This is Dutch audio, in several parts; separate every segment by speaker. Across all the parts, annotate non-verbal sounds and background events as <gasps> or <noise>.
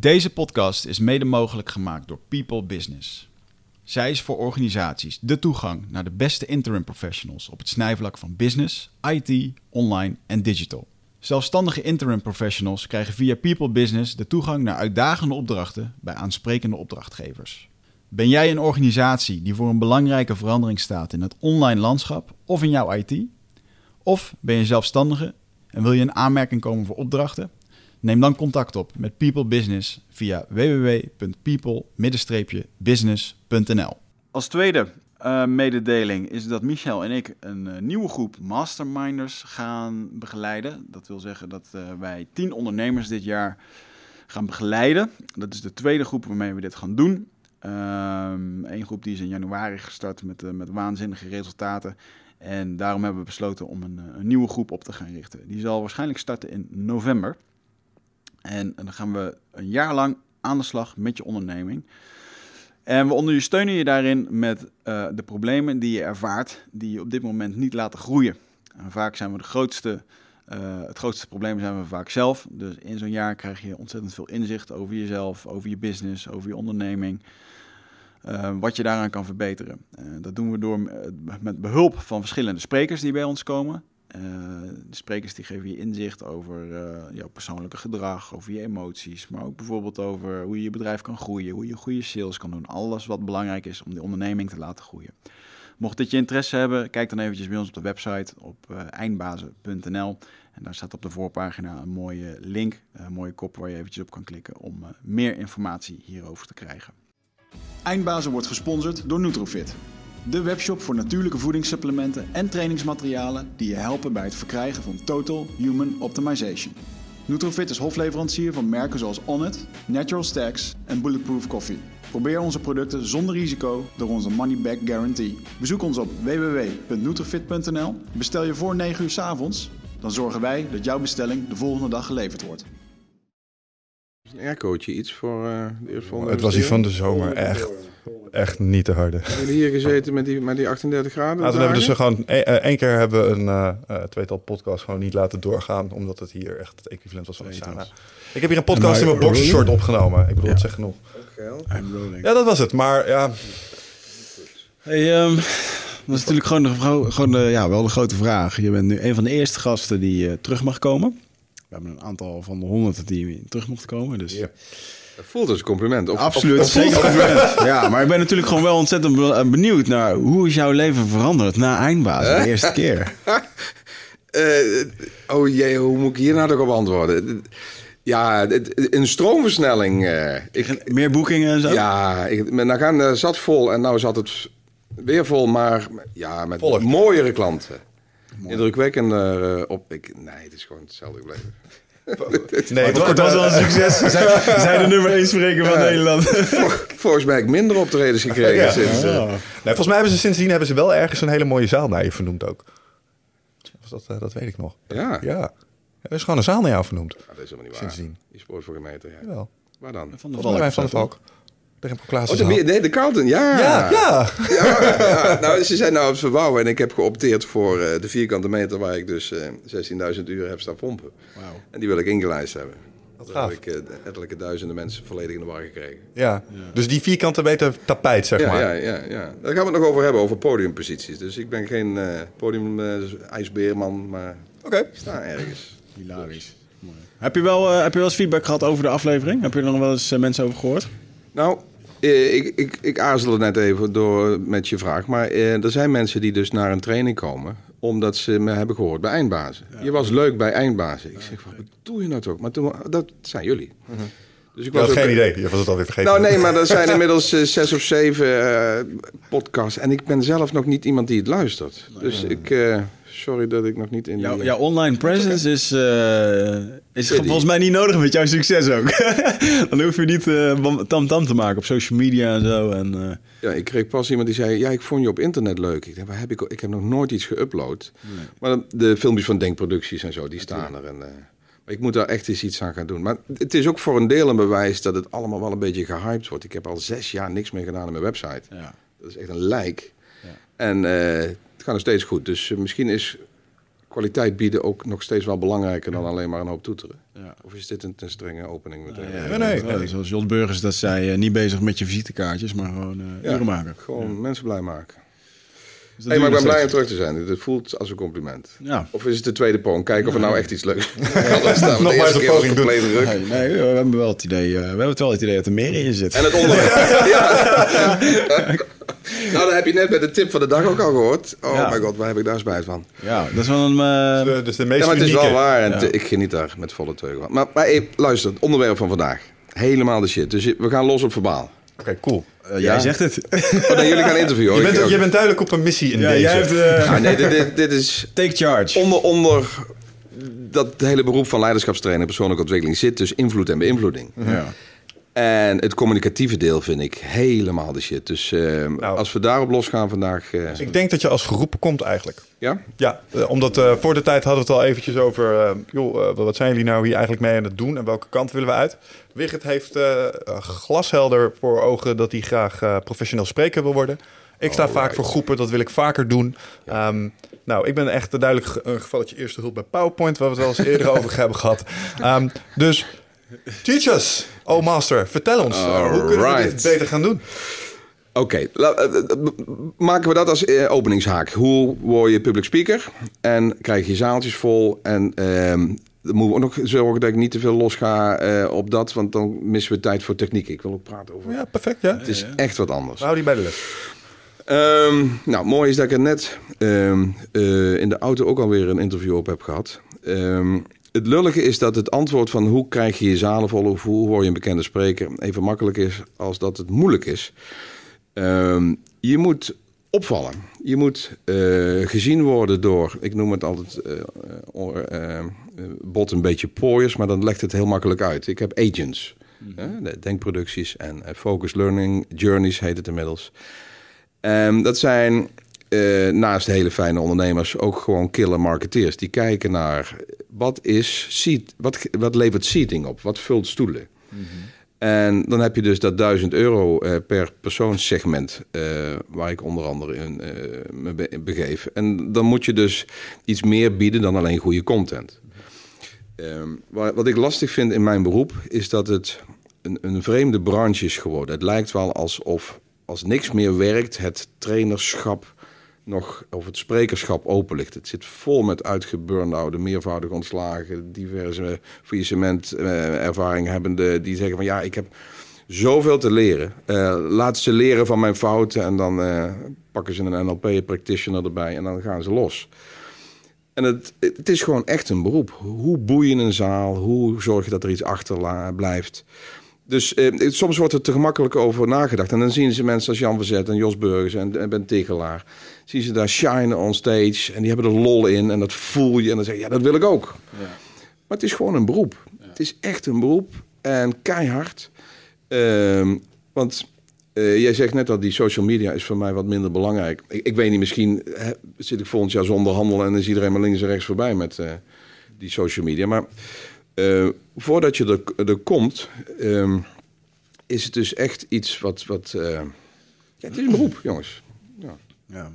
Speaker 1: Deze podcast is mede mogelijk gemaakt door People Business. Zij is voor organisaties de toegang naar de beste interim professionals op het snijvlak van business, IT, online en digital. Zelfstandige interim professionals krijgen via People Business de toegang naar uitdagende opdrachten bij aansprekende opdrachtgevers. Ben jij een organisatie die voor een belangrijke verandering staat in het online landschap of in jouw IT? Of ben je zelfstandige en wil je in aanmerking komen voor opdrachten? Neem dan contact op met People Business via www.people-business.nl. Als tweede uh, mededeling is dat Michel en ik een uh, nieuwe groep masterminders gaan begeleiden. Dat wil zeggen dat uh, wij tien ondernemers dit jaar gaan begeleiden. Dat is de tweede groep waarmee we dit gaan doen. Eén ehm, groep die is in januari gestart met, met waanzinnige resultaten. En daarom hebben we besloten om een, een, nieuwe groep op te gaan richten. Die zal waarschijnlijk starten in november. En, dan gaan we een jaar lang aan de slag met je onderneming. En we ondersteunen je daarin met uh, de problemen die je ervaart, die je op dit moment niet laten groeien. En vaak zijn we de grootste, uh, het grootste probleem zijn we vaak zelf. Dus in zo'n jaar krijg je ontzettend veel inzicht over jezelf, over je business, over je onderneming. Uh, wat je daaraan kan verbeteren. dat doen we door met behulp van verschillende sprekers die bij ons komen. Uh, de sprekers die geven je inzicht over uh, jouw persoonlijke gedrag, over je emoties, maar ook bijvoorbeeld over hoe je je bedrijf kan groeien, hoe je goede sales kan doen. Alles wat belangrijk is om die onderneming te laten groeien. Mocht dit je interesse hebben, kijk dan eventjes bij ons op de website op uh, eindbazen.nl. En daar staat op de voorpagina een mooie link, een mooie kop waar je eventjes op kan klikken om meer informatie hierover te krijgen. Eindbazen wordt gesponsord door Nutrofit. De webshop voor natuurlijke voedingssupplementen en trainingsmaterialen die je helpen bij het verkrijgen van Total Human Optimization. Nutrofit is hofleverancier van merken zoals Onnit, Natural Stacks en Bulletproof Coffee. Probeer onze producten zonder risico door onze money back guarantee. Bezoek ons op www.nutrofit.nl. Bestel je voor 9 uur s avonds, dan zorgen wij dat jouw bestelling de volgende dag geleverd wordt.
Speaker 2: Een aircootje iets voor uh, de
Speaker 3: eerstvolgende Het was hier van de zomer, echt echt niet te harde.
Speaker 2: Hebben jullie hier gezeten met die, met die 38 graden?
Speaker 3: Ja, toen hebben we dus gewoon e- eh, één keer hebben we een uh, tweetal podcast gewoon niet laten doorgaan, omdat het hier echt het equivalent was van een sauna. Ik heb hier een podcast in mijn boxershort opgenomen. Ik bedoel, ja. het zegt genoeg. Ja, dat was het. Maar ja.
Speaker 1: Hey, um, dat is natuurlijk gewoon, de, gewoon de, ja, wel de grote vraag. Je bent nu een van de eerste gasten die uh, terug mag komen. We hebben een aantal van de honderd die terug mochten komen. Dus ja.
Speaker 2: Voelt als een compliment.
Speaker 1: Of, Absoluut, zeker compliment. <laughs> Ja, maar ik ben natuurlijk gewoon wel ontzettend eh, benieuwd naar hoe is jouw leven veranderd na eindbaas de eerste keer?
Speaker 2: uh, <laughs> oh jee, hoe moet ik hier nou toch op antwoorden? Ja, een stroomversnelling. Uh,
Speaker 1: ik, Meer boekingen en zo?
Speaker 2: Ja, ik, nou gaan zat vol en nou zat het weer vol, maar ja, met mooiere klanten. Mooi. Indrukwekkender op. Ik, nee, het is gewoon hetzelfde gebleven.
Speaker 1: Nee, het, was wel een succes. Zij, <laughs> zijn de nummer 1 spreker van Nederland.
Speaker 2: Volgens mij heb ik minder optredens gekregen ja. sinds... Uh...
Speaker 3: Nee, volgens mij hebben ze sindsdien hebben ze wel ergens een hele mooie zaal naar je vernoemd ook. Dat, uh, dat weet ik nog.
Speaker 2: Ja?
Speaker 3: Ja. Er is gewoon een zaal naar jou vernoemd.
Speaker 2: Ja, dat is helemaal niet waar. Sindsdien. Die spoort voor gemeente. Ja.
Speaker 3: Jawel.
Speaker 2: Waar dan?
Speaker 3: Van de Valk. Van de Valk.
Speaker 2: Oh, de, nee, de Carlton, ja.
Speaker 3: Ja, ja.
Speaker 2: ja, ja. Nou, ze zijn nou aan het verbouwen en ik heb geopteerd voor uh, de vierkante meter waar ik dus uh, 16.000 uur heb staan pompen. Wow. En die wil ik ingelijst hebben. Dat heb ik uh, ettelijke duizenden mensen volledig in de war gekregen.
Speaker 3: Ja, ja. dus die vierkante meter tapijt, zeg
Speaker 2: ja,
Speaker 3: maar.
Speaker 2: Ja, ja, ja. Daar gaan we het nog over hebben, over podiumposities. Dus ik ben geen uh, podium-ijsbeerman, maar
Speaker 3: okay.
Speaker 2: ik sta ergens.
Speaker 1: Hilarisch. Mooi. Heb je, wel, heb je wel eens feedback gehad over de aflevering? Heb je er nog wel eens mensen over gehoord?
Speaker 2: Nou, eh, ik, ik, ik aarzelde net even door met je vraag. Maar eh, er zijn mensen die dus naar een training komen. omdat ze me hebben gehoord bij eindbazen. Je was leuk bij eindbazen. Ik zeg, wat bedoel je nou toch? Maar toen, dat zijn jullie.
Speaker 3: Mhm. Dus ik was had geen idee. Je was het alweer vergeten.
Speaker 2: Nou nee, maar er zijn inmiddels uh, zes of zeven uh, podcasts. En ik ben zelf nog niet iemand die het luistert. Dus ik... Uh, sorry dat ik nog niet in
Speaker 1: Jouw, jouw online presence is, uh, is volgens mij niet nodig met jouw succes ook. <laughs> Dan hoef je niet uh, tam tam te maken op social media en zo. En, uh...
Speaker 2: Ja, ik kreeg pas iemand die zei, ja, ik vond je op internet leuk. Ik denk, waar heb ik, ik heb nog nooit iets geüpload. Nee. Maar de filmpjes van Denkproducties en zo, die staan er. En, ik moet daar echt eens iets aan gaan doen. Maar het is ook voor een deel een bewijs dat het allemaal wel een beetje gehyped wordt. Ik heb al zes jaar niks meer gedaan aan mijn website. Ja. Dat is echt een lijk. Ja. En het gaat nog steeds goed. Dus misschien is kwaliteit bieden ook nog steeds wel belangrijker dan alleen maar een hoop toeteren? Ja. Of is dit een te strenge opening meteen?
Speaker 1: nee, nee, Zoals Jos Burgers dat zei, niet bezig met je visitekaartjes, maar gewoon uh, uren maken.
Speaker 2: Gewoon mensen blij maken. Dus hey, maar ik ben blij om terug te zijn. Het voelt als een compliment. Ja. Of is het de tweede poging? Kijken of er nou echt iets leuks <laughs> is.
Speaker 3: Nog maar een poging doen. Nee,
Speaker 1: nee, we hebben wel het idee, uh, we hebben wel het idee dat er meer in zit.
Speaker 2: En het onderwerp. ja. <laughs> <laughs> nou, dat heb je net bij de tip van de dag ook al gehoord. Oh mijn god, waar heb ik daar spijt van?
Speaker 1: Ja, dat is wel een... Uh...
Speaker 2: De, dus de meest ja, maar het is wel waar. En ik geniet daar met volle teugen van. Maar, maar hey, luister, het onderwerp van vandaag. Helemaal de shit. Dus we gaan los op verbaal.
Speaker 3: Oké, cool.
Speaker 1: Uh, jij zegt het.
Speaker 2: Oh, nee, jullie gaan interviewen. <laughs>
Speaker 3: Je bent, je bent duidelijk op een missie in ja, deze. Jij hebt, uh...
Speaker 2: nee, dit, dit, dit, is... <laughs>
Speaker 1: Take charge.
Speaker 2: Onder, onder dat hele beroep van leiderschapstrainer, persoonlijke ontwikkeling zit dus invloed en beïnvloeding. Ja. En het communicatieve deel vind ik helemaal de shit. Dus uh, nou, als we daarop losgaan vandaag... Uh...
Speaker 3: Ik denk dat je als geroepen komt eigenlijk.
Speaker 2: Ja?
Speaker 3: Ja, uh, omdat voor de tijd hadden we het al eventjes over... joh, wat zijn jullie nou hier eigenlijk mee aan het doen? En welke kant willen we uit? Wigert heeft glashelder voor ogen dat hij graag professioneel spreker wil worden. Ik sta vaak voor groepen, dat wil ik vaker doen. Ja. Um, nou, ik ben echt duidelijk een gevalletje eerste hulp bij PowerPoint... waar we het wel eens eerder <laughs> over hebben gehad. Um, dus Teach us, oh master. Vertel ons, hoe kunnen we dit beter gaan doen?
Speaker 2: Oké, eh, eh, maken we dat als openingshaak. Hoe word je public speaker en krijg je zaaltjes vol en... Ehm, dan moeten we ook nog zorgen dat ik niet te veel los ga uh, op dat, want dan missen we tijd voor techniek. Ik wil ook praten over.
Speaker 3: Ja, perfect. Ja.
Speaker 2: Het is echt wat anders.
Speaker 3: Hou die bij de les.
Speaker 2: Um, nou, mooi is dat ik er net um, uh, in de auto ook alweer een interview op heb gehad. Um, het lullige is dat het antwoord van hoe krijg je je zalen vol of hoe word je een bekende spreker even makkelijk is als dat het moeilijk is. Um, je moet opvallen. Je moet uh, gezien worden door, ik noem het altijd uh, uh, bot een beetje pooiers, maar dan legt het heel makkelijk uit. Ik heb agents, mm denkproducties en focus learning journeys heet het inmiddels. Um, dat zijn uh, naast hele fijne ondernemers ook gewoon killer marketeers. Die kijken naar wat, is seat, wat, wat levert seating op? Wat vult stoelen? En dan heb je dus dat 1000 euro uh, per persoonssegment, uh, waar ik onder andere in me begeef. En dan moet je dus iets meer bieden dan alleen goede content. Um, wat ik lastig vind in mijn beroep is dat het een, een vreemde branche is geworden. Het lijkt wel alsof als niks meer werkt, het trainerschap nog of het sprekerschap open ligt. Het zit vol met uitgeburnoude, meervoudig ontslagen, diverse faillissement uh, ervaring hebbende die zeggen van ja, ik heb zoveel te leren. Uh, laat ze leren van mijn fouten en dan uh, pakken ze een NLP-practitioner erbij en dan gaan ze los. En het, het is gewoon echt een beroep. Hoe boei je een zaal? Hoe zorg je dat er iets achter blijft? Dus eh, soms wordt er te gemakkelijk over nagedacht. En dan zien ze mensen als Jan Verzet en Jos Burgers en, en Ben Tegelaar. Zien ze daar shine on stage. En die hebben er lol in. En dat voel je. En dan zeg je, ja, dat wil ik ook. Ja. Maar het is gewoon een beroep. Het is echt een beroep. En keihard. Uh, want uh, jij zegt net al, die social media is voor mij wat minder belangrijk. Ik, ik weet niet, misschien hè, zit ik volgend jaar zonder handel... en is iedereen maar links en rechts voorbij met uh, die social media. Maar uh, voordat je er, er komt, um, is het dus echt iets wat. wat uh, ja, het is een beroep, jongens. Ja. ja.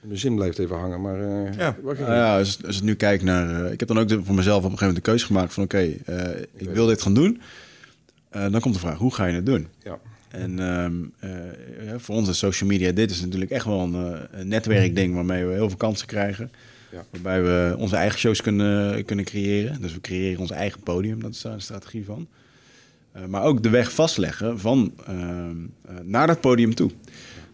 Speaker 2: Mijn zin blijft even hangen, maar. Uh,
Speaker 1: ja, nou ja als, als ik nu kijk naar. ik heb dan ook de, voor mezelf op een gegeven moment de keuze gemaakt van: oké, okay, ik wil dit gaan doen. dan komt de vraag: hoe ga je het doen? Ja. En um, ja, voor ons is social media, dit is natuurlijk echt wel een, een netwerkding waarmee we heel veel kansen krijgen. Ja. Waarbij we onze eigen shows kunnen, kunnen creëren. Dus we creëren ons eigen podium, dat is daar een strategie van. Uh, maar ook de weg vastleggen van uh, naar dat podium toe.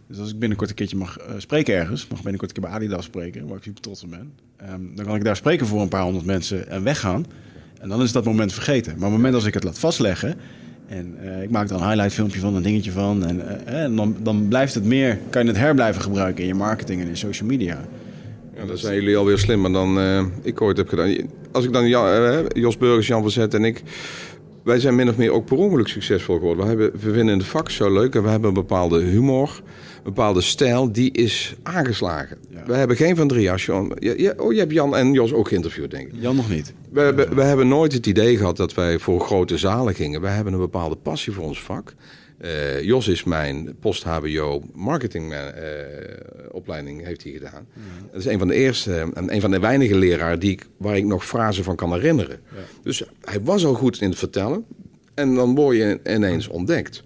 Speaker 1: Dus als ik binnenkort een keertje mag uh, spreken ergens, mag binnenkort een keer bij Adidas spreken, waar ik super trots op ben, um, dan kan ik daar spreken voor een paar honderd mensen en weggaan. En dan is dat moment vergeten. Maar op het moment als ik het laat vastleggen, en ik maak er een highlight filmpje van, een dingetje van. En, en dan, dan blijft het meer, kan je het herblijven gebruiken in je marketing en in social media.
Speaker 2: Ja, dan zijn jullie alweer slimmer dan uh, ik ooit heb gedaan. Als ik dan ja, uh, Jos Burgers, Jan Verzet en ik... Wij zijn min of meer ook per ongeluk succesvol geworden. We, hebben, we vinden de vak zo leuk en we hebben een bepaalde humor, een bepaalde stijl, die is aangeslagen. We hebben geen van drie. Als je, ja, oh, je hebt Jan en Jos ook geïnterviewd, denk ik.
Speaker 1: Jan nog niet.
Speaker 2: We, we, we hebben nooit het idee gehad dat wij voor grote zalen gingen. We hebben een bepaalde passie voor ons vak. Uh, Jos is mijn post-HBO marketing opleiding heeft hij gedaan. Dat is een van de eerste en een van de weinige leraren die ik, waar ik nog frasen van kan herinneren. Dus hij was al goed in het vertellen. En dan word je ineens ontdekt.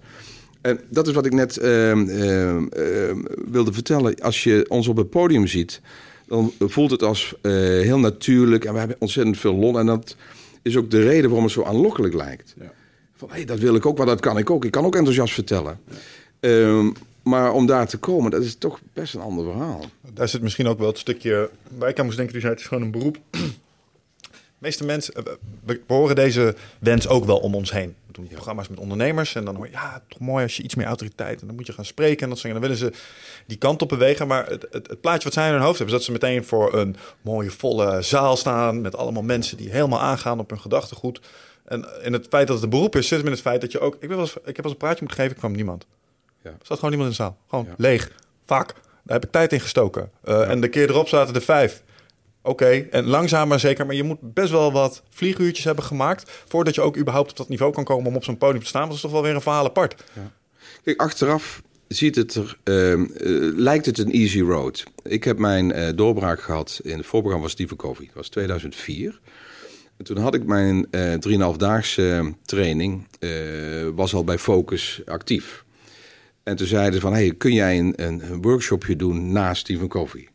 Speaker 2: En dat is wat ik net ehm, ehm, wilde vertellen. Als je ons op het podium ziet, dan voelt het als uh, heel natuurlijk. En we hebben ontzettend veel lol. En dat is ook de reden waarom het zo aanlokkelijk lijkt. Ja. Van, hé, hey, dat wil ik ook, maar dat kan ik ook. Ik kan ook enthousiast vertellen. maar om daar te komen, dat is toch best een ander verhaal.
Speaker 3: Daar zit misschien ook wel het stukje... Moest denken, u zei, het is gewoon een beroep <clears throat> meeste mensen, eh, we horen deze wens ook wel om ons heen. We doen programma's met ondernemers en dan hoor je, ja, toch mooi als je iets meer autoriteit en dan moet je gaan spreken en dat soort Dan willen ze die kant op bewegen, maar het, het, het, plaatje wat zij in hun hoofd hebben, is dat ze meteen voor een mooie volle zaal staan met allemaal mensen die helemaal aangaan op hun gedachtegoed. En in het feit dat het een beroep is, zit in het feit dat je ook, ik, ben wel eens, ik heb wel eens een praatje moeten geven, ik kwam niemand. Ja. Er zat gewoon niemand in de zaal. Gewoon leeg. Vaak. Daar heb ik tijd in gestoken. Uh, En de keer erop zaten er vijf. Oké, en langzaam maar zeker. Maar je moet best wel wat vlieguurtjes hebben gemaakt... voordat je ook überhaupt op dat niveau kan komen om op zo'n podium te staan. Dat is toch wel weer een verhaal apart. Ja.
Speaker 2: Kijk, achteraf ziet het er, uh, lijkt het een easy road. Ik heb mijn uh, doorbraak gehad in het voorprogramma van Stephen Covey. Dat was 2004. En toen had ik mijn uh, 3,5-daagse training, was al bij Focus actief. En toen zeiden ze van, hey, kun jij een, een workshopje doen na Stephen Covey?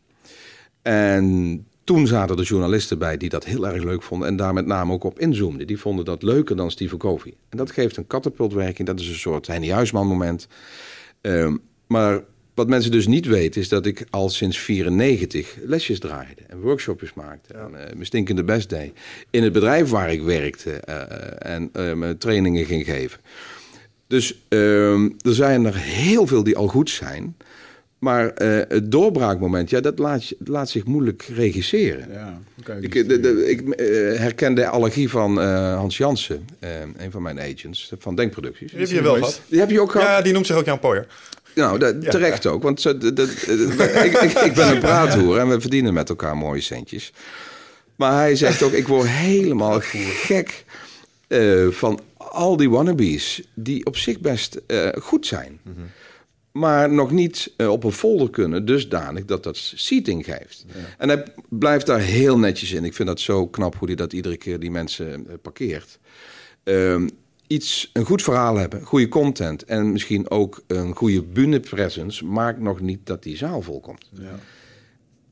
Speaker 2: En toen zaten er journalisten bij die dat heel erg leuk vonden en daar met name ook op inzoomden. Die vonden dat leuker dan Stephen Covey. En dat geeft een katapultwerking, dat is een soort Henny Huisman moment. Ehm, maar wat mensen dus niet weten is dat ik al sinds 94 lesjes draaide en workshopjes maakte. En, uh, mijn stinkende best deed. In het bedrijf waar ik werkte uh, en uh, trainingen ging geven. Dus ehm, er zijn er heel veel die al goed zijn. Maar uh, het doorbraakmoment, ja, dat laat, laat zich moeilijk regisseren. Ja, ik, de, de, ik uh, herken de allergie van uh, Hans Jansen, een van mijn agents, van Denkproducties.
Speaker 3: Die heb je wel gehad.
Speaker 2: Die heb je ook gehad?
Speaker 3: Ja, die noemt zich ook Jan Poyer.
Speaker 2: Nou, dat, terecht ook. Want <laughs> ik, ik, ik, ben een praathoer en we verdienen met elkaar mooie centjes. Maar hij zegt ook, ik word helemaal gek van al die wannabes... die op zich best goed zijn... Mm -hmm maar nog niet uh, op een folder kunnen, dusdanig dat dat seating geeft. En hij blijft daar heel netjes in. Ik vind dat zo knap hoe hij dat iedere keer die mensen parkeert. Uh, iets, een goed verhaal hebben, goede content en misschien ook een goede bühnepresence maakt nog niet dat die zaal volkomt. Ja.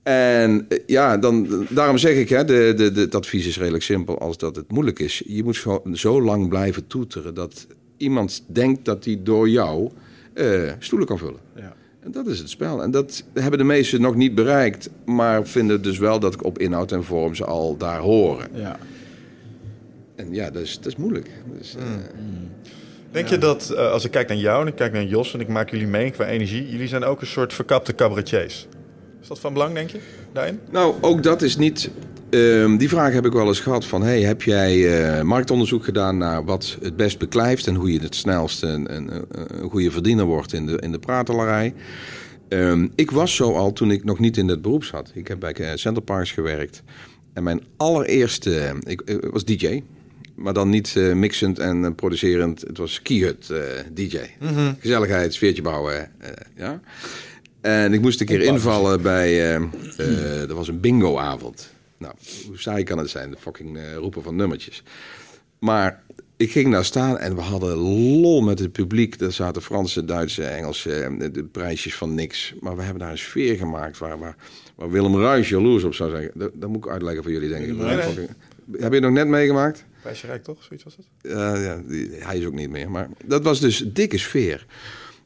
Speaker 2: En eh, ja, dan, daarom zeg ik, hè, de, de, de, het advies is redelijk simpel als dat het moeilijk is. Je moet gewoon zo lang blijven toeteren dat iemand denkt dat hij door jou uh, stoelen kan vullen. Ja. En dat is het spel. En dat hebben de meesten nog niet bereikt, maar vinden dus wel dat ik op inhoud en vorm ze al daar horen. Ja. En ja, dat is, dat is moeilijk. Dus, mm.
Speaker 3: Denk je dat, uh, als ik kijk naar jou en ik kijk naar Jos en ik maak jullie mee qua energie, jullie zijn ook een soort verkapte cabaretiers. Is dat van belang, denk je, daarin?
Speaker 2: Nou, ook dat is niet Um, die vraag heb ik wel eens gehad van... Hey, heb jij uh, marktonderzoek gedaan naar wat het best beklijft... en hoe je het snelst een, een, een goede verdiener wordt in de, in de pratelarij? Um, ik was zo al toen ik nog niet in het beroep zat. Ik heb bij Center Parks gewerkt. En mijn allereerste... Ik, ik was DJ. Maar dan niet uh, mixend en producerend. Het was Keyhut DJ. Mm -hmm. Gezelligheid, sfeertje bouwen. ja. En ik moest een keer invallen bij... er was een bingoavond. Nou, hoe saai kan het zijn, de fucking roepen van nummertjes. Maar ik ging daar staan en we hadden lol met het publiek. Er zaten Franse, Duitse, Engelse, eh, de prijsjes van niks. Maar we hebben daar een sfeer gemaakt waar, waar, waar Willem Ruijs jaloers op zou zijn. Dat, dat, moet ik uitleggen voor jullie, denk ik. Heb je het nog net meegemaakt?
Speaker 3: Prijsje Rijk, toch? Zoiets was het?
Speaker 2: Uh, ja, hij is ook niet meer. Maar dat was dus dikke sfeer.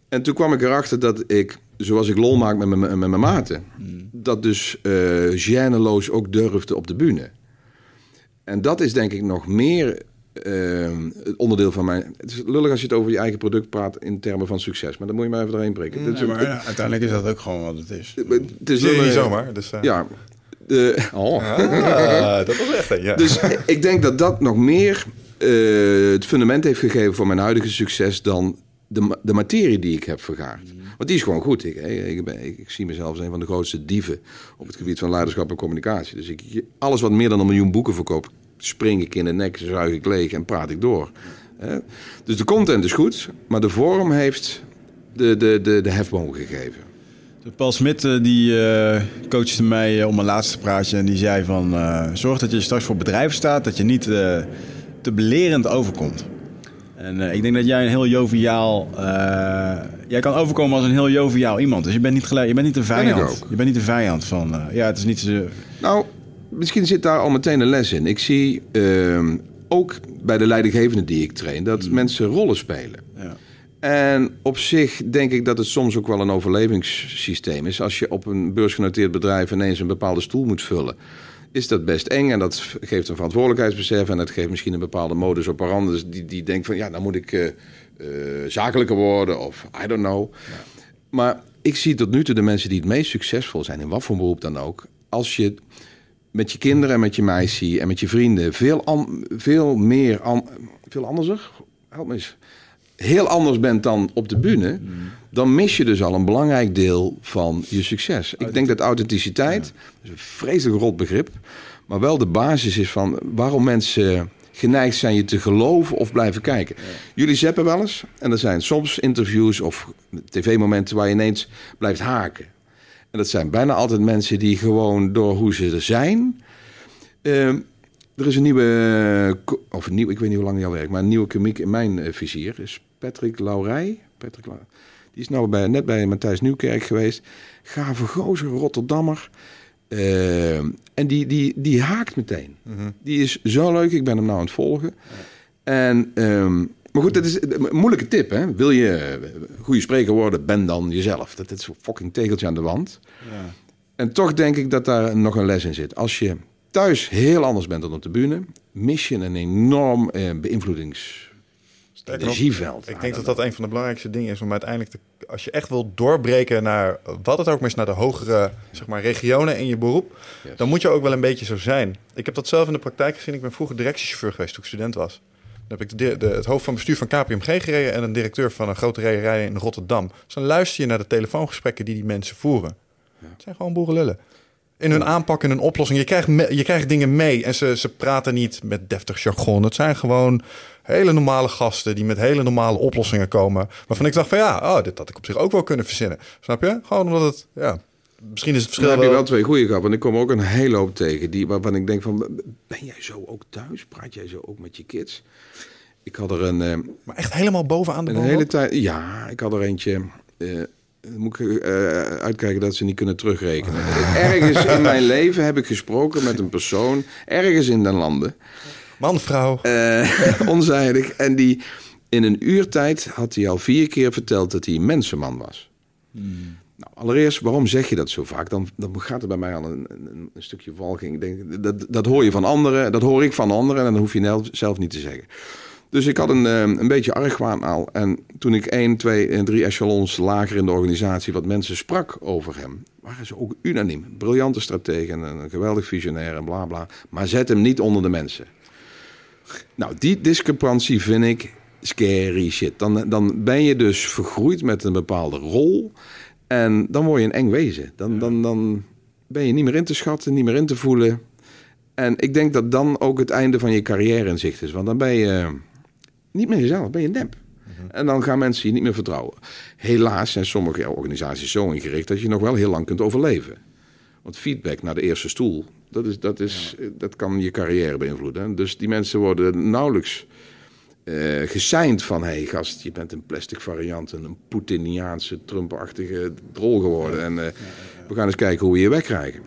Speaker 2: En toen kwam ik erachter dat ik, zoals ik lol maak met, met, mijn maten, hmm. dat dus uh, ook durfde op de bühne. En dat is denk ik nog meer uh, het onderdeel van mijn. Het is lullig als je het over je eigen product praat in termen van succes, maar dan moet je maar even doorheen breken.
Speaker 1: Nee, maar ja, uiteindelijk is dat ook gewoon wat het is.
Speaker 3: Het is niet zomaar. Dus,
Speaker 2: uh... Ja. De,
Speaker 3: oh. Ah, dat was echt. Ja.
Speaker 2: Dus ik denk dat dat nog meer uh, het fundament heeft gegeven voor mijn huidige succes dan de, de materie die ik heb vergaard. Mm. Want die is gewoon goed. Ik, ik, ben, ik, zie mezelf als een van de grootste dieven op het gebied van leiderschap en communicatie. Dus ik, alles wat meer dan een miljoen boeken verkoopt, spring ik in de nek, zuig ik leeg en praat ik door. Dus de content is goed, maar de vorm heeft de, de, de, de hefboom gegeven.
Speaker 1: Paul Smit eh, die uh, coachte mij om mijn laatste praatje en die zei van... zorg dat je straks voor bedrijven staat, dat je niet te belerend overkomt. En ik denk dat jij een heel joviaal... jij kan overkomen als een heel joviaal iemand. Dus je bent niet, gelijk, je bent niet de vijand. Je bent niet de vijand van... ja, het is niet zo...
Speaker 2: Nou, misschien zit daar al meteen een les in. Ik zie ehm, ook bij de leidinggevenden die ik train... dat hmm. mensen rollen spelen. En op zich denk ik dat het soms ook wel een overlevingssysteem is. Als je op een beursgenoteerd bedrijf ineens een bepaalde stoel moet vullen, is dat best eng. En dat geeft een verantwoordelijkheidsbesef. En dat geeft misschien een bepaalde modus operandi. Die, die denkt van ja, dan moet ik uh, zakelijker worden of I don't know. Maar ik zie tot nu toe de mensen die het meest succesvol zijn, in wat voor beroep dan ook. Als je met je kinderen en met je meisje en met je vrienden veel, veel meer, an, veel anderser, help me eens heel anders bent dan op de bühne, dan mis je dus al een belangrijk deel van je succes. Ik denk dat authenticiteit, is een vreselijk rot begrip, maar wel de basis is van waarom mensen geneigd zijn je te geloven of blijven kijken. Jullie zeppen wel eens en er zijn soms interviews of tv-momenten waar je ineens blijft haken. En dat zijn bijna altijd mensen die gewoon door hoe ze er zijn. Ehm, er is een nieuwe, of een nieuw, ik weet niet hoe lang al werkt, maar een nieuwe komiek in mijn uh, vizier is Patrick Laurij. Patrick Laurij. Die is nou bij, net bij Matthijs Nieuwkerk geweest. Gave gozer, Rotterdammer. Uh, en die, die, die haakt meteen. Mhm. Die is zo leuk. Ik ben hem nou aan het volgen. En, um, maar goed, dat is een moeilijke tip. Hè? Wil je goede spreker worden, ben dan jezelf. Dat, is zo'n fucking tegeltje aan de wand. Ja. En toch denk ik dat daar nog een les in zit. Als je thuis heel anders bent dan op de bühne, mis je een enorm eh, beïnvloedings energieveld.
Speaker 3: Ik denk dat dat een van de belangrijkste dingen is om uiteindelijk, te, als je echt wil doorbreken naar wat het ook maar is, naar de hogere zeg maar, regionen in je beroep, dan moet je ook wel een beetje zo zijn. Ik heb dat zelf in de praktijk gezien. Ik ben vroeger directiechauffeur geweest toen ik student was. Dan heb ik de, de, het hoofd van bestuur van KPMG gereden en een directeur van een grote rederij in Rotterdam. Dus dan luister je naar de telefoongesprekken die die mensen voeren. Het zijn gewoon boerenlullen in hun aanpak en hun oplossing. Je krijgt, je krijgt dingen mee en ze, ze praten niet met deftig jargon. Het zijn gewoon hele normale gasten die met hele normale oplossingen komen. Waarvan ik dacht van ja, oh, dit had ik op zich ook wel kunnen verzinnen. Snap je? Gewoon omdat het, ja, misschien is het verschil.
Speaker 2: Dan heb je wel twee goede grappen. En ik kom ook een hele hoop tegen die, waarvan ik denk van, ben jij zo ook thuis? Praat jij zo ook met je kids? Ik had er een... Uh,
Speaker 3: maar echt helemaal bovenaan de
Speaker 2: Een hele tijd, ja, ik had er eentje... Uh, moet ik uh, uitkijken dat ze niet kunnen terugrekenen. <laughs> Ergens in mijn leven heb ik gesproken met een persoon, ergens in den landen.
Speaker 3: Man, vrouw.
Speaker 2: Uh, <laughs> onzijdig. En die in een uurtijd had hij al vier keer verteld dat hij een mensenman was. Hmm. Nou, allereerst, waarom zeg je dat zo vaak? Dan, dan gaat er bij mij al een, een, een stukje denk, dat, dat hoor je van anderen, dat hoor ik van anderen en dan hoef je zelf niet te zeggen. Dus ik had een, eh, een beetje argwaan al. En toen ik één, twee en drie echelons lager in de organisatie wat mensen sprak over hem, waren ze ook unaniem. Briljante stratege en een geweldig visionair en bla bla. Maar zet hem niet onder de mensen. Nou, die discrepantie vind ik scary shit. Dan, dan ben je dus vergroeid met een bepaalde rol. En dan word je een eng wezen. Dan, dan, dan ben je niet meer in te schatten, niet meer in te voelen. En ik denk dat dan ook het einde van je carrière in zicht is. Want dan ben je niet meer jezelf, ben je nep. Mhm. En dan gaan mensen je niet meer vertrouwen. Helaas zijn sommige organisaties zo ingericht dat je nog wel heel lang kunt overleven. Want feedback naar de eerste stoel, dat, is, dat, is, dat kan je carrière beïnvloeden. Dus die mensen worden nauwelijks uh, geseind van... hé hey, gast, je bent een plastic variant... een Poetiniaanse, Trump-achtige drol geworden. En uh, we gaan eens kijken hoe we je wegkrijgen.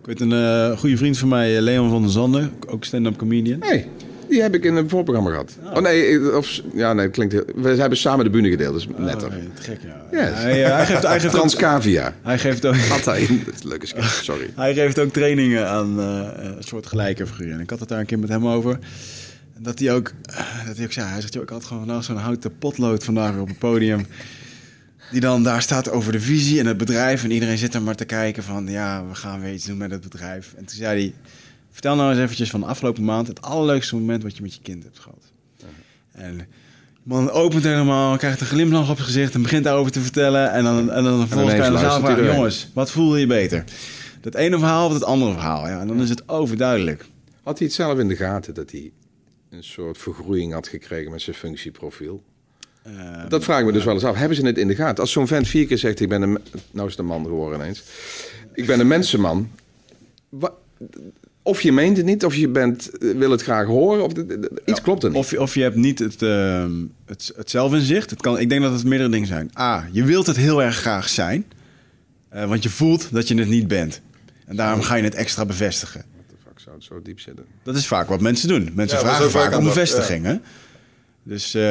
Speaker 1: Ik weet een uh, goede vriend van mij, Leon van der Zanden, ook stand-up comedian.
Speaker 2: Hey. Die heb ik in een voorprogramma gehad. Oh, nee, of, ja, nee, klinkt We hebben samen de bühne gedeeld, dus oh, netter.
Speaker 1: Nee, te gek, ja. Hij, hij, geeft, hij geeft <laughs>
Speaker 2: Transcavia.
Speaker 1: Hij geeft ook...
Speaker 2: Had hij. Dat is een leuke sorry. <laughs>
Speaker 1: hij geeft ook trainingen aan uh, een soort gelijke figuren. En ik had het daar een keer met hem over. Dat hij ook, dat hij ook zei, hij zegt, joh, ik had gewoon vandaag zo'n houten potlood vandaag op het podium. Die dan daar staat over de visie en het bedrijf. En iedereen zit er maar te kijken van, ja, we gaan weer iets doen met het bedrijf. En toen zei hij Vertel nou eens eventjes van de afgelopen maand het allerleukste moment wat je met je kind hebt gehad. En de man opent helemaal, krijgt een glimlach op het gezicht en begint daarover te vertellen. En dan, en dan vervolgens kan je zaal vragen, jongens, wat voelde je beter? Het ene verhaal of het andere verhaal? Ja, en dan is het overduidelijk.
Speaker 2: Had hij het zelf in de gaten dat hij een soort vergroeiing had gekregen met zijn functieprofiel. Ehm, dat vraag ik me dus wel eens af. Hebben ze het in de gaten? Als zo'n vent vier keer zegt, ik ben een... Nou is de man geworden ineens. Ik ben een mensenman. Of je meent het niet, of je bent, wil het graag horen, of iets klopt er niet.
Speaker 1: Of, of je hebt niet het, uh, het, het zelfinzicht. Het kan, ik denk dat het meerdere dingen zijn. A, je wilt het heel erg graag zijn, uh, want je voelt dat je het niet bent. En daarom ga je het extra bevestigen. Wat
Speaker 2: de fuck zou het zo diep zitten?
Speaker 1: Dat is vaak wat mensen doen. Mensen vragen vaak om bevestiging. Hè? Dus uh,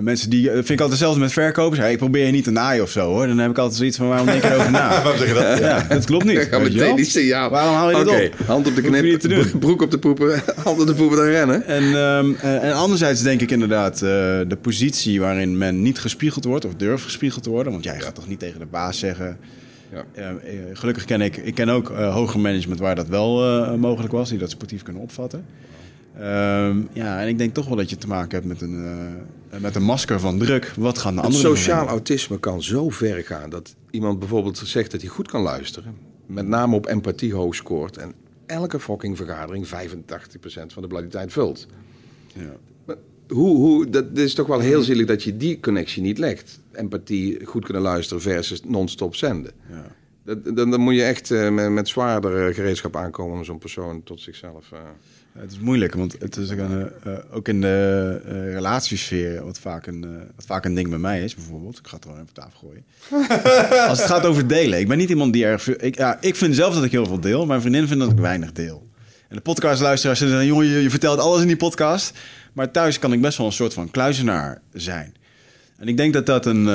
Speaker 1: mensen die... vind ik altijd hetzelfde met verkopers. Hey, ik probeer je niet te naaien of zo, hoor. Dan heb ik altijd zoiets van, waarom denk je erover na? <laughs>
Speaker 3: waarom zeg je dat?
Speaker 1: Ja, dat klopt niet. <laughs>
Speaker 2: Ik ga meteen die signaal.
Speaker 1: Waarom haal je dat okay. op?
Speaker 2: hand op de knip, broek op de poepen, <laughs> hand op de poepen dan rennen.
Speaker 1: En, um, uh, en anderzijds denk ik inderdaad... de positie waarin men niet gespiegeld wordt... of durft gespiegeld te worden. Want jij gaat toch niet tegen de baas zeggen... Ja. gelukkig ken ik, ik ken ook hoger management waar dat wel mogelijk was, die dat sportief kunnen opvatten. Um, ja, en ik denk toch wel dat je te maken hebt met een, uh, met een masker van druk. Wat gaan de andere
Speaker 2: Sociaal autisme kan zo ver gaan dat iemand bijvoorbeeld zegt dat hij goed kan luisteren. Met name op empathie hoog scoort. En elke fucking vergadering 85% van de tijd vult. Ja. Maar hoe, hoe, dat is toch wel heel zielig dat je die connectie niet legt. Empathie, goed kunnen luisteren versus non-stop zenden. Ja. Dat, dan, dan, moet je echt uh, met, met zwaardere gereedschap aankomen om zo'n persoon tot zichzelf... Uh,
Speaker 1: het is moeilijk, want het is ook, een, uh, ook in de uh, relatiesfeer, wat vaak, een, uh, wat vaak een ding bij mij is, bijvoorbeeld. Ik ga het gewoon even op tafel gooien. <laughs> Als het gaat over delen. Ik ben niet iemand die erg Ik, ja, ik vind zelf dat ik heel veel deel. Mijn vriendin vindt dat ik weinig deel. En de podcastluisteraars zeggen, jongen, je, je vertelt alles in die podcast. Maar thuis kan ik best wel een soort van kluizenaar zijn. En ik denk dat dat een...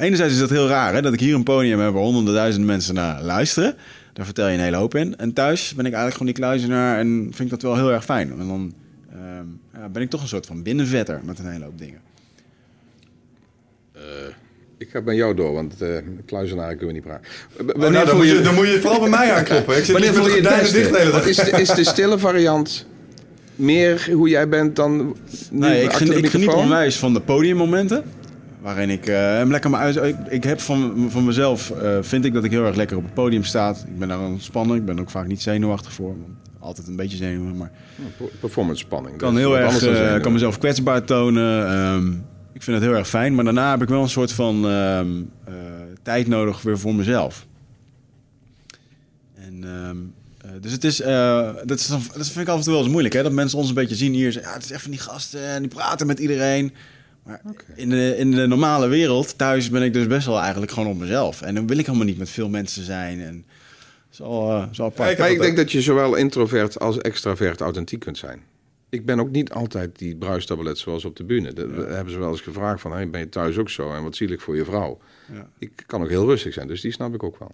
Speaker 1: enerzijds is dat heel raar, hè, dat ik hier een podium heb waar honderden duizenden mensen naar luisteren. Daar vertel je een hele hoop in. En thuis ben ik eigenlijk gewoon die kluizenaar en vind ik dat wel heel erg fijn. En dan ehm, ja, ben ik toch een soort van binnenvetter met een hele hoop dingen.
Speaker 2: Uh, ik ga bij jou door, want uh, kluizenaar kunnen we niet praten.
Speaker 3: Oh, nou, dan, moet je, dan moet je vooral bij mij aankloppen. Ik zit
Speaker 2: wanneer voel je het dicht Is de, is de stille variant meer hoe jij bent dan
Speaker 1: Nee, ik, geniet, ik geniet onwijs van de podiummomenten. Waarin ik uh, hem lekker maar uit. Ik, ik, heb van, van mezelf, uh, vind ik dat ik heel erg lekker op het podium sta. Ik ben daar ontspannen. Ik ben ook vaak niet zenuwachtig voor. Altijd een beetje zenuwachtig, maar...
Speaker 2: Performance spanning.
Speaker 1: Kan heel erg, uh, kan mezelf kwetsbaar tonen. Um, ik vind het heel erg fijn. Maar daarna heb ik wel een soort van um, tijd nodig weer voor mezelf. En... Um, dus het is, uh, dat, is, dat vind ik af en toe wel eens moeilijk, hè? Dat mensen ons een beetje zien hier. Ja, het is even die gasten en die praten met iedereen. Maar in, de, in de normale wereld, thuis ben ik dus best wel eigenlijk gewoon op mezelf. En dan wil ik helemaal niet met veel mensen zijn. En zo, uh, zo apart.
Speaker 2: maar ik denk dat je zowel introvert als extravert authentiek kunt zijn. Ik ben ook niet altijd die bruistablet zoals op de bühne. Dat hebben ze wel eens gevraagd van, hey, ben je thuis ook zo? En wat zielig voor je vrouw? Ja. Ik kan ook heel rustig zijn, dus die snap ik ook wel.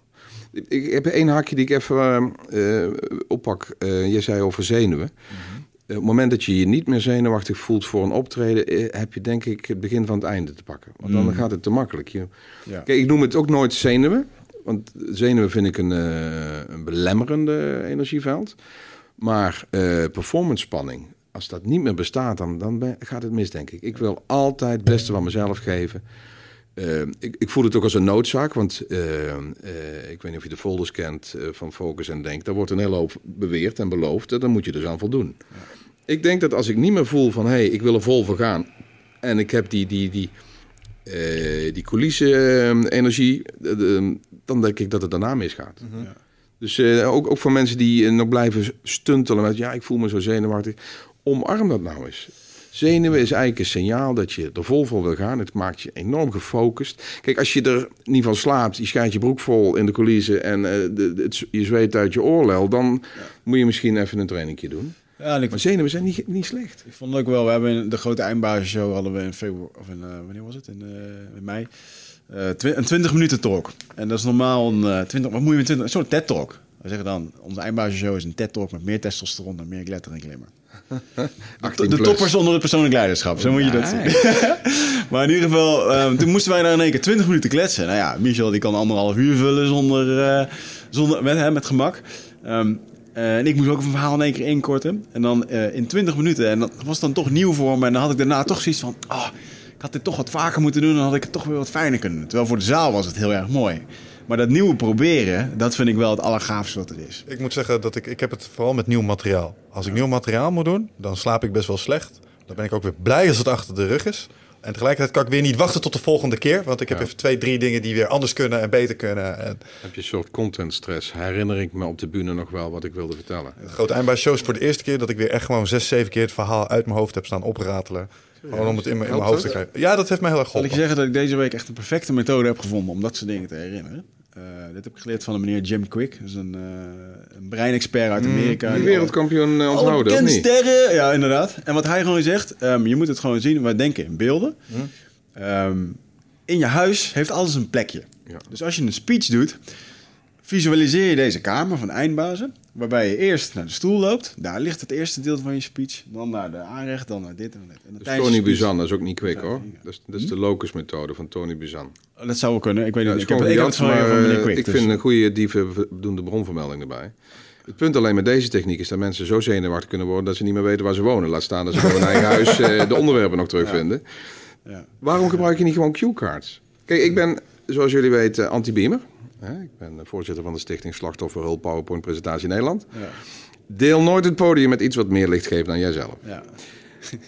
Speaker 2: Ik, heb één haakje die ik even uh, oppak. Uh, je zei over zenuwen. Mhm op het moment dat je je niet meer zenuwachtig voelt voor een optreden, eh, heb je denk ik het begin van het einde te pakken. Want dan mm. gaat het te makkelijk. Je, ja. Kijk, ik noem het ook nooit zenuwen. Want zenuwen vind ik een, uh, een belemmerende energieveld. Maar uh, performance spanning, als dat niet meer bestaat, dan, dan gaat het mis, denk ik. Ik wil altijd het beste van mezelf geven. Uh, ik, ik, voel het ook als een noodzaak, want uh, uh, ik weet niet of je de folders kent van Focus en Denk. Daar wordt een hele hoop beweerd en beloofd. En dan moet je dus aan voldoen. Ja ik denk dat als ik niet meer voel van... hé, hey, ik wil er vol voor gaan... en ik heb die, die, die, uh, die coulissen-energie... dan denk ik dat het daarna misgaat. Mm ja. Dus uh, ook, ook voor mensen die nog blijven stuntelen met... ja, ik voel me zo zenuwachtig. Omarm dat nou eens. Zenuwen is eigenlijk een signaal dat je er vol voor wil gaan. Het maakt je enorm gefocust. Kijk, als je er niet van slaapt, je schijnt je broek vol in de coulissen... en uh, de, het, je zweet uit je oorlel... dan moet je misschien even een trainingje doen. Ja, ik, maar zenuwen zijn niet, niet slecht.
Speaker 1: Ik vond het ook wel. We hebben de grote eindbasisshow hadden we in februari of in uh, wanneer was het in, uh, in mei. Een 20 minuten talk. En dat is normaal een 20. Wat moet je met 20? Een soort TED talk. We zeggen dan, onze eindbasisshow is een TED talk met meer testosteron en meer glitter en glimmer. <laughs> de, de toppers onder het persoonlijk leiderschap, zo moet je dat zien. <laughs> maar in ieder geval, um, toen moesten wij daar in één keer 20 minuten kletsen. Nou ja, Michel die kan anderhalf uur vullen zonder, zonder met, hè, met gemak. Um, uh, en ik moest ook een verhaal in één keer inkorten. En dan uh, in 20 minuten. En dat was dan toch nieuw voor me. En dan had ik daarna toch zoiets van... Oh, ik had dit toch wat vaker moeten doen. Dan had ik het toch weer wat fijner kunnen doen. Terwijl voor de zaal was het heel erg mooi. Maar dat nieuwe proberen, dat vind ik wel het allergaafste wat er is.
Speaker 3: Ik moet zeggen dat ik, ik heb het vooral met nieuw materiaal. Als ik nieuw materiaal moet doen, dan slaap ik best wel slecht. Dan ben ik ook weer blij als het achter de rug is. En tegelijkertijd kan ik weer niet wachten tot de volgende keer. Want ik heb even twee, drie dingen die weer anders kunnen en beter kunnen. En...
Speaker 2: Heb je een soort content stress? Herinner ik me op de bühne nog wel wat ik wilde vertellen?
Speaker 3: Het grote eind bij shows voor de eerste keer dat ik weer echt gewoon zes, zeven keer het verhaal uit mijn hoofd heb staan opratelen. Gewoon om het in mijn, in mijn hoofd te krijgen. Ja, dat heeft mij heel erg geholpen.
Speaker 1: Zal ik je zeggen dat ik deze week echt een perfecte methode heb gevonden om dat soort dingen te herinneren? Uh, dit heb ik geleerd van de meneer Jim Quick. Dat is een, uh, een breinexpert uit mm, Amerika.
Speaker 2: Mm, die wereldkampioen uh, onthouden, of
Speaker 1: niet? sterren! Ja, inderdaad. En wat hij gewoon zegt, um, je moet het gewoon zien. Wij denken in beelden. Mm. Um, in je huis heeft alles een plekje. Ja. Dus als je een speech doet, visualiseer je deze kamer van eindbazen. Waarbij je eerst naar de stoel loopt. Daar ligt het eerste deel van je speech. Dan naar de aanrecht, dan naar dit en dat. En
Speaker 2: dus Tony Buzan, dat is ook niet quick hoor. Dat is, dat is de locus-methode van Tony Buzan.
Speaker 1: Oh, dat zou wel kunnen. Ik weet niet. ik heb, ik het van, meneer Quick.
Speaker 2: Ik
Speaker 1: dus-
Speaker 2: vind een goede dieven doen de bronvermelding erbij. Het punt alleen met deze techniek is dat mensen zo zenuwachtig kunnen worden dat ze niet meer weten waar ze wonen. Laat staan dat ze hun eigen <laughs> huis eh, de onderwerpen nog terugvinden. Ja. Waarom gebruik je niet gewoon cue cards? Kijk, ik ben, zoals jullie weten, anti-beamer. Ik ben voorzitter van de stichting Slachtofferhulp PowerPoint Presentatie Nederland. Ja. Deel nooit het podium met iets wat meer licht geeft dan jijzelf. Ja.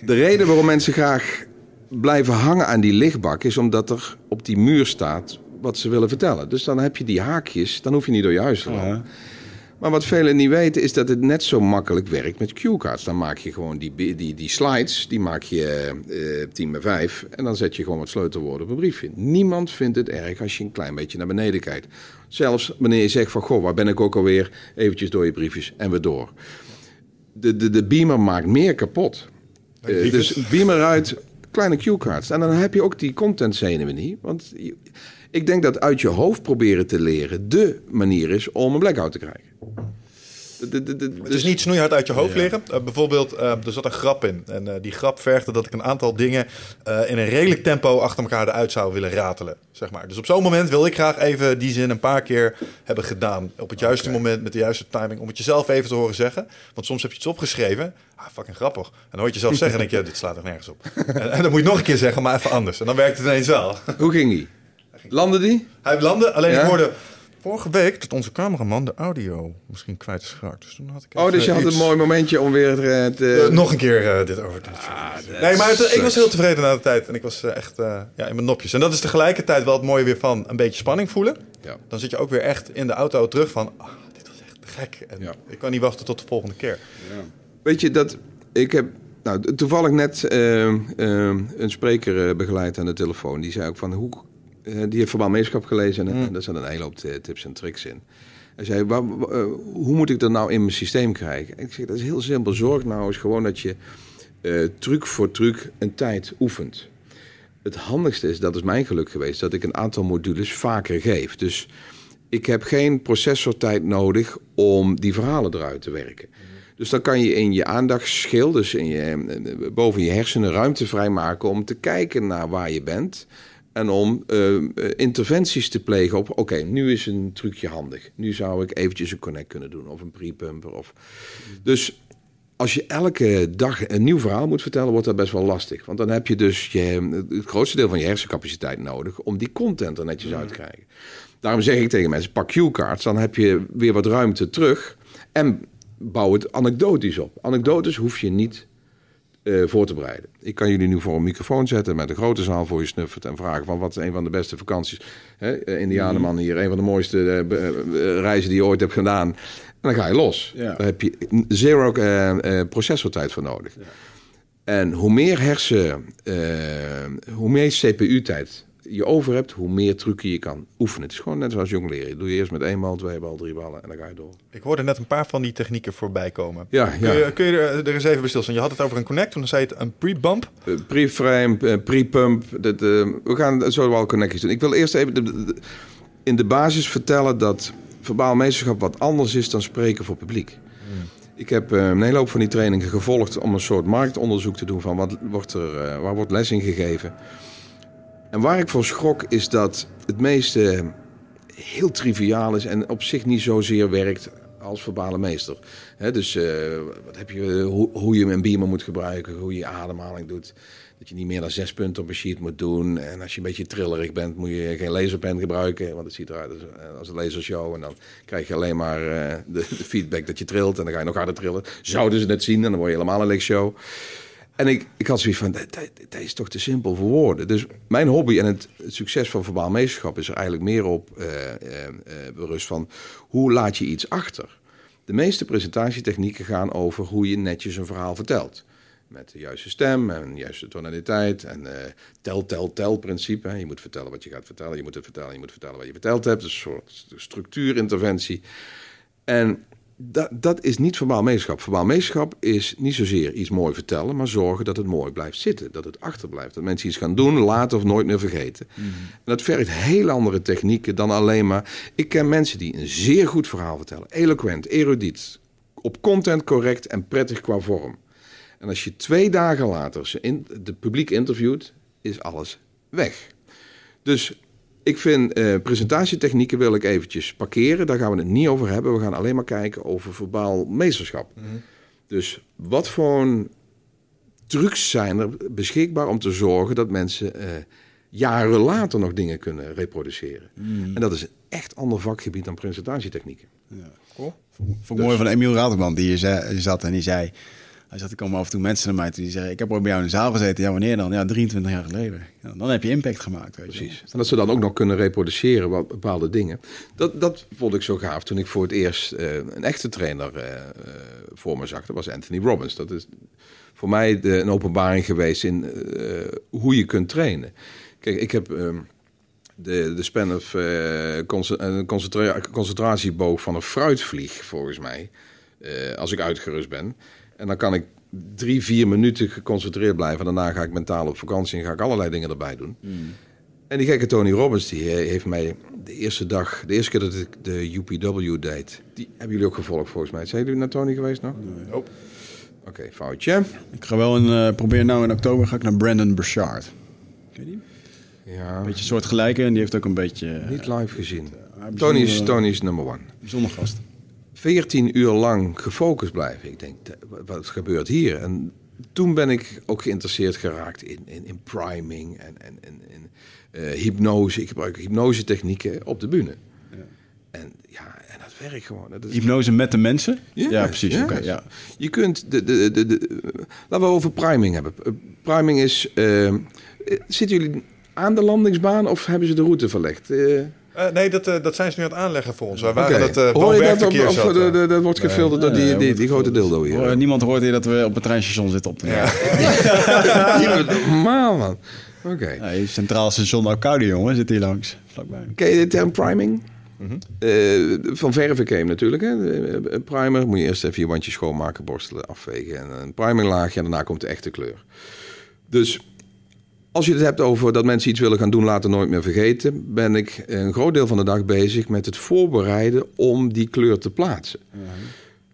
Speaker 2: De reden waarom mensen graag blijven hangen aan die lichtbak is omdat er op die muur staat wat ze willen vertellen. Dus dan heb je die haakjes, dan hoef je niet door je huis te lopen. Maar wat velen niet weten is dat het net zo makkelijk werkt met cue-cards. Dan maak je gewoon die, die, die slides, die maak je uh, 10 bij 5 en dan zet je gewoon wat sleutelwoorden op een briefje. Niemand vindt het erg als je een klein beetje naar beneden kijkt. Zelfs wanneer je zegt van, goh, waar ben ik ook alweer? Eventjes door je briefjes en weer door. De, de, de beamer maakt meer kapot. Uh, dus beamer uit, kleine cue-cards. En dan heb je ook die content zenuwen niet. Want ik denk dat uit je hoofd proberen te leren de manier is om een blackout te krijgen.
Speaker 3: De, de, de, het is niet snoeihard uit je hoofd liggen. Uh, bijvoorbeeld, uh, er zat een grap in. En uh, die grap vergde dat ik een aantal dingen in een redelijk tempo achter elkaar eruit zou willen ratelen. Zeg maar. Dus op zo'n moment wil ik graag even die zin een paar keer hebben gedaan. Op het juiste moment, met de juiste timing. Om het jezelf even te horen zeggen. Want soms heb je iets opgeschreven. Ah, fucking grappig. En dan hoor je jezelf zeggen en denk je, dit slaat er nergens op. <laughs> en, en, dan moet je nog een keer zeggen, maar even anders. En dan werkt het ineens wel.
Speaker 2: Hoe ging die? Landde die?
Speaker 3: Hij landde, alleen ik hoorde vorige week dat onze cameraman de audio misschien kwijt is geraakt. Dus toen had ik
Speaker 2: oh, dus je had een mooi momentje om weer te...
Speaker 3: Uh, nog een keer uh, dit over te ah, Nee, maar het, ik was heel tevreden na de tijd. En ik was echt ja, in mijn nopjes. En dat is tegelijkertijd wel het mooie weer van een beetje spanning voelen. Ja. Dan zit je ook weer echt in de auto terug van... Oh, dit was echt gek. En ja. ik kan niet wachten tot de volgende keer. Ja.
Speaker 2: Weet je, dat... Ik heb nou, toevallig net een spreker begeleid aan de telefoon. Die zei ook van... Hoe eh, die heeft verbaal meeschap gelezen en, mm. daar zijn een hele hoop tips en tricks in. Hij zei, waar, eh, hoe moet ik dat nou in mijn systeem krijgen? ik zeg, dat is heel simpel. Zorg nou eens gewoon dat je uh, truc voor truc een tijd oefent. Het handigste is, dat is mijn geluk geweest, dat ik een aantal modules vaker geef. Dus ik heb geen processortijd nodig om die verhalen eruit te werken. Dus dan kan je in je aandachtsschil, dus in je, boven je hersenen, ruimte vrijmaken om te kijken naar waar je bent. En om uh, interventies te plegen op, oké, nu is een trucje handig. Nu zou ik eventjes een connect kunnen doen of een pre-pumper. Of... Dus als je elke dag een nieuw verhaal moet vertellen, wordt dat best wel lastig. Want dan heb je dus je, het grootste deel van je hersencapaciteit nodig om die content er netjes uit te krijgen. Daarom zeg ik tegen mensen, pak cue-cards, dan heb je weer wat ruimte terug. En bouw het anekdotisch op. Anekdotes hoef je niet uh, voor te bereiden. Ik kan jullie nu voor een microfoon zetten met een grote zaal voor je snuffert en vragen van wat is een van de beste vakanties. Hè, eh, Indianenman hier, een van de mooiste uh, reizen die je ooit hebt gedaan. En dan ga je los. Ja. Daar heb je zero processortijd voor nodig. Ja. En hoe meer hersen, hoe meer CPU-tijd je over hebt, hoe meer trucken je kan oefenen. Het is gewoon net zoals jong leren. Doe je eerst met één bal, twee bal, drie ballen en dan ga je door.
Speaker 3: Ik hoorde net een paar van die technieken voorbij komen. Ja, kun, Je, kun je er, eens even bij stilstaan? Je had het over een connect, toen zei het een pre-bump.
Speaker 2: Uh, pre-frame, uh, pre-pump. Uh, we gaan zo wel connecties doen. Ik wil eerst even in de basis vertellen dat verbaal meesterschap wat anders is dan spreken voor publiek. Hmm. Ik heb een hele hoop van die trainingen gevolgd om een soort marktonderzoek te doen van wat wordt er, waar wordt les in gegeven. En waar ik voor schrok is dat het meeste heel triviaal is en op zich niet zozeer werkt als verbale meester. dus wat heb je, hoe, je een beamer moet gebruiken, hoe je ademhaling doet. Dat je niet meer dan zes punten op een sheet moet doen. En als je een beetje trillerig bent, moet je geen laserpen gebruiken. Want het ziet eruit als, een lasershow. En dan krijg je alleen maar de, de, feedback dat je trilt. En dan ga je nog harder trillen. Zouden ze het zien en dan word je helemaal een lichtshow. En ik, ik had zoiets van, dat, is toch te simpel voor woorden. Dus mijn hobby en het, succes van verbaal meesterschap is er eigenlijk meer op uh, berust van hoe laat je iets achter. De meeste presentatietechnieken gaan over hoe je netjes een verhaal vertelt. Met de juiste stem en de juiste tonaliteit en tel, tel, tel principe. Je moet vertellen wat je gaat vertellen, je moet het vertellen, je moet vertellen wat je verteld hebt. Een soort structuurinterventie. En dat, dat is niet verbaal meesterschap. Verbaal meesterschap is niet zozeer iets mooi vertellen, maar zorgen dat het mooi blijft zitten. Dat het achterblijft. Dat mensen iets gaan doen, laten of nooit meer vergeten. Mhm. En dat vergt heel andere technieken dan alleen maar. Ik ken mensen die een zeer goed verhaal vertellen. Eloquent, erudiet, op content correct en prettig qua vorm. En als je twee dagen later ze in, de publiek interviewt, is alles weg. Dus ik vind uh, presentatietechnieken wil ik eventjes parkeren. Daar gaan we het niet over hebben. We gaan alleen maar kijken over verbaal meesterschap. Mhm. Dus wat voor trucs zijn er beschikbaar om te zorgen dat mensen uh, jaren later nog dingen kunnen reproduceren? Mhm. En dat is een echt ander vakgebied dan presentatietechnieken. Ja.
Speaker 1: Cool. Vond ik mooi van Emiel Rademan, die hier zat en die zei... Hij zat, er komen af en toe mensen naar mij toe die zeggen... ik heb ooit bij jou in de zaal gezeten. Ja, wanneer dan? Ja, 23 jaar geleden. Dan heb je impact gemaakt. Weet
Speaker 2: Precies. En dat ze dan ook nog kunnen reproduceren wat bepaalde dingen. Dat, dat vond ik zo gaaf toen ik voor het eerst uh, een echte trainer uh, voor me zag. Dat was Anthony Robbins. Dat is voor mij de, een openbaring geweest in uh, hoe je kunt trainen. Kijk, ik heb... Ehm, de, de span of concentra concentratieboog van een fruitvlieg, volgens mij. als ik uitgerust ben. En dan kan ik drie, vier minuten geconcentreerd blijven. Daarna ga ik mentaal op vakantie en ga ik allerlei dingen erbij doen. Hmm. En die gekke Tony Robbins, die eh, heeft mij de eerste dag, de eerste keer dat ik de UPW deed, die hebben jullie ook gevolgd volgens mij. Zijn jullie naar Tony geweest nog? Nee. Oh. Oké, foutje.
Speaker 1: Ik ga wel een, uh, probeer nou in oktober ga ik naar Brandon Burchard. Ken je die? Ja. Een beetje soortgelijke en die heeft ook een beetje...
Speaker 2: Niet live gezien. Uh, Tony is, Tony is number one.
Speaker 1: Bijzonder gast.
Speaker 2: 14 uur lang gefocust blijven. Ik denk, wat gebeurt hier? En toen ben ik ook geïnteresseerd geraakt in, in, in priming en, en, en, uh, hypnose. Ik gebruik hypnose-technieken op de bühne. Ja. En ja, en dat werkt gewoon. Dat
Speaker 1: is... Hypnose met de mensen? Ja, precies. Ja. ja.
Speaker 2: Je kunt de, de, de, de, laten we over priming hebben. Eh, priming is. Uh, zitten jullie aan de landingsbaan of hebben ze de route verlegd? Uh,
Speaker 3: uh, nee, dat, uh, dat zijn ze nu aan het aanleggen voor ons. Wij waren dat uh, Hoor
Speaker 2: je dat, of de, dat wordt gefilterd door die, die, die, grote dildo hier?
Speaker 1: Hoor, niemand hoort hier dat we op het treinstation zitten op te
Speaker 2: ja. <laughs> Normaal, man. Oké. Okay.
Speaker 1: Centraal station Arcade, jongen, zit hier langs. Vlakbij.
Speaker 2: Ken je de term priming? Mm -hmm. uh, van verven natuurlijk. Hè? Een primer moet je eerst even je wandje schoonmaken, borstelen, afvegen. En een priminglaagje en daarna komt de echte kleur. Dus als je het hebt over dat mensen iets willen gaan doen, laten nooit meer vergeten, ben ik een groot deel van de dag bezig met het voorbereiden om die kleur te plaatsen.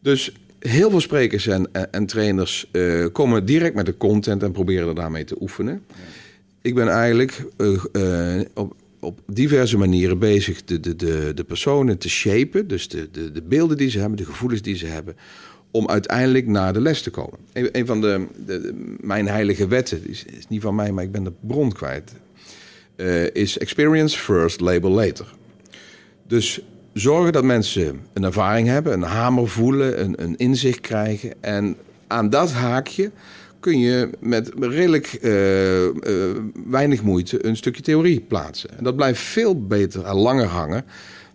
Speaker 2: Dus heel veel sprekers en, en trainers uh, komen direct met de content en proberen er daarmee te oefenen. Ik ben eigenlijk uh, uh, op, op diverse manieren bezig de, de, de, de personen te shapen, dus de, de, de beelden die ze hebben, de gevoelens die ze hebben, om uiteindelijk naar de les te komen. Een, van de, de, mijn heilige wetten, is, niet van mij, maar ik ben de bron kwijt, uh, is experience first, label later. Dus zorgen dat mensen een ervaring hebben, een hamer voelen, een, een inzicht krijgen. En aan dat haakje kun je met redelijk uh, uh, weinig moeite een stukje theorie plaatsen. En dat blijft veel beter en langer hangen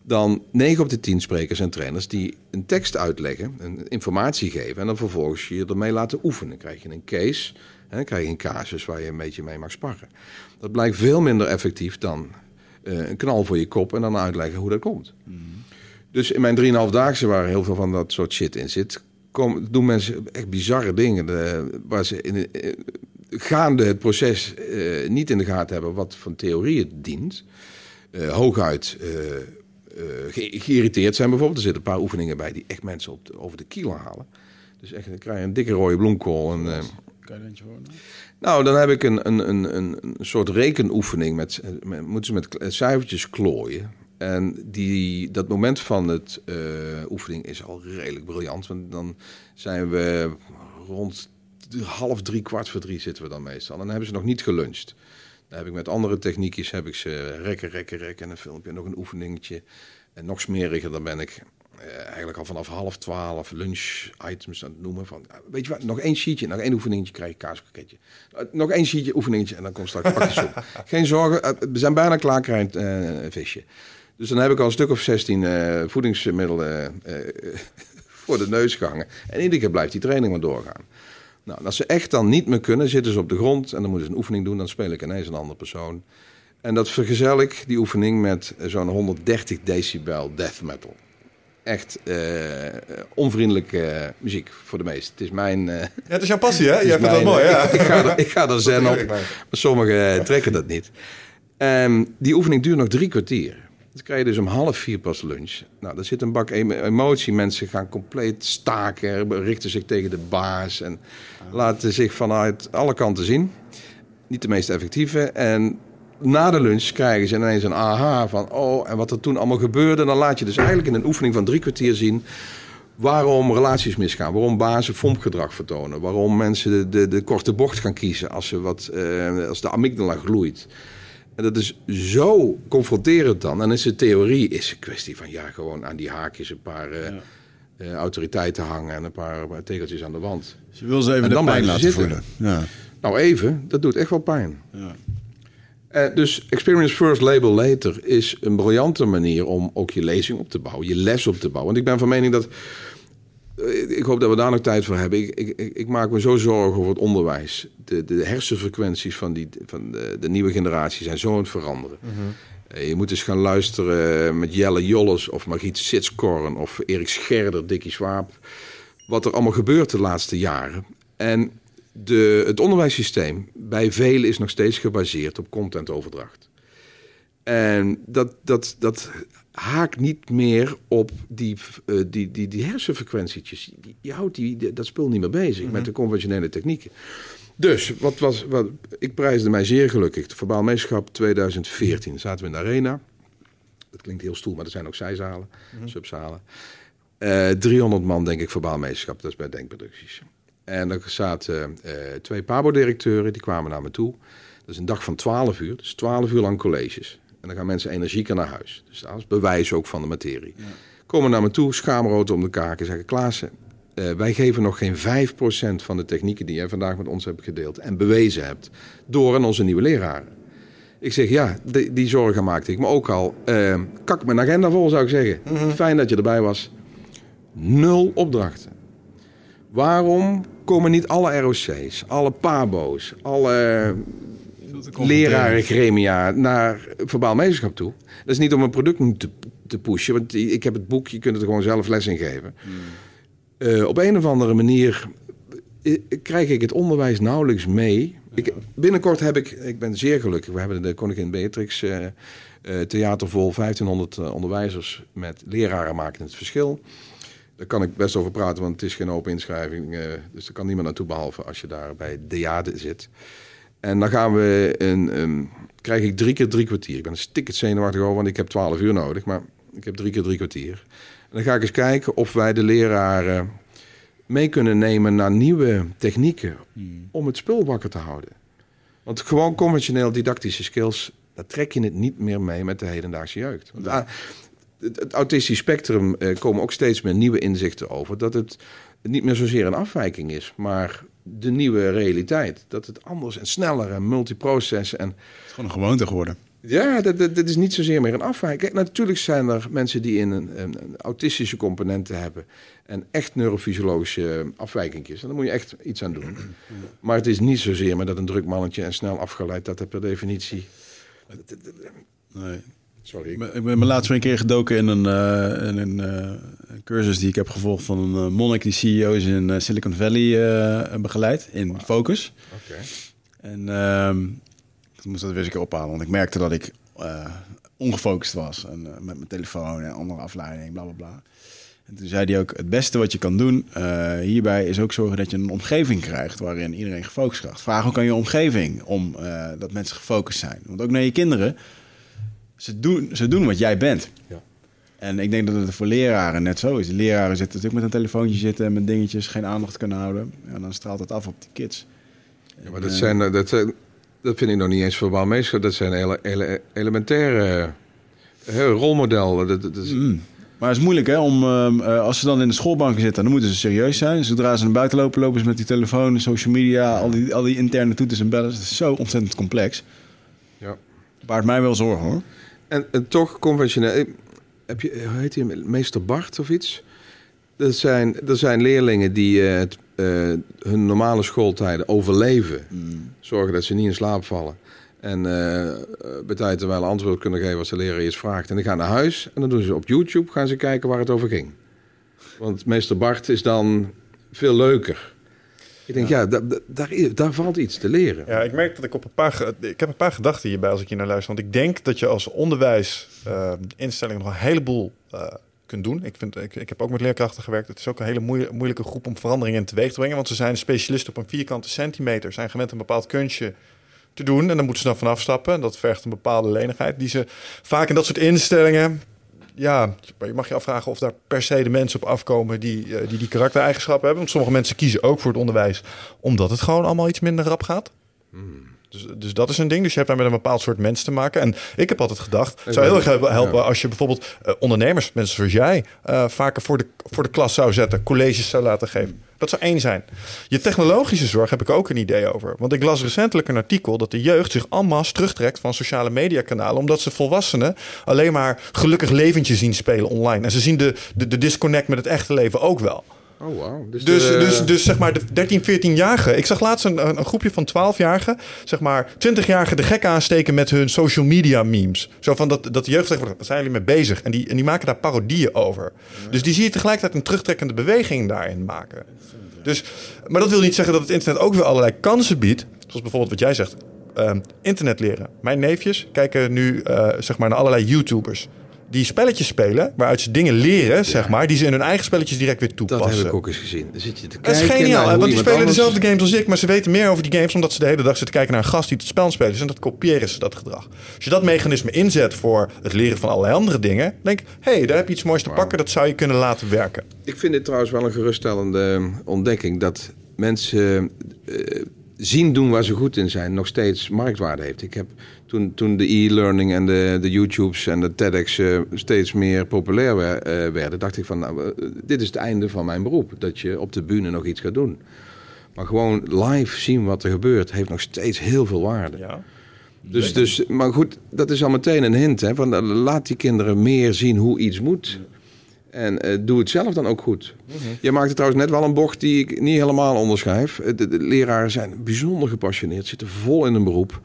Speaker 2: dan 9 op de 10 sprekers en trainers die een tekst uitleggen, een informatie geven en dan vervolgens je ermee laten oefenen. Dan krijg je een case, dan krijg je een casus waar je een beetje mee mag sparren. Dat blijkt veel minder effectief dan uh, een knal voor je kop en dan uitleggen hoe dat komt. Mm -hmm. Dus in mijn 3,5 daagse waar heel veel van dat soort shit in zit, kom, doen mensen echt bizarre dingen de, waar ze in, uh, gaande het proces uh, niet in de gaten hebben wat van theorie het dient. hooguit uh, geïrriteerd zijn bijvoorbeeld. Er zitten een paar oefeningen bij die echt mensen op over de kilo halen. Dus echt, dan krijg je een dikke rode bloemkool. En, uh, kan je eentje? Nou, dan heb ik een, een, een, een soort rekenoefening. Met, met, moeten ze met cijfertjes klooien. En die, dat moment van het uh, oefening is al redelijk briljant. Want dan zijn we rond half drie, kwart voor drie zitten we dan meestal. En dan hebben ze nog niet geluncht. Dan heb ik met andere techniekjes heb ik ze rekken, rekken, rekken en een filmpje, nog een oefeningetje. En nog smeriger, dan ben ik eh, eigenlijk al vanaf half twaalf lunch items aan het noemen. Van, weet je wat, nog één sheetje, nog één oefeningetje krijg je kaaspakketje. Uh, nog één sheetje, oefeningetje en dan komt straks pakjes op. <laughs> Geen zorgen, uh, we zijn bijna klaar, krijg een visje. Dus dan heb ik al een stuk of 16 voedingsmiddelen <laughs> voor de neus gehangen. En iedere keer blijft die training maar doorgaan. Nou, als ze echt dan niet meer kunnen, zitten ze op de grond en dan moeten ze een oefening doen. Dan speel ik ineens een andere persoon. En dat vergezel ik, die oefening, met zo'n 130 decibel death metal. Echt uh, onvriendelijke muziek voor de meesten. Het is mijn... Uh,
Speaker 3: ja, het is jouw passie, hè? Jij vindt dat mooi, ja.
Speaker 2: Ik, ga er, ik ga er zen op, maar sommigen trekken dat niet. Um, die oefening duurt nog drie kwartier. Dan krijg je dus om half vier pas lunch. Nou, daar zit een bak emotie. Mensen gaan compleet staken, richten zich tegen de baas en laten zich vanuit alle kanten zien. Niet de meest effectieve. En na de lunch krijgen ze ineens een aha van... oh, en wat er toen allemaal gebeurde. Dan laat je dus eigenlijk in een oefening van drie kwartier zien... waarom relaties misgaan, waarom bazen fompgedrag vertonen... waarom mensen de, de, de, korte bocht gaan kiezen als, ze wat, uh, als de amygdala gloeit... En dat is zo confronterend dan. En is de theorie is een kwestie van ja, gewoon aan die haakjes een paar uh, uh, autoriteiten hangen en een paar, paar, tegeltjes aan de wand.
Speaker 1: Dus je wil ze even en dan de pijn laten zitten. voelen. Ja.
Speaker 2: Nou even, dat doet echt wel pijn. Ja. Dus Experience First, Label Later is een briljante manier om ook je lezing op te bouwen, je les op te bouwen. Want ik ben van mening dat ik hoop dat we daar nog tijd voor hebben. Ik, ik, ik, maak me zo zorgen over het onderwijs. De, de hersenfrequenties van, die, van de, de nieuwe generatie zijn zo aan het veranderen. Mhm. Je moet eens gaan luisteren met Jelle Jolles of Margriet Sitskorn of Erik Scherder, Dikkie Swaap. Wat er allemaal gebeurt de laatste jaren. En de, het onderwijssysteem bij velen is nog steeds gebaseerd op contentoverdracht. En dat, dat, dat haak niet meer op die, uh, die, die, die hersenfrequentietjes. Je houdt die, dat spul niet meer bezig met mhm. de conventionele technieken. Dus, wat was, wat, ik prijsde mij zeer gelukkig. De Verbaal Meeschap 2014 zaten we in de arena. Dat klinkt heel stoel, maar er zijn ook zijzalen, mm subzalen. Uh, eh, 300 man, denk ik, Verbaal Meeschap. Dat is bij Denkproducties. En er zaten uh, twee Pabo-directeuren, die kwamen naar me toe. Dat is een dag van 12 uur, dus 12 uur lang colleges. En dan gaan mensen energieker naar huis. Dus dat is bewijs ook van de materie. Ja. Komen naar me toe, schaamrood om de kaken, zeggen Klaassen... Uh, wij geven nog geen 5% van de technieken die jij vandaag met ons hebt gedeeld en bewezen hebt, door aan onze nieuwe leraren. Ik zeg ja, die, die zorgen maakte ik me ook al. Uh, kak mijn agenda vol, zou ik zeggen. Mhm. Fijn dat je erbij was. Nul opdrachten. Waarom komen niet alle ROC's, alle PABO's, alle lerarengremia naar verbaal meesterschap toe. Dat is niet om een product te, te pushen, want ik heb het boek, je kunt het gewoon zelf les in geven. Hmm. Uh, op een of andere manier eh, krijg ik het onderwijs nauwelijks mee. Ik, binnenkort heb ik, ik ben zeer gelukkig, we hebben de Koningin Beatrix uh, uh, theater vol 1500 onderwijzers met leraren maken het verschil. Daar kan ik best over praten, want het is geen open inschrijving. dus er kan niemand naartoe behalve als je daar bij Deade zit. En dan gaan we een, een, krijg ik drie keer drie kwartier. Ik ben een sticket zenuwachtig over, want ik heb twaalf uur nodig. Maar ik heb drie keer drie kwartier. En dan ga ik eens kijken of wij de leraren mee kunnen nemen naar nieuwe technieken hmm. om het spul wakker te houden. Want gewoon conventioneel didactische skills, daar trek je het niet meer mee met de hedendaagse jeugd. Want, ah, het, het, autistisch spectrum eh, komen ook steeds meer nieuwe inzichten over. Dat het niet meer zozeer een afwijking is, maar de nieuwe realiteit. Dat het anders en sneller en multiproces en... Het
Speaker 1: is gewoon een gewoonte geworden.
Speaker 2: Ja, dat, dat, is niet zozeer meer een afwijking. natuurlijk zijn er mensen die in een, een, autistische componenten hebben en echt neurofysiologische afwijkingjes. En daar moet je echt iets aan doen. Maar het is niet zozeer maar dat een druk mannetje en snel afgeleid, dat er per definitie...
Speaker 1: Nee. Sorry. Ik ben, ben laatst een keer gedoken in een, uh, in een uh, cursus die ik heb gevolgd van een uh, monnik die CEO's in Silicon Valley begeleidt in Focus. Oké. En ehm, ik moest dat weer eens een keer ophalen, want ik merkte dat ik ongefocust was. En, met mijn telefoon en andere afleiding, bla bla bla. En toen zei hij ook, het beste wat je kan doen hierbij is ook zorgen dat je een omgeving krijgt waarin iedereen gefocust gaat. Vraag ook aan je omgeving om dat mensen gefocust zijn. Want ook naar je kinderen ze doen, ze doen wat jij bent. Ja. En ik denk dat het voor leraren net zo is. Leraren zitten natuurlijk met een telefoontje zitten en met dingetjes geen aandacht kunnen houden. En dan straalt het af op die kids.
Speaker 2: Ja, maar dat, zijn, eh, dat, dat vind ik nog niet eens verbaal meestal. Dat zijn ele, ele, elementaire rolmodellen. Dat, dat is...
Speaker 1: Mm. Maar het is moeilijk hè, om, uh, als ze dan in de schoolbanken zitten, dan moeten ze serieus zijn. Zodra ze naar buiten lopen, lopen ze met die telefoon, social media, al die, al die interne toeters en bellen. Het is zo ontzettend complex. Ja. Baart mij wel zorgen hoor.
Speaker 2: En, en toch conventioneel. Heb je, hoe heet hij, meester Bart of iets? Er zijn, er zijn leerlingen die uh, het, uh, hun normale schooltijden overleven. Mm. Zorgen dat ze niet in slaap vallen. En uh, bij tijd terwijl antwoord kunnen geven als de leraar iets vraagt. En dan gaan naar huis en dan doen ze op YouTube gaan ze kijken waar het over ging. Want meester Bart is dan veel leuker. Ik denk, ja, daar, daar, valt iets te leren.
Speaker 3: Ja, ik merk dat ik op een paar, ik heb een paar gedachten hierbij als ik hier naar luister. Want ik denk dat je als onderwijsinstelling nog een heleboel uh, kunt doen. Ik, vind, ik, heb ook met leerkrachten gewerkt. Het is ook een hele moeilijke groep om veranderingen teweeg te brengen. Want ze zijn specialisten op een vierkante centimeter. Zijn gewend een bepaald kunstje te doen. En dan moeten ze dan vanaf stappen. Dat vergt een bepaalde lenigheid. Die ze vaak in dat soort instellingen ja, je mag je afvragen of daar per se de mensen op afkomen die eh, die, die karaktereigenschappen hebben. Want sommige mensen kiezen ook voor het onderwijs omdat het gewoon allemaal iets minder rap gaat. Hmm. Dus, dus dat is een ding. Dus je hebt daar met een bepaald soort mensen te maken. En ik heb altijd gedacht, het zou heel erg helpen als je bijvoorbeeld uh, ondernemers, mensen zoals jij, uh, vaker voor de, voor de klas zou zetten, colleges zou laten geven. Dat zou één zijn. Je technologische zorg heb ik ook een idee over. Want ik las recentelijk een artikel dat de jeugd zich allemaal terugtrekt van sociale mediakanalen. Omdat ze volwassenen alleen maar gelukkig leventje zien spelen online. En ze zien de, de, de disconnect met het echte leven ook wel.
Speaker 2: Oh, wow.
Speaker 3: Dus, dus, dus, dus, zeg maar de 13, 14-jarigen. Ik zag laatst een, een groepje van 12-jarigen, zeg maar 20-jarigen de gek aansteken met hun social media memes. Zo van dat, dat de jeugd zegt, waar zijn jullie mee bezig? En die, en die maken daar parodieën over. Dus die zie je tegelijkertijd een terugtrekkende beweging daarin maken. Dus, maar dat wil niet zeggen dat het internet ook weer allerlei kansen biedt. Zoals bijvoorbeeld wat jij zegt, uh, internet leren. Mijn neefjes kijken nu uh, zeg maar naar allerlei YouTubers die spelletjes spelen, waaruit ze dingen leren, zeg maar, die ze in hun eigen spelletjes direct weer toepassen.
Speaker 2: Dat heb ik ook eens gezien. Dan zit je te kijken.
Speaker 3: Dat is geniaal, want die spelen dezelfde games als ik, maar ze weten meer over die games omdat ze de hele dag zitten kijken naar een gast die het spel speelt. En dat kopiëren ze dat gedrag. Als je dat mechanisme inzet voor het leren van allerlei andere dingen, denk hé, hey, daar heb je iets moois te pakken, dat zou je kunnen laten werken.
Speaker 2: Ik vind dit trouwens wel een geruststellende ontdekking dat mensen uh, zien doen waar ze goed in zijn, nog steeds marktwaarde heeft. Ik heb toen, toen de e-learning en de, de YouTubes en de TEDx uh, steeds meer populair wer, uh, werden, dacht ik van, nou, uh, dit is het einde van mijn beroep. Dat je op de bühne nog iets gaat doen. Maar gewoon live zien wat er gebeurt, heeft nog steeds heel veel waarde. Ja. Dus, dus, maar goed, dat is al meteen een hint. Hè, van, laat die kinderen meer zien hoe iets moet. En uh, doe het zelf dan ook goed. Mm -hmm. Je maakte trouwens net wel een bocht die ik niet helemaal onderschrijf. De, de, leraren zijn bijzonder gepassioneerd, zitten vol in een beroep.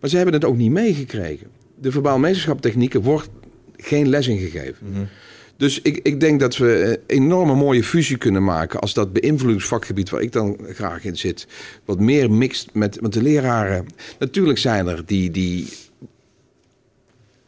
Speaker 2: Maar ze hebben het ook niet meegekregen. De verbaal meesterschaptechnieken wordt geen les in gegeven. Mm -hmm. Dus ik, ik denk dat we een enorme mooie fusie kunnen maken als dat beïnvloedingsvakgebied waar ik dan graag in zit, wat meer mixt met. Want de leraren, natuurlijk zijn er die, die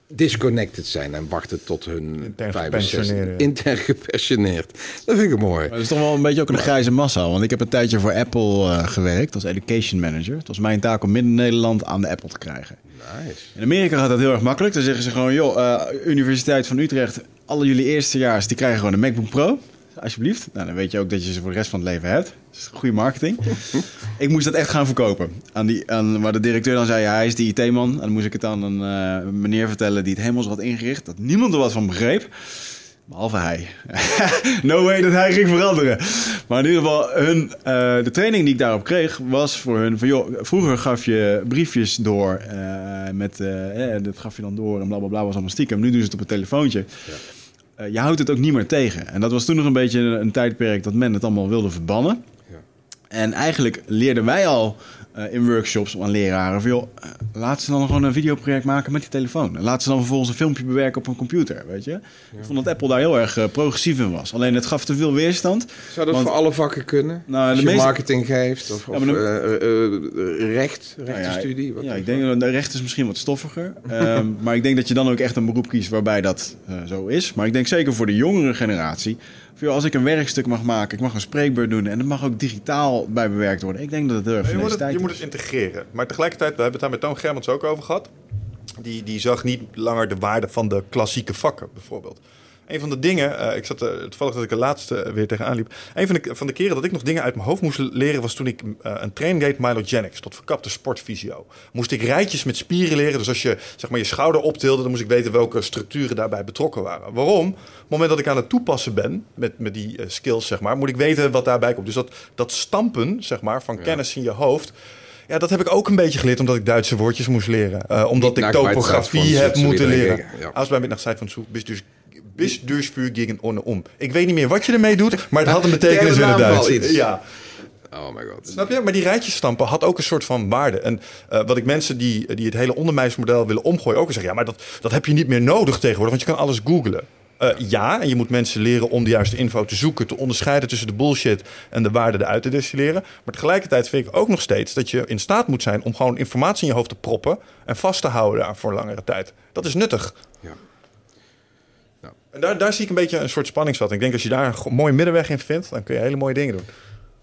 Speaker 2: disconnected zijn en wachten tot hun
Speaker 3: intern gepensioneerd.
Speaker 2: Intern gepensioneerd. Dat vind ik mooi. Maar
Speaker 1: dat is toch wel een beetje ook een grijze massa. Want ik heb een tijdje voor Apple uh, gewerkt als education manager. Het was mijn taak om Midden-Nederland aan de Apple te krijgen. Nice. In Amerika gaat dat heel erg makkelijk. Dan zeggen ze gewoon, joh, uh, Universiteit van Utrecht, alle jullie eerstejaars, die krijgen gewoon een MacBook Pro alsjeblieft. Nou, dan weet je ook dat je ze voor de rest van het leven hebt. Dat is goede marketing. <laughs> ik moest dat echt gaan verkopen. Aan die, aan, waar de directeur dan zei, ja, hij is de IT-man. En dan moest ik het aan een uh, meneer vertellen die het helemaal zo had ingericht. Dat niemand er wat van begreep. Behalve hij. <laughs> no way dat hij ging veranderen. Maar in ieder geval, hun, uh, de training die ik daarop kreeg was voor hun van joh, vroeger gaf je briefjes door uh, met, eh, dat gaf je dan door en blablabla bla, bla, was allemaal stiekem. Nu doen ze het op een telefoontje. Ja. Uh, je houdt het ook niet meer tegen. En dat was toen nog een beetje een, een tijdperk dat men het allemaal wilde verbannen. Ja. En eigenlijk leerden wij al uh, in workshops aan leraren van... joh, uh, laat ze dan gewoon een videoproject maken met die telefoon. laat ze dan vervolgens een filmpje bewerken op een computer, weet je. Ja. Ik vond dat Apple daar heel erg uh, progressief in was. Alleen het gaf te veel weerstand.
Speaker 2: Zou dat want, voor alle vakken kunnen? Nou, Als je meeste... marketing geeft of, of de... recht, rechtenstudie?
Speaker 1: Nou ja, ja ik denk dat de recht is misschien wat stoffiger. um, <laughs> maar ik denk dat je dan ook echt een beroep kiest waarbij dat zo is. Maar ik denk zeker voor de jongere generatie als ik een werkstuk mag maken, ik mag een spreekbeurt doen en het mag ook digitaal bij bewerkt worden. Ik denk dat het heel erg
Speaker 3: je, moet het, je moet het integreren. Maar tegelijkertijd, we hebben het daar met Toon Germans ook over gehad. die, die zag niet langer de waarde van de klassieke vakken, bijvoorbeeld. Een van de dingen, uh, ik zat uh, toevallig dat ik de laatste weer tegenaan liep. Een van de, van de keren dat ik nog dingen uit mijn hoofd moest leren was toen ik een training deed Mylogenics tot verkapte sportfysio. Moest ik rijtjes met spieren leren. Dus als je zeg maar je schouder optilde, dan moest ik weten welke structuren daarbij betrokken waren. Waarom? Op het moment dat ik aan het toepassen ben met, met die skills, zeg maar, moet ik weten wat daarbij komt. Dus dat, dat stampen, zeg maar, van kennis in je hoofd. Ja, dat heb ik ook een beetje geleerd omdat ik Duitse woordjes moest leren. Uh, omdat ik topografie heb moeten leren. Als bij middag van Zoek, dus bis durchvuur gegen ohne om. Ik weet niet meer wat je ermee doet, maar het had een <laughs> betekenis in het Duits. Ja.
Speaker 2: Oh my god.
Speaker 3: Snap je? Maar die rijtjes stampen had ook een soort van waarde. En uh, wat ik mensen die, die het hele onderwijsmodel willen omgooien ook zeggen... ja, maar dat, dat heb je niet meer nodig tegenwoordig, want je kan alles googlen. Uh, ja, en je moet mensen leren om de juiste info te zoeken, te onderscheiden tussen de bullshit en de waarde eruit te destilleren. Maar tegelijkertijd vind ik ook nog steeds dat je in staat moet zijn om gewoon informatie in je hoofd te proppen en vast te houden daar voor langere tijd. Dat is nuttig. Ja. Daar, daar zie ik een beetje een soort spanningsvat. Ik denk als je daar een mooie middenweg in vindt, dan kun je hele mooie dingen doen.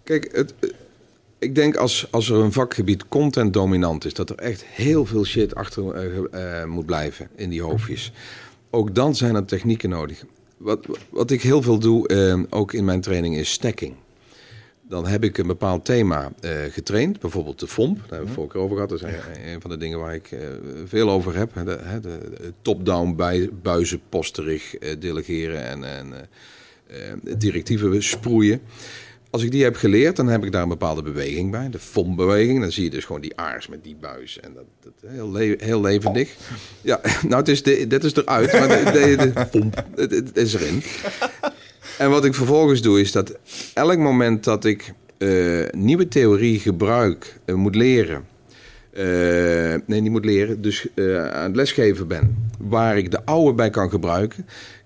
Speaker 2: Kijk, het, ik denk als, als er een vakgebied content dominant is, dat er echt heel veel shit achter uh, uh, moet blijven in die hoofdjes. Ook dan zijn er technieken nodig. Wat, wat ik heel veel doe, ook in mijn training, is stacking. Dan heb ik een bepaald thema uh, getraind, bijvoorbeeld de FOMP. Daar hebben we het vorige keer over gehad. Dat is ja. een van de dingen waar ik uh, veel over heb. De, de, de top-down buizenposterig uh, delegeren en, en directieven sproeien. Als ik die heb geleerd, dan heb ik daar een bepaalde beweging bij. De FOMP-beweging. Dan zie je dus gewoon die aars met die buis. En dat, dat heel, le heel levendig. Ja, <laughs> nou, het is de, is eruit, maar de, de, de <laughs> FOMP, het, het is erin. En wat ik vervolgens doe, is dat elk moment dat ik uh, nieuwe theorie gebruik, uh, moet leren. Uh, nee, niet moet leren, dus aan het lesgeven ben, waar ik de oude bij kan gebruiken,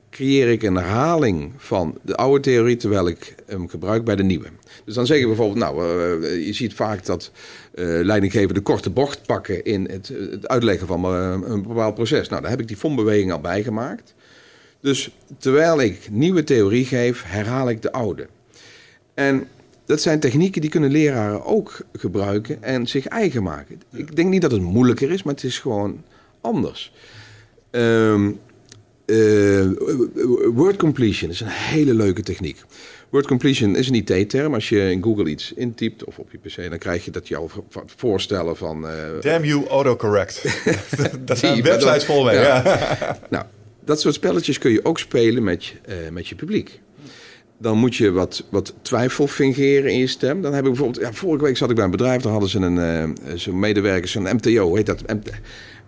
Speaker 2: creëer ik een herhaling van de oude theorie terwijl ik hem gebruik bij de nieuwe. Dus dan zeg je bijvoorbeeld, nou, je ziet vaak dat leidinggevenden de korte bocht pakken in het, het uitleggen van een bepaald proces. Nou, daar heb ik die FOM-beweging al bijgemaakt. Dus terwijl ik nieuwe theorie geef, herhaal ik de oude. En dat zijn technieken die kunnen leraren ook gebruiken en zich eigen maken. Ik denk niet dat het moeilijker is, maar het is gewoon anders. Um, uh, word completion is een hele leuke techniek. Word completion is een IT-term. Als je in Google iets intypt of op je PC, dan krijg je dat jou voorstellen van. Uh,
Speaker 3: Damn you, autocorrect. <laughs> <laughs> dat zijn websites vol mee. Ja.
Speaker 2: ja. <laughs> nou, dat soort spelletjes kun je ook spelen met, uh, met je publiek. Dan moet je wat, wat twijfel fingeren in je stem. Dan heb ik bijvoorbeeld, ja, vorige week zat ik bij een bedrijf, daar hadden ze een, uh, zo'n medewerker, zo'n MTO, heet dat. En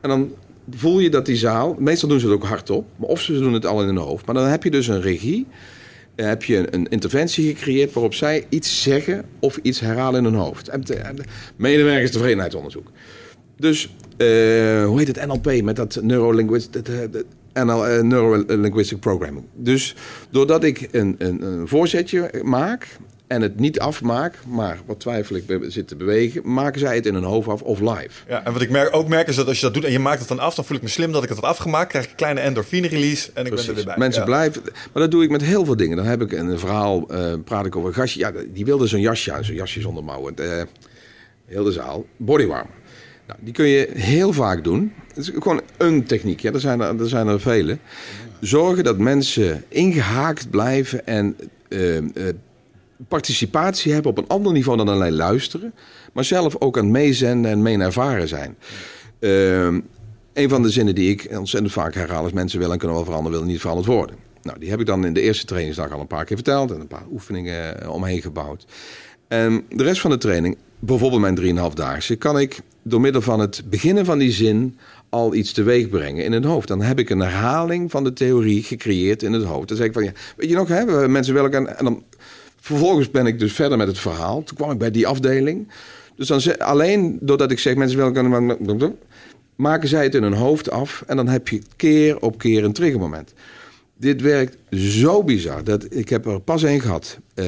Speaker 2: dan voel je dat die zaal, meestal doen ze het ook hardop, maar of ze doen het al in hun hoofd. Maar dan heb je dus een regie, heb je een interventie gecreëerd waarop zij iets zeggen of iets herhalen in hun hoofd. Medewerkers tevredenheidsonderzoek. Dus, uh, hoe heet het, NLP, met dat neurolinguistic... NL, uh, Neuro Linguistic Programming. Dus doordat ik een, een, een voorzetje maak en het niet afmaak, maar wat twijfel ik zit te bewegen, maken zij het in hun hoofd af of live.
Speaker 3: Ja, en wat ik merk, ook merk is dat als je dat doet en je maakt het dan af, dan voel ik me slim dat ik het had afgemaakt, krijg ik een kleine endorfine release en ik ben er weer bij.
Speaker 2: Mensen blijven, maar dat doe ik met heel veel dingen. Dan heb ik een verhaal, uh, praat ik over een gastje, ja, die wilde zo'n jasje aan, zo'n jasje zonder mouwen. Uh, heel de zaal, bodywarm. Die kun je heel vaak doen. Het is gewoon een techniek. Ja, er, zijn er, er zijn er vele. Zorgen dat mensen ingehaakt blijven en uh, uh, participatie hebben op een ander niveau dan alleen luisteren. Maar zelf ook aan het meezenden en mee ervaren zijn. Uh, een van de zinnen die ik ontzettend vaak herhaal is... mensen willen en kunnen wel veranderen, willen niet veranderd worden. Nou, die heb ik dan in de eerste trainingsdag al een paar keer verteld... en een paar oefeningen omheen gebouwd. En de rest van de training, bijvoorbeeld mijn 3,5-daagse... kan ik door middel van het beginnen van die zin al iets teweeg brengen in het hoofd. Dan heb ik een herhaling van de theorie gecreëerd in het hoofd. Dan zeg ik van, ja, weet je nog, hè, mensen willen... En, en dan, vervolgens ben ik dus verder met het verhaal. Toen kwam ik bij die afdeling. Dus dan alleen doordat ik zeg, mensen willen... Maken zij het in hun hoofd af en dan heb je keer op keer een triggermoment. Dit werkt zo bizar. Dat, ik heb er pas één gehad. Uh,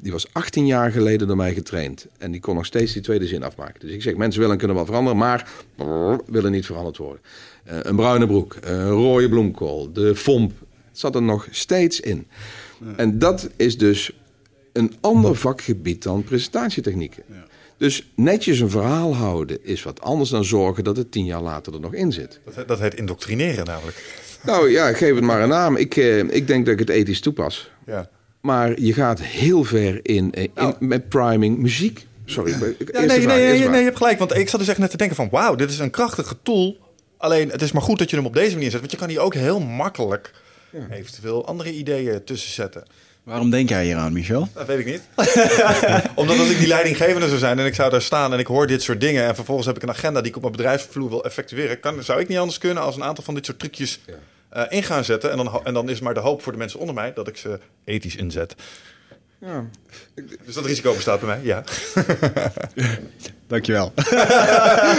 Speaker 2: die was 18 jaar geleden door mij getraind. En die kon nog steeds die tweede zin afmaken. Dus ik zeg, mensen willen kunnen wel veranderen, maar brrr, willen niet veranderd worden. Uh, een bruine broek, een rode bloemkool, de fomp. zat er nog steeds in. Ja. En dat is dus een ander vakgebied dan presentatietechnieken. Ja. Dus netjes een verhaal houden is wat anders dan zorgen dat het tien jaar later er nog in zit.
Speaker 3: Dat, dat heet indoctrineren namelijk.
Speaker 2: Nou ja, geef het maar een naam. Ik, eh, ik denk dat ik het ethisch toepas. Ja. Maar je gaat heel ver in, in nou. met priming muziek. Sorry. Ja,
Speaker 3: nee, nee, nee, nee, je hebt gelijk. Want ik zat dus echt net te denken van... wauw, dit is een krachtige tool. Alleen, het is maar goed dat je hem op deze manier zet. Want je kan hier ook heel makkelijk eventueel andere ideeën tussen zetten.
Speaker 1: Waarom denk jij hier aan, Michel?
Speaker 3: Dat weet ik niet. <laughs> Omdat als ik die leidinggevende zou zijn en ik zou daar staan en ik hoor dit soort dingen... en vervolgens heb ik een agenda die ik op mijn bedrijfsvloer wil effectueren... Kan, zou ik niet anders kunnen als een aantal van dit soort trucjes uh, in gaan zetten. En dan, en dan is maar de hoop voor de mensen onder mij dat ik ze ethisch inzet. Ja. Dus dat risico bestaat bij mij, ja. <laughs>
Speaker 1: Dankjewel. <laughs>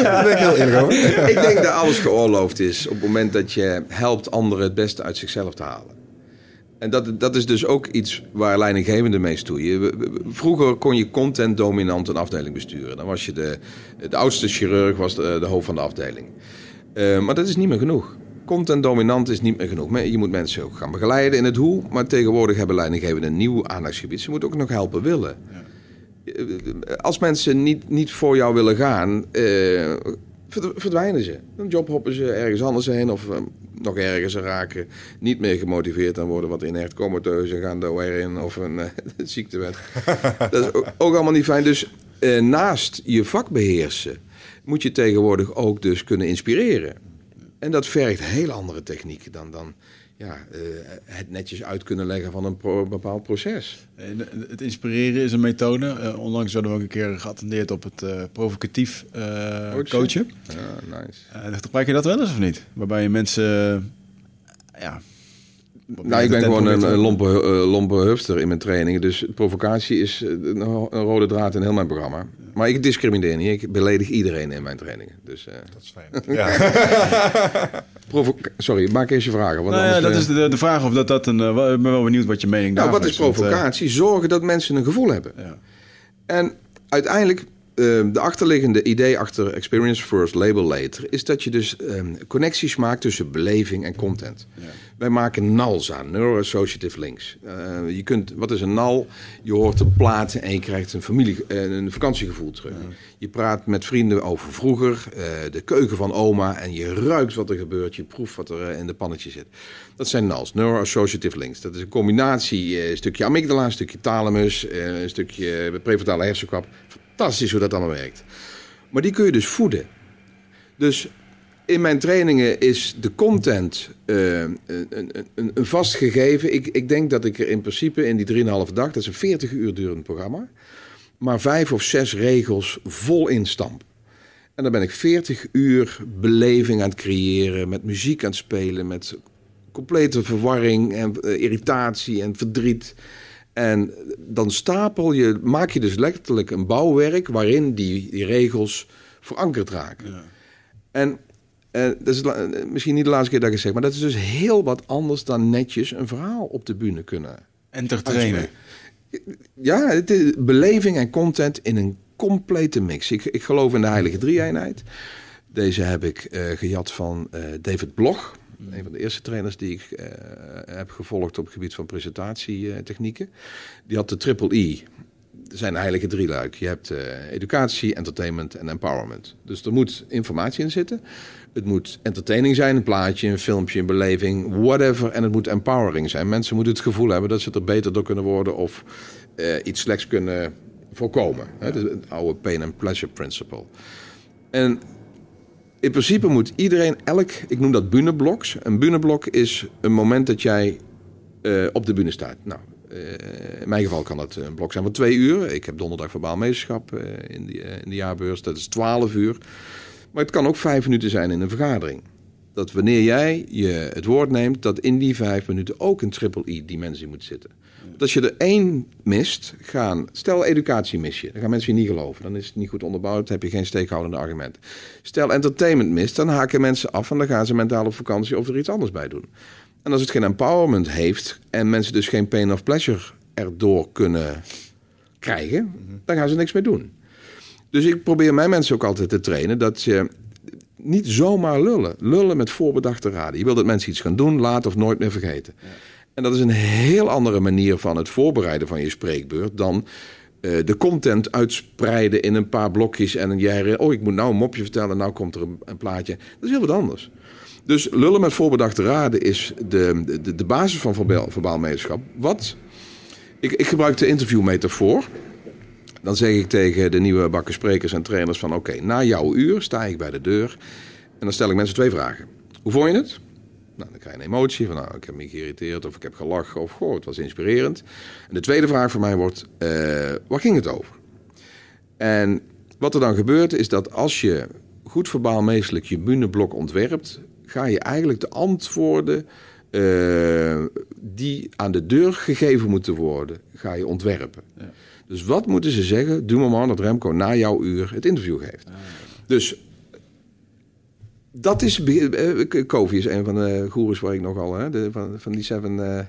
Speaker 2: Daar ben ik heel eerlijk over. <laughs> ik denk dat alles geoorloofd is op het moment dat je helpt anderen het beste uit zichzelf te halen. En dat, dat is dus ook iets waar leidinggevenden mee stoeien. Vroeger kon je content dominant een afdeling besturen. Dan was je de, de oudste chirurg, was de, de hoofd van de afdeling. Uh, maar dat is niet meer genoeg. Content dominant is niet meer genoeg. Je moet mensen ook gaan begeleiden in het hoe. Maar tegenwoordig hebben leidinggevenden een nieuw aandachtsgebied. Ze moeten ook nog helpen willen. Als mensen niet, niet voor jou willen gaan, uh, verdwijnen ze. Dan jobhoppen ze ergens anders heen of uh, nog ergens raken. Niet meer gemotiveerd en worden wat inert comateus en gaan in of een <laughs> uh, ziektewet. <laughs> dat is ook, ook, allemaal niet fijn. Dus naast je vak beheersen moet je tegenwoordig ook dus kunnen inspireren. En dat vergt heel andere technieken dan, dan ja, uh, het netjes uit kunnen leggen van een bepaald proces.
Speaker 1: En het inspireren is een methode. Uh, onlangs hadden we ook een keer geattendeerd op het uh, provocatief coachen. Ja, nice. gebruik je dat wel eens of niet? Waarbij je mensen ja,
Speaker 2: nou, ik ben gewoon een, een lompe, lompe hupster in mijn trainingen. Dus provocatie is een, rode draad in heel mijn programma. Maar ik discrimineer niet. Ik beledig iedereen in mijn trainingen. Dus, uh...
Speaker 3: Dat is fijn. Ja. <laughs>
Speaker 2: Sorry, maak eens je vragen.
Speaker 1: Want nou ja, dat is de, de, vraag of dat dat een... ik ben wel benieuwd wat je mening
Speaker 2: nou, wat is provocatie? Zorgen dat mensen een gevoel hebben. Ja. En uiteindelijk Ehm, de achterliggende idee achter Experience First, Label Later, is dat je dus um, connecties maakt tussen beleving en content. Ja. Wij maken NALs aan, Neuroassociative Links. Uh, je kunt, wat is een NAL? Je hoort een plaat en je krijgt een, familie, uh, een vakantiegevoel terug. Ja. Je praat met vrienden over vroeger, uh, de keuken van oma en je ruikt wat er gebeurt, je proeft wat er in de pannetje zit. Dat zijn NALs, Neuroassociative Links. Dat is een combinatie, een stukje amygdala, een stukje thalamus, een stukje prefrontale hersenkap fantastisch hoe dat allemaal werkt. Maar die kun je dus voeden. Dus in mijn trainingen is de content uh, een, een, een, vast gegeven. Ik, ik denk dat ik er in principe in die 3,5 dag, dat is een 40 uur durend programma, maar vijf of zes regels vol instamp. En dan ben ik 40 uur beleving aan het creëren, met muziek aan het spelen, met complete verwarring en uh, irritatie en verdriet. En dan stapel je, maak je dus letterlijk een bouwwerk waarin die, die regels verankerd raken. Ja. En uh, dat is misschien niet de laatste keer dat ik het zeg, maar dat is dus heel wat anders dan netjes een verhaal op de bühne kunnen.
Speaker 1: Entertainen.
Speaker 2: Ja, het is beleving en content in een complete mix. Ik, ik geloof in de heilige drie-eenheid. Deze heb ik uh, gejat van uh, David Bloch. Een van de eerste trainers die ik uh, heb gevolgd op het gebied van presentatietechnieken. Die had de triple E. Er zijn heilige drieluik. Je hebt uh, educatie, entertainment en empowerment. Dus er moet informatie in zitten. Het moet entertaining zijn, een plaatje, een filmpje, een beleving, whatever. En het moet empowering zijn. Mensen moeten het gevoel hebben dat ze er beter door kunnen worden of uh, iets slechts kunnen voorkomen. Ja. Het oude pain and pleasure principle. En in principe moet iedereen elk, ik noem dat bühnebloks. Een bühneblok is een moment dat jij uh, op de bühne staat. Nou, uh, in mijn geval kan dat een blok zijn van twee uur. Ik heb donderdag verbaal meesterschap uh, in, in de jaarbeurs. Dat is twaalf uur. Maar het kan ook vijf minuten zijn in een vergadering. Dat wanneer jij je het woord neemt, dat in die vijf minuten ook een triple E-dimensie moet zitten. Als je er één mist, gaan. Stel educatie mis je, dan gaan mensen je niet geloven. Dan is het niet goed onderbouwd, dan heb je geen steekhoudende argumenten. Stel entertainment mist, dan haken mensen af en dan gaan ze mentaal op vakantie of er iets anders bij doen. En als het geen empowerment heeft en mensen dus geen pain of pleasure erdoor kunnen krijgen, dan gaan ze niks meer doen. Dus ik probeer mijn mensen ook altijd te trainen dat je niet zomaar lullen. Lullen met voorbedachte raden. Je wil dat mensen iets gaan doen, laten of nooit meer vergeten. En dat is een heel andere manier van het voorbereiden van je spreekbeurt dan eh, de content uitspreiden in een paar blokjes en een jaar. Oh, ik moet nou een mopje vertellen, nou komt er een, plaatje. Dat is heel wat anders. Dus lullen met voorbedachte raden is de, de, de basis van verbaal Wat? Ik, ik gebruik de interviewmetafoor. Dan zeg ik tegen de nieuwe bakken sprekers en trainers van... oké, na jouw uur sta ik bij de deur en dan stel ik mensen twee vragen. Hoe vond je het? Nou, dan krijg je een emotie van, nou, ik heb me geïrriteerd of ik heb gelachen of goh, het was inspirerend. En de tweede vraag voor mij wordt, uh, waar ging het over? En wat er dan gebeurt is dat als je goed verbaal meestelijk je bühneblok ontwerpt, ga je eigenlijk de antwoorden uh, die aan de deur gegeven moeten worden, ga je ontwerpen. Ja. Dus wat moeten ze zeggen? Doe maar man dat Remco na jouw uur het interview geeft. Ah, dus dat is. Uh, Kofi is een van de goeroes waar ik nogal. Hè, de, van, van die seven. Uh,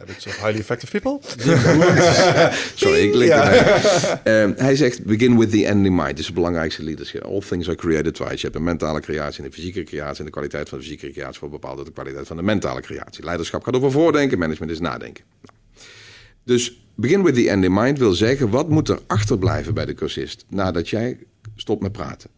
Speaker 3: Habits of highly effective people? <laughs>
Speaker 2: Sorry, ik ja. um, hij zegt, begin with the end in mind. Dat is het belangrijkste leadership. All things are created twice. Je hebt een mentale creatie en een fysieke creatie. En de kwaliteit van de fysieke creatie voor bepaalde de kwaliteit van de mentale creatie. Leiderschap gaat over voordenken, management is nadenken. Nou. Dus begin with the end in mind wil zeggen, wat moet er achterblijven bij de cursist nadat jij stopt met praten?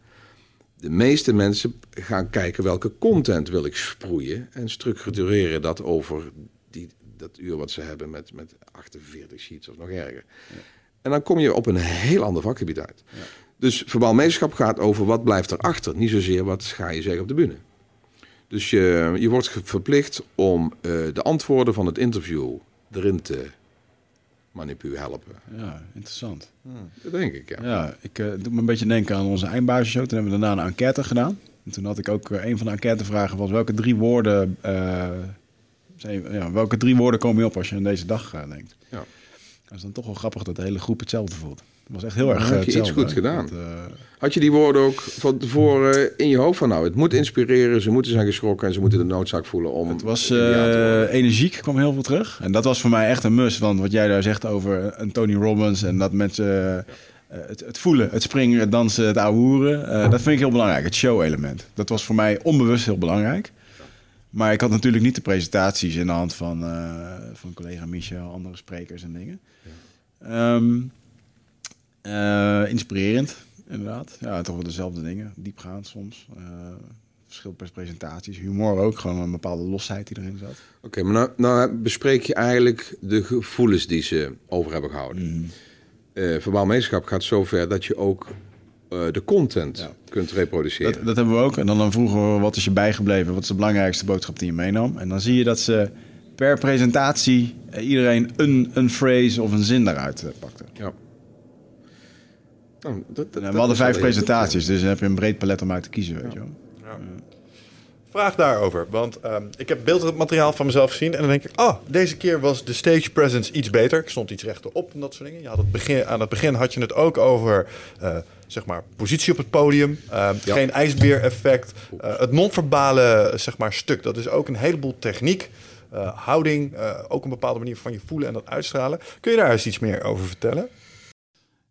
Speaker 2: De meeste mensen gaan kijken welke content wil ik sproeien en structureren dat over die, dat uur wat ze hebben met, met 48 sheets of nog erger. Ja. En dan kom je op een heel ander vakgebied uit. Ja. Dus verbaal meesterschap gaat over wat blijft erachter, niet zozeer wat ga je zeggen op de bühne. Dus je, je wordt verplicht om uh, de antwoorden van het interview erin te manipu helpen.
Speaker 1: Ja, interessant.
Speaker 2: Hmm. Dat denk ik, ja.
Speaker 1: Ja, ik uh, doe me een beetje denken aan onze eindbasisshow. Toen hebben we daarna een enquête gedaan. En toen had ik ook uh, een van de enquêtevragen was welke drie woorden... Uh, ja, welke drie woorden komen je op als je aan deze dag denkt? Ja. Dat is dan toch wel grappig dat de hele groep hetzelfde voelt was echt heel erg
Speaker 2: Had je iets goed gedaan. Eh, Had je die woorden ook van tevoren in je hoofd van nou, het moet inspireren, ze moeten zijn geschrokken en ze moeten de noodzaak voelen om.
Speaker 1: Het was uh, energiek, kwam heel veel terug. En dat was voor mij echt een must. Want wat jij daar zegt over een Tony Robbins en dat mensen. Uh, het, het, voelen, het springen, het dansen, het ouwehoeren. Uh, dat vind ik heel belangrijk, het show-element. Dat was voor mij onbewust heel belangrijk. Maar ik had natuurlijk niet de presentaties in de hand van, van collega Michel, andere sprekers en dingen. Ja. Ehm, uh, inspirerend, inderdaad. Ja, toch wel dezelfde dingen. Diepgaand soms. Uh, verschil per presentaties. Humor ook. Gewoon een bepaalde losheid die erin zat.
Speaker 2: Oké, maar nou, nou, bespreek je eigenlijk de gevoelens die ze over hebben gehouden. Mm. Uh, verbaal meesterschap gaat zover dat je ook de content kunt reproduceren.
Speaker 1: Dat, dat, hebben we ook. En dan, dan vroegen we wat is je bijgebleven? Wat is de belangrijkste boodschap die je meenam? En dan zie je dat ze per presentatie iedereen een, een phrase of een zin daaruit pakte. Ja. Nou, dat, dat, we hadden vijf presentaties, dus dan heb je een breed palet om uit te kiezen. Weet je wel. Ja.
Speaker 3: Vraag daarover, want um, ik heb beeldmateriaal van mezelf gezien en dan denk ik, oh, deze keer was de stage presence iets beter. Ik stond iets rechterop en dat soort dingen. Je had het begin, aan het begin had je het ook over, uh, zeg maar, positie op het podium, uh, geen ijsbeer-effect, uh, het non-verbale, zeg maar, stuk. Dat is ook een heleboel techniek. Uh, houding, ook een bepaalde manier van je voelen en dat uitstralen. Kun je daar eens iets meer over vertellen?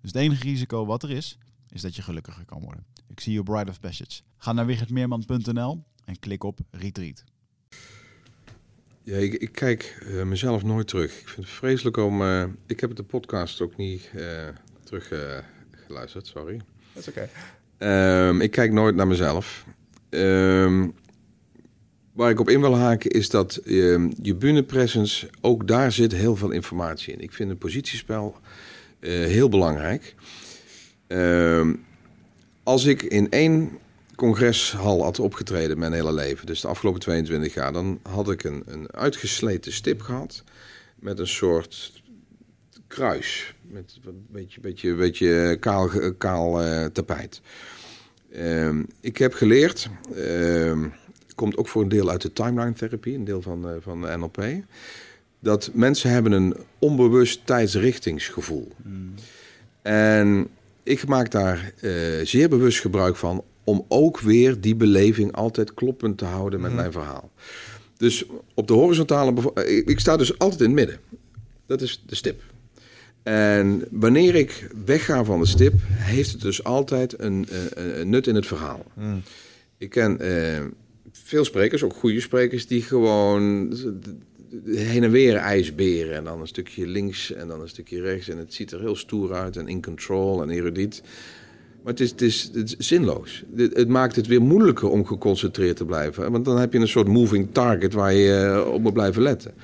Speaker 1: Dus het enige risico wat er is, is dat je gelukkiger kan worden. Ik zie je Bride of Passage. Ga naar wichertmeerman.nl en klik op Retreat.
Speaker 2: Ja, ik, ik kijk uh, mezelf nooit terug. Ik vind het vreselijk om... Uh, ik heb de podcast ook niet uh, terug geluisterd, sorry.
Speaker 3: Dat is oké.
Speaker 2: Um, ik kijk nooit naar mezelf. Um, waar ik op in wil haken is dat uh, je bühnepresence, ook daar zit heel veel informatie in. Ik vind een positiespel heel belangrijk. Uh, als ik in één congreshal had opgetreden mijn hele leven, dus de afgelopen 22 jaar, dan had ik een, een uitgesleten stip gehad met een soort kruis, met een beetje, beetje, beetje kaal, kaal uh, tapijt. Ehm, ik heb geleerd ehm, komt ook voor een deel uit de timeline therapie, een deel van, uh, van de NLP. Dat mensen hebben een onbewust tijdsrichtingsgevoel. Mm. En ik maak daar uh, zeer bewust gebruik van om ook weer die beleving altijd kloppend te houden met mm. mijn verhaal. Dus op de horizontale... Ik, ik sta dus altijd in het midden. Dat is de stip. En wanneer ik wegga van de stip, heeft het dus altijd een, een, een nut in het verhaal. Mm. Ik ken uh, veel sprekers, ook goede sprekers, die gewoon heen en weer ijsberen. En dan een stukje links en dan een stukje rechts. En het ziet er heel stoer uit en in control en erudiet. Maar het is, zinloos. Het, maakt het weer moeilijker om geconcentreerd te blijven. Want dan heb je een soort moving target waar je eh, op moet blijven letten.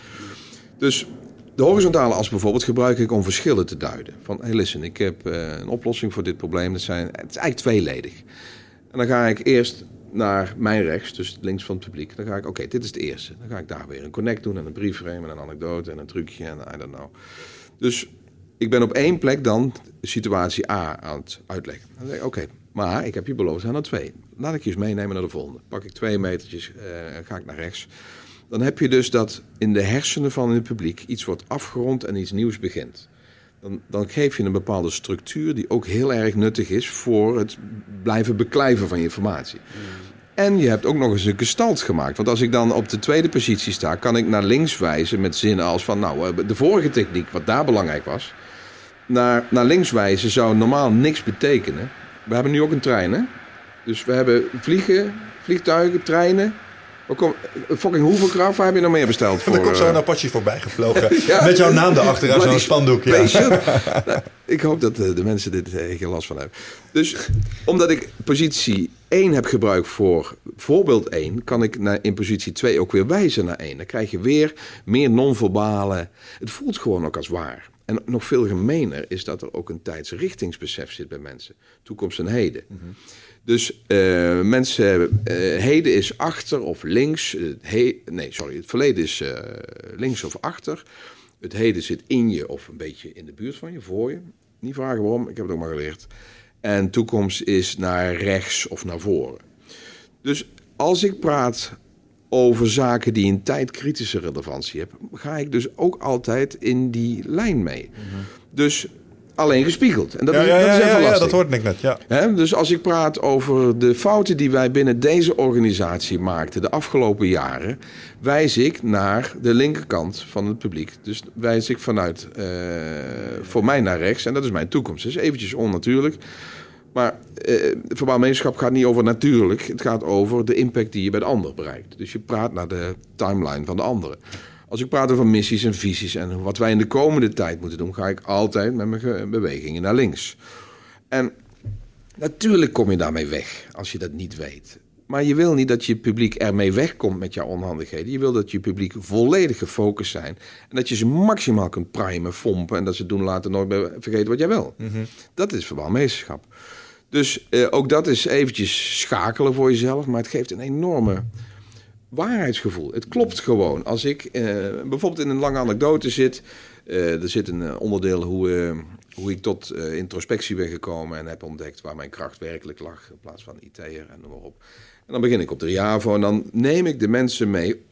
Speaker 2: Dus de horizontale as bijvoorbeeld gebruik ik om verschillen te duiden. Van, hey listen, ik heb uh, een oplossing voor dit probleem. Dat zijn, het is eigenlijk tweeledig. En dan ga ik eerst naar mijn rechts, dus links van het publiek. Dan ga ik, oké, dit is de eerste. Dan ga ik daar weer een connect doen en een briefframe en een anekdote en een trucje en I don't know. Dus ik ben op één plek dan situatie A aan het uitleggen. Dan ik, oké, maar ik heb je beloofd aan naar twee. Laat ik je eens meenemen naar de volgende. Pak ik twee metertjes, uh, ga ik naar rechts. Dan heb je dus dat in de hersenen van het publiek iets wordt afgerond en iets nieuws begint. Dan, dan, geef je een bepaalde structuur die ook heel erg nuttig is voor het blijven beklijven van informatie. En je hebt ook nog eens een gestalt gemaakt. Want als ik dan op de tweede positie sta, kan ik naar links wijzen met zinnen als van, nou, eh, de vorige techniek, wat daar belangrijk was, naar, naar links wijzen zou normaal niks betekenen. We hebben nu ook een trein, hè? Dus we hebben vliegen, vliegtuigen, treinen. Kom, fucking hoeveel kracht heb je nog meer besteld? <laughs>
Speaker 3: Voor, er komt zo een Apache voorbij gevlogen. <laughs> Met jouw naam erachter aan zo'n spandoek. Ja. <laughs>
Speaker 2: nou, ik hoop dat de, de mensen dit uh, geen last van hebben. Dus omdat ik positie 1 heb gebruikt voor voorbeeld 1, kan ik naar, in positie 2 ook weer wijzen naar 1. Dan krijg je weer meer non-verbale. Het voelt gewoon ook als waar. En nog veel gemener is dat er ook een tijdsrichtingsbesef zit bij mensen. Toekomst en heden. Mm -hmm. Dus uh, mensen, uh, heden is achter of links. He, nee, sorry, het verleden is uh, links of achter. Het heden zit in je of een beetje in de buurt van je, voor je. Niet vragen waarom, ik heb het ook maar geleerd. En toekomst is naar rechts of naar voren. Dus als ik praat over zaken die een tijdkritische relevantie hebben, ga ik dus ook altijd in die lijn mee. Mm -hmm. Dus alleen gespiegeld. En dat,
Speaker 3: ja,
Speaker 2: is,
Speaker 3: ja,
Speaker 2: dat is even
Speaker 3: ja,
Speaker 2: lastig.
Speaker 3: dat hoorde ik net. Ja.
Speaker 2: dus als ik praat over de fouten die wij binnen deze organisatie maakten de afgelopen jaren, wijs ik naar de linkerkant van het publiek. Dus wijs ik vanuit uh, voor mij naar rechts en dat is mijn toekomst. Dus eventjes onnatuurlijk. Maar verbaal gemeenschap gaat niet over natuurlijk. Het gaat over de impact die je bij de ander bereikt. Dus je praat naar de timeline van de anderen. Als ik praat over missies en visies en wat wij in de komende tijd moeten doen, ga ik altijd met mijn bewegingen naar links. En natuurlijk kom je daarmee weg als je dat niet weet. Maar je wil niet dat je publiek ermee wegkomt met jouw onhandigheden. Je wil dat je publiek volledig gefocust zijn. En dat je ze maximaal kunt primen, fompen. En dat ze doen later nooit meer vergeten wat jij wil. Mm -hmm. Dat is verbaalmeesterschap. Dus uh, ook dat is eventjes schakelen voor jezelf. Maar het geeft een enorme waarheidsgevoel. Het klopt gewoon. Als ik uh, bijvoorbeeld in een lange anekdote zit, uh, er zit een onderdeel hoe, hoe ik tot introspectie ben gekomen en heb ontdekt waar mijn kracht werkelijk lag in plaats van IT'er en noem maar op. En dan begin ik op de Riavo en dan neem ik de mensen mee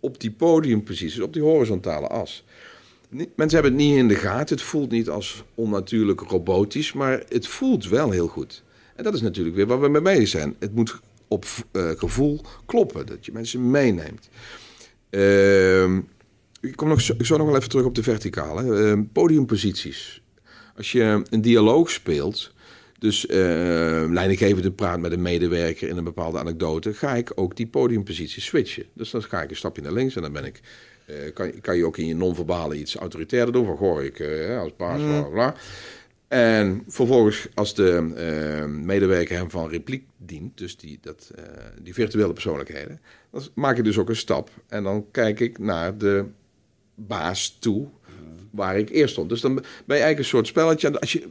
Speaker 2: op die podiumposities, op die horizontale as. Mensen hebben het niet in de gaten, het voelt niet als onnatuurlijk robotisch, maar het voelt wel heel goed. En dat is natuurlijk weer waar we mee bezig zijn. Het moet op uh, gevoel kloppen. Dat je mensen meeneemt. Uh, ik kom nog zo, ik zo nog wel even terug op de verticale. Uh, podiumposities. Als je een dialoog speelt, Dus uh, leidinggevende praat met een medewerker in een bepaalde anekdote, ga ik ook die podiumpositie switchen. Dus dan ga ik een stapje naar links en dan ben ik, uh, kan, kan je ook in je non-verbale iets autoritairder doen. Van gooi ik uh, als baas, mm. bla bla. En vervolgens, als de medewerker hem van repliek dient, dus die, dat, die virtuele persoonlijkheden, dan maak ik dus ook een stap. En dan kijk ik naar de baas toe, waar ik eerst stond. Dus dan ben je eigenlijk een soort spelletje. Als je,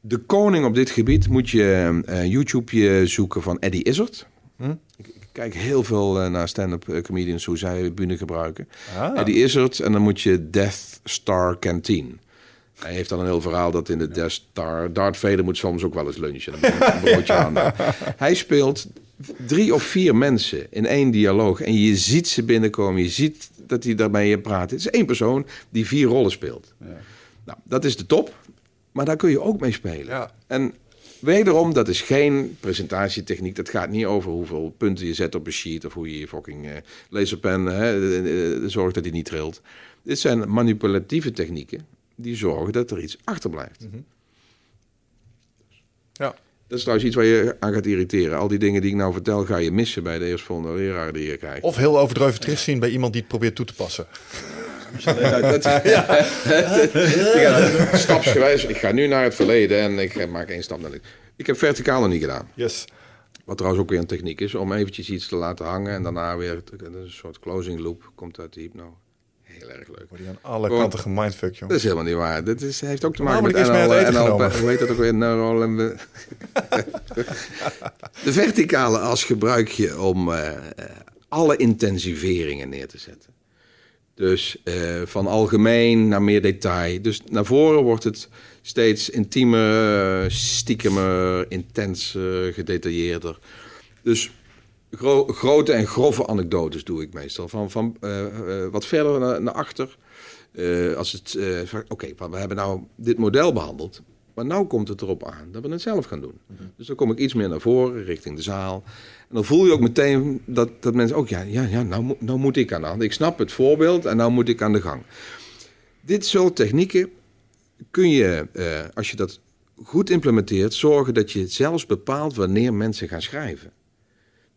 Speaker 2: de koning op dit gebied moet je uh, YouTube zoeken van Eddie Izzard. Hm? Ik, kijk heel veel uh, naar stand-up eh, comedians hoe zij bühne gebruiken. Ah. Eddie Izzard en dan moet je Death Star Canteen. Hij heeft dan een heel verhaal dat in de Death Star... Darth Vader moet soms ook wel eens lunchen. Dan een broodje aan. <laughs> Hij speelt drie of vier mensen in één dialoog. En je ziet ze binnenkomen. Je ziet dat hij daarmee praat. Het is één persoon die vier rollen speelt. Ja. Nou, dat is de top. Maar daar kun je ook mee spelen. Ja. En wederom, dat is geen presentatietechniek. Dat gaat niet over hoeveel punten je zet op een sheet of hoe je je fucking uh, laserpen hè, zorgt dat hij niet trilt. Dit zijn manipulatieve technieken die zorgen dat er iets achterblijft. Mm Ja. Dat is trouwens iets waar je aan gaat irriteren. Al die dingen die ik nou vertel, ga je missen bij de eerstvolgende leraar die je krijgt.
Speaker 3: Of heel overdreven terugzien bij iemand die het probeert toe te passen.
Speaker 2: ja. <laughs> Stapsgewijs. Ik ga nu naar het verleden en ik maak één stap naar de... Ik heb verticaal nog niet gedaan.
Speaker 3: Yes.
Speaker 2: Wat trouwens ook weer een techniek is om eventjes iets te laten hangen en daarna weer een soort closing loop komt uit de hypno. Heel erg leuk.
Speaker 3: Word je aan alle kanten gemindfuck, joh.
Speaker 2: Dat is helemaal niet waar. Dat is, heeft ook te maken met NL, NL, hoe heet dat ook weer? Neural en <laughs> de verticale as gebruik je om uh, alle intensiveringen neer te zetten. Dus uh, van algemeen naar meer detail. Dus naar voren wordt het steeds intiemer, stiekemer, intenser, gedetailleerder. Dus gro grote en grove anekdotes doe ik meestal. Van, van uh, uh, wat verder naar, naar achter. als het, oké, okay, we hebben nou dit model behandeld. Maar nu komt het erop aan dat we het zelf gaan doen. Mhm. Dus dan kom ik iets meer naar voren, richting de zaal. En dan voel je ook meteen dat, dat mensen ook, ja, ja, ja nou, nou moet ik aan de hand. Ik snap het voorbeeld en nou moet ik aan de gang. Dit soort technieken kun je, eh, als je dat goed implementeert, zorgen dat je zelfs bepaalt wanneer mensen gaan schrijven.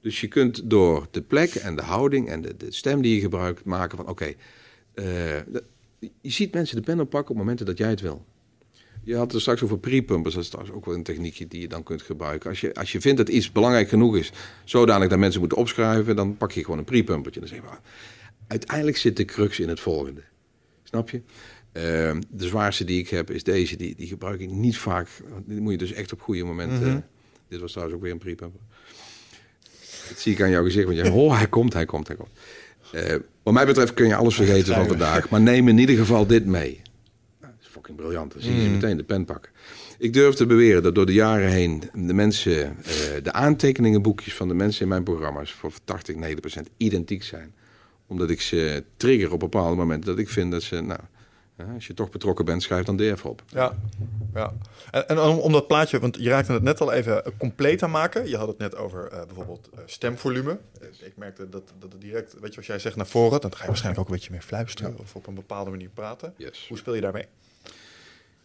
Speaker 2: Dus je kunt door de plek en de houding en de, de stem die je gebruikt maken van oké, eh, je ziet mensen de pen oppakken op momenten dat jij het wil. Je had het straks over pre-pumpers. Dat is trouwens ook wel een techniekje die je dan kunt gebruiken. Als je, als je vindt dat iets belangrijk genoeg is, zodanig dat mensen moeten opschrijven, dan pak je gewoon een pre-pumpertje. Dan zeg je, uiteindelijk zit de crux in het volgende. Snap je? Ehm, de zwaarste die ik heb is deze. Die, die gebruik ik niet vaak. Die moet je dus echt op goede momenten. Mhm. Dit was trouwens ook weer een pre-pumper. Dat zie ik aan jouw gezicht. Want je oh, hij komt, hij komt, hij komt. Uh, wat mij betreft kun je alles vergeten van vandaag. Maar neem in ieder geval dit mee fucking briljant. Dan zie je mm. meteen de pen pakken. Ik durf te beweren dat door de jaren heen de mensen, uh, de aantekeningenboekjes van de mensen in mijn programma's voor 80, 90 procent identiek zijn. Omdat ik ze trigger op bepaalde momenten dat ik vind dat ze, nou, als je toch betrokken bent, schrijf dan DF op.
Speaker 3: Ja, ja. En, en om, om, dat plaatje, want je raakte het net al even compleet aan maken. Je had het net over uh, bijvoorbeeld uh, stemvolume. Ik merkte dat, dat het direct, weet je, als jij zegt naar voren, dan ga je waarschijnlijk ook een beetje meer fluisteren of op een bepaalde manier praten.
Speaker 2: Yes.
Speaker 3: Hoe speel je daarmee?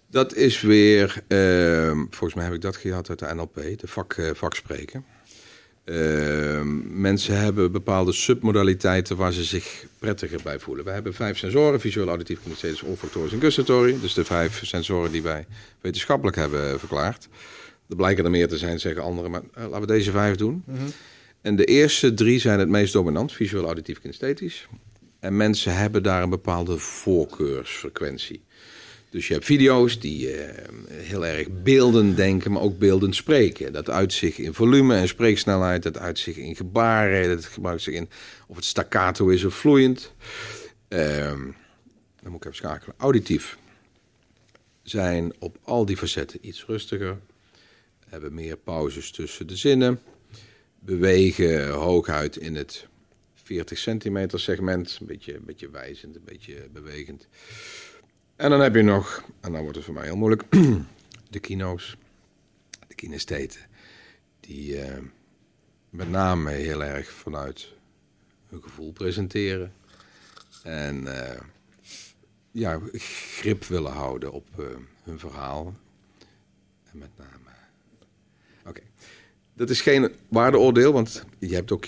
Speaker 2: Dat is weer, uh, volgens mij heb ik dat gehad uit de NLP, de vak, vakspreken. Uh, mensen hebben bepaalde submodaliteiten waar ze zich prettiger bij voelen. We hebben vijf sensoren, visueel, auditief, kinesthetisch, olfactorisch en gustatorie. Dus de vijf sensoren die wij wetenschappelijk hebben verklaard. Er blijken er meer te zijn, zeggen anderen, maar uh, laten we deze vijf doen. Mm -hmm. En de eerste drie zijn het meest dominant, visueel, auditief, kinesthetisch. En mensen hebben daar een bepaalde voorkeursfrequentie. Dus je hebt video's die uh, heel erg beeldend denken, maar ook beeldend spreken. Dat uitzicht in volume en spreeksnelheid, dat uitzicht in gebaren, dat gebruikt zich in of het staccato is of vloeiend. Uh, dan moet ik even schakelen. Auditief zijn op al die facetten iets rustiger, hebben meer pauzes tussen de zinnen, bewegen hooguit in het 40 centimeter segment, een beetje, een beetje wijzend, een beetje bewegend. En dan heb je nog, en dan wordt het voor mij heel moeilijk, <clears throat> de kino's, de kinestheten. Die uh, met name heel erg vanuit hun gevoel presenteren. En uh, ja, grip willen houden op uh, hun verhaal. En met name Oké. Dat is geen waardeoordeel, want je hebt ook.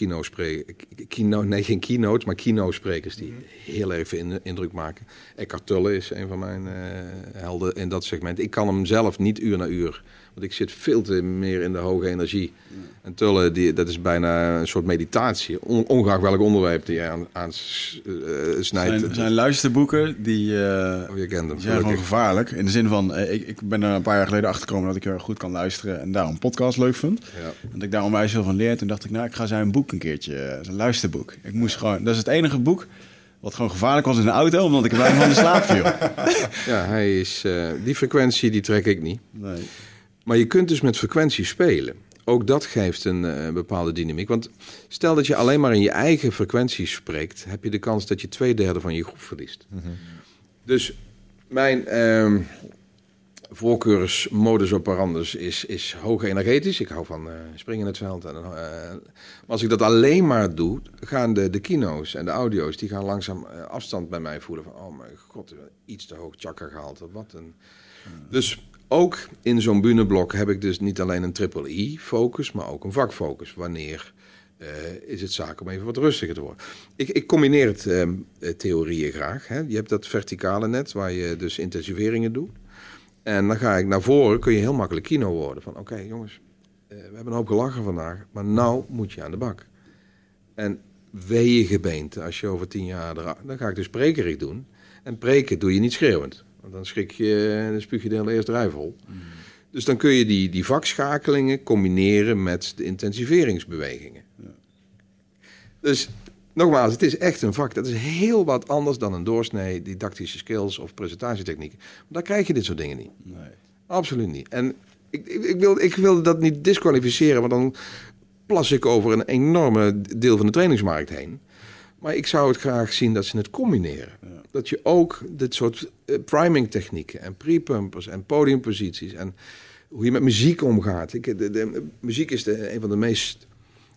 Speaker 2: Keynote, nee, geen keynotes, maar keynote-sprekers die heel veel indruk maken. Eckhart Tolle is een van mijn uh, helden in dat segment. Ik kan hem zelf niet uur na uur want ik zit veel te meer in de hoge energie. En Tulle, die, dat is bijna een soort meditatie. On, ongeacht welk onderwerp die je aan, aan uh, snijdt.
Speaker 1: Zijn, zijn luisterboeken, die, uh, oh, je kent hem, zijn gewoon gevaarlijk. In de zin van, uh, ik, ik ben er een paar jaar geleden achtergekomen dat ik heel goed kan luisteren. En daarom podcast leuk vind. Ja. Dat ik daar onwijs veel van leer. Toen dacht ik, nou, ik ga zijn boek een keertje, zijn luisterboek. Ik moest gewoon, dat is het enige boek wat gewoon gevaarlijk was in de auto, omdat ik bijna van de slaap viel. <laughs>
Speaker 2: ja, hij is, die frequentie die trek ik niet. Nee. Maar je kunt dus met frequentie spelen. Ook dat geeft een uh, bepaalde dynamiek. Want stel dat je alleen maar in je eigen frequentie spreekt, heb je de kans dat je twee derde van je groep verliest. Mhm. Dus mijn uh, voorkeursmodus operandus is, is hoog energetisch. Ik hou van uh, springen in het veld. En, uh, maar als ik dat alleen maar doe, gaan de, de kino's en de audio's die gaan langzaam afstand bij mij voelen. Van, oh mijn god, iets te hoog chakra gehaald. Wat een... Dus ook in zo'n buneblok heb ik dus niet alleen een triple I-focus, maar ook een vakfocus. Wanneer uh, is het zaak om even wat rustiger te worden? Ik, ik combineer het uh, theorieën graag. Hè. Je hebt dat verticale net, waar je dus intensiveringen doet. En dan ga ik naar voren, kun je heel makkelijk kino worden. Van oké jongens, uh, we hebben een hoop gelachen vandaag, maar nou moet je aan de bak. En wee je gebeente als je over tien jaar... Dan ga ik dus prekerig doen. En preken doe je niet schreeuwend dan schrik je, dan spuug je de hele eerste rij vol. Dus dan kun je die, die vakschakelingen combineren met de intensiveringsbewegingen. Ja. Dus nogmaals, het is echt een vak. Dat is heel wat anders dan een doorsnee didactische skills of presentatietechniek. Maar daar krijg je dit soort dingen niet. Nee. Absoluut niet. En ik, ik, ik, wil, ik wil dat niet disqualificeren, want dan plas ik over een enorme deel van de trainingsmarkt heen. Maar ik zou het graag zien dat ze het combineren. Dat je ook dit soort uh, priming technieken en pre-pumpers en podiumposities en hoe je met muziek omgaat. Ik, de, muziek is de, een van de meest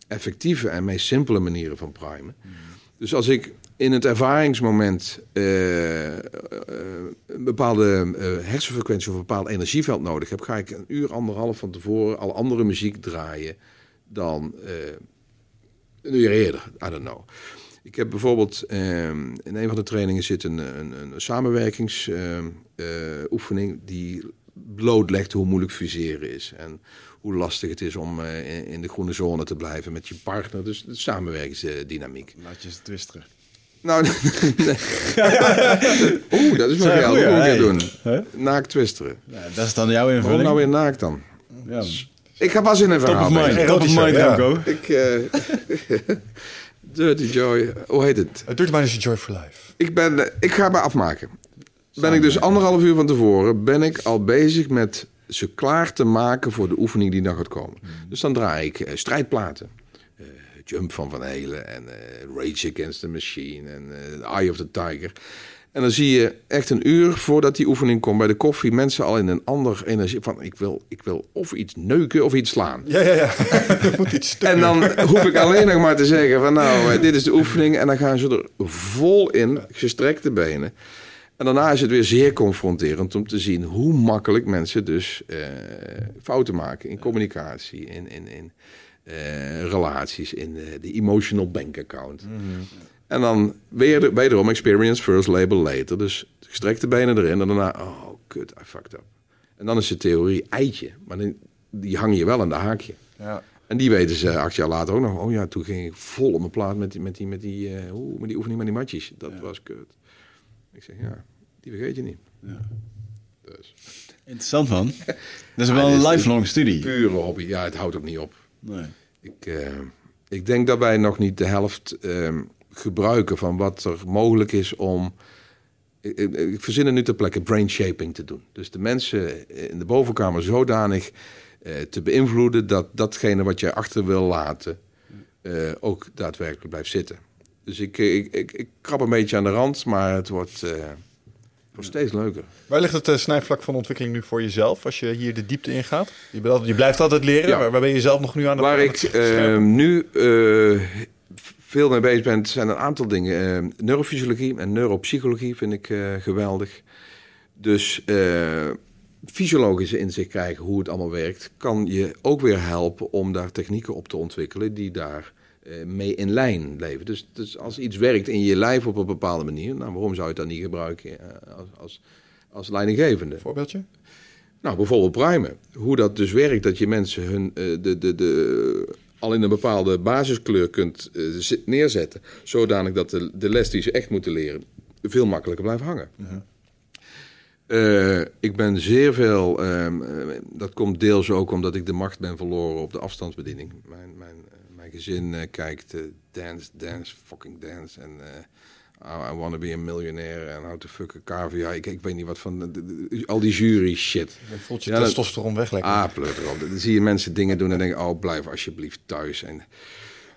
Speaker 2: effectieve en meest simpele manieren van primen. Hmm. Dus als ik in het ervaringsmoment uh, een bepaalde hersenfrequentie of een bepaald energieveld nodig heb, ga ik een uur, anderhalf van tevoren al andere muziek draaien dan een uur eerder. I don't know. Ik heb bijvoorbeeld ehm, in een van de trainingen zit een, een, een samenwerkingsoefening die blootlegt hoe moeilijk fuseren is. En hoe lastig het is om uh, in de groene zone te blijven met je partner. Dus de samenwerkingsdynamiek.
Speaker 1: Laat je ze twisteren.
Speaker 2: Nou, <laughs> nee. <laughs> Oeh, dat is wel geil. Hoe moet doen? Huh? Naakt twisteren.
Speaker 1: Ja, dat is dan jouw invulling.
Speaker 2: Waarom nou weer naakt dan? Ja. Ik ga pas in een verhaal.
Speaker 1: Top of mind, top of mind, ja.
Speaker 2: Ik... Uh, <laughs> Dirty Joy, hoe heet het?
Speaker 3: Uh, Dirty Mind is Joy for Life.
Speaker 2: Ik, ben, eh, ik ga me afmaken. Ben ik dus anderhalf uur van tevoren, ben ik al bezig met ze klaar te maken voor de oefening die dan gaat komen. Hmm. Dus dan draai ik uh, strijdplaten. Uh, Jump van Van Helen en Rage Against the Machine en Eye of the Tiger. En dan zie je echt een uur voordat die oefening komt bij de koffie, mensen al in een ander energie van ik wil, ik wil of iets neuken of iets slaan.
Speaker 3: Ja, ja, ja. <laughs>
Speaker 2: en dan hoef ik alleen nog maar te <laughs> zeggen van nou, eh, dit is de oefening. En dan gaan ze er vol in, gestrekte benen. En daarna is het weer zeer confronterend om te zien hoe makkelijk mensen dus uh, fouten maken in communicatie, in, in, in uh, relaties, in de, de emotional bank account. Mm -hmm. En dan weer, wederom experience first, label later. Dus gestrekte benen erin en daarna, oh kut, I fucked up. En dan is de theorie eitje, maar die hang je wel aan de haakje. Ja. En die weten ze acht jaar later ook nog. Oh ja, toen ging ik vol op mijn plaat met die, met die, met die, uh, met die oefening met die matjes. Dat was kut. Ik zeg, ja, die vergeet je niet. Ja.
Speaker 1: Dus. Interessant man. <laughs> Dat is wel een lifelong studie.
Speaker 2: Pure hobby. Ja, het houdt ook niet op. Nee. Ik, uh, ik denk dat wij nog niet de helft... Uh, gebruiken van wat er mogelijk is om. Ik, ik verzin er nu ter plekke brain shaping te doen. Dus de mensen in de bovenkamer zodanig eh, te beïnvloeden dat datgene wat jij achter wil laten eh, ook daadwerkelijk blijft zitten. Dus ik, ik, ik, ik, krab een beetje aan de rand, maar het wordt, uh, wordt steeds leuker.
Speaker 3: Waar ligt het uh, snijvlak van ontwikkeling nu voor jezelf als je hier de diepte ingaat? Je, je blijft altijd leren, ja. maar waar ben je zelf nog nu aan de
Speaker 2: Waar ik nu veel mee bezig bent, zijn een aantal dingen. Uh, neurofysiologie en neuropsychologie vind ik uh, geweldig. Dus uh, fysiologische inzicht krijgen hoe het allemaal werkt, kan je ook weer helpen om daar technieken op te ontwikkelen die daar mee in lijn leven. Dus, dus, als iets werkt in je lijf op een bepaalde manier, nou, waarom zou je het dan niet gebruiken als, als, als leidinggevende?
Speaker 3: Voorbeeldje?
Speaker 2: Nou, bijvoorbeeld primen. Hoe dat dus werkt, dat je mensen hun, de, de, de, al in een bepaalde basiskleur kunt neerzetten, zodanig dat de, de les die ze echt moeten leren veel makkelijker blijft hangen. -huh. Uh, ik ben zeer veel, um, dat komt deels ook omdat ik de macht ben verloren op de afstandsbediening. Mijn, mijn, mijn gezin kijkt dance, dance, fucking dance en I, I wanna be a millionaire en how to fuck a cavia. Ik, ik weet niet wat van, de, de, al die jury shit.
Speaker 3: Je voelt je ja, testosteron weg lekker.
Speaker 2: Ah, pleut erop. Dan zie je mensen dingen doen en denken, oh blijf alsjeblieft thuis. En,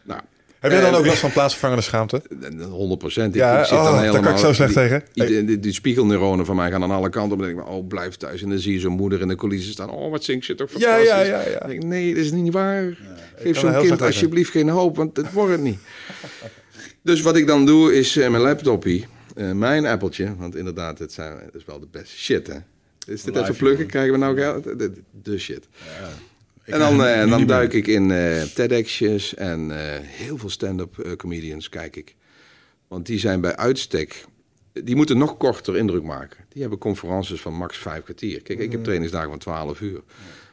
Speaker 2: nou,
Speaker 3: heb jij dan ook last van plaatsvervangende schaamte? <laughs>
Speaker 2: 100 procent.
Speaker 3: Ja, ik zit oh, dan helemaal, daar kan ik zo slecht
Speaker 2: die,
Speaker 3: tegen.
Speaker 2: Die, die, die, spiegelneuronen van mij gaan aan alle kanten. Dan denk ik, oh, blijf thuis. En dan zie je zo'n moeder in de coulissen staan. Oh, wat zingt ze toch fantastisch.
Speaker 3: Ja, ja, ja. ja.
Speaker 2: Denk, nee, dat is niet waar. Ja, Geef zo'n kind alsjeblieft geen hoop, want het wordt het niet. <laughs> dus wat ik dan doe, is uh, mijn laptopie, uh, mijn appeltje. Want inderdaad, het, zijn, het is wel de beste shit, hè. Is dit even pluggen? Krijgen we nou geld? De, de shit. Ja. En dan, uh, dan duik ik in uh, TEDx'jes en uh, heel veel stand-up comedians kijk ik. Want die zijn bij uitstek, die moeten nog korter indruk maken. Die hebben conferences van max vijf kwartier. Kijk, ik heb mm. trainingsdagen van twaalf uur.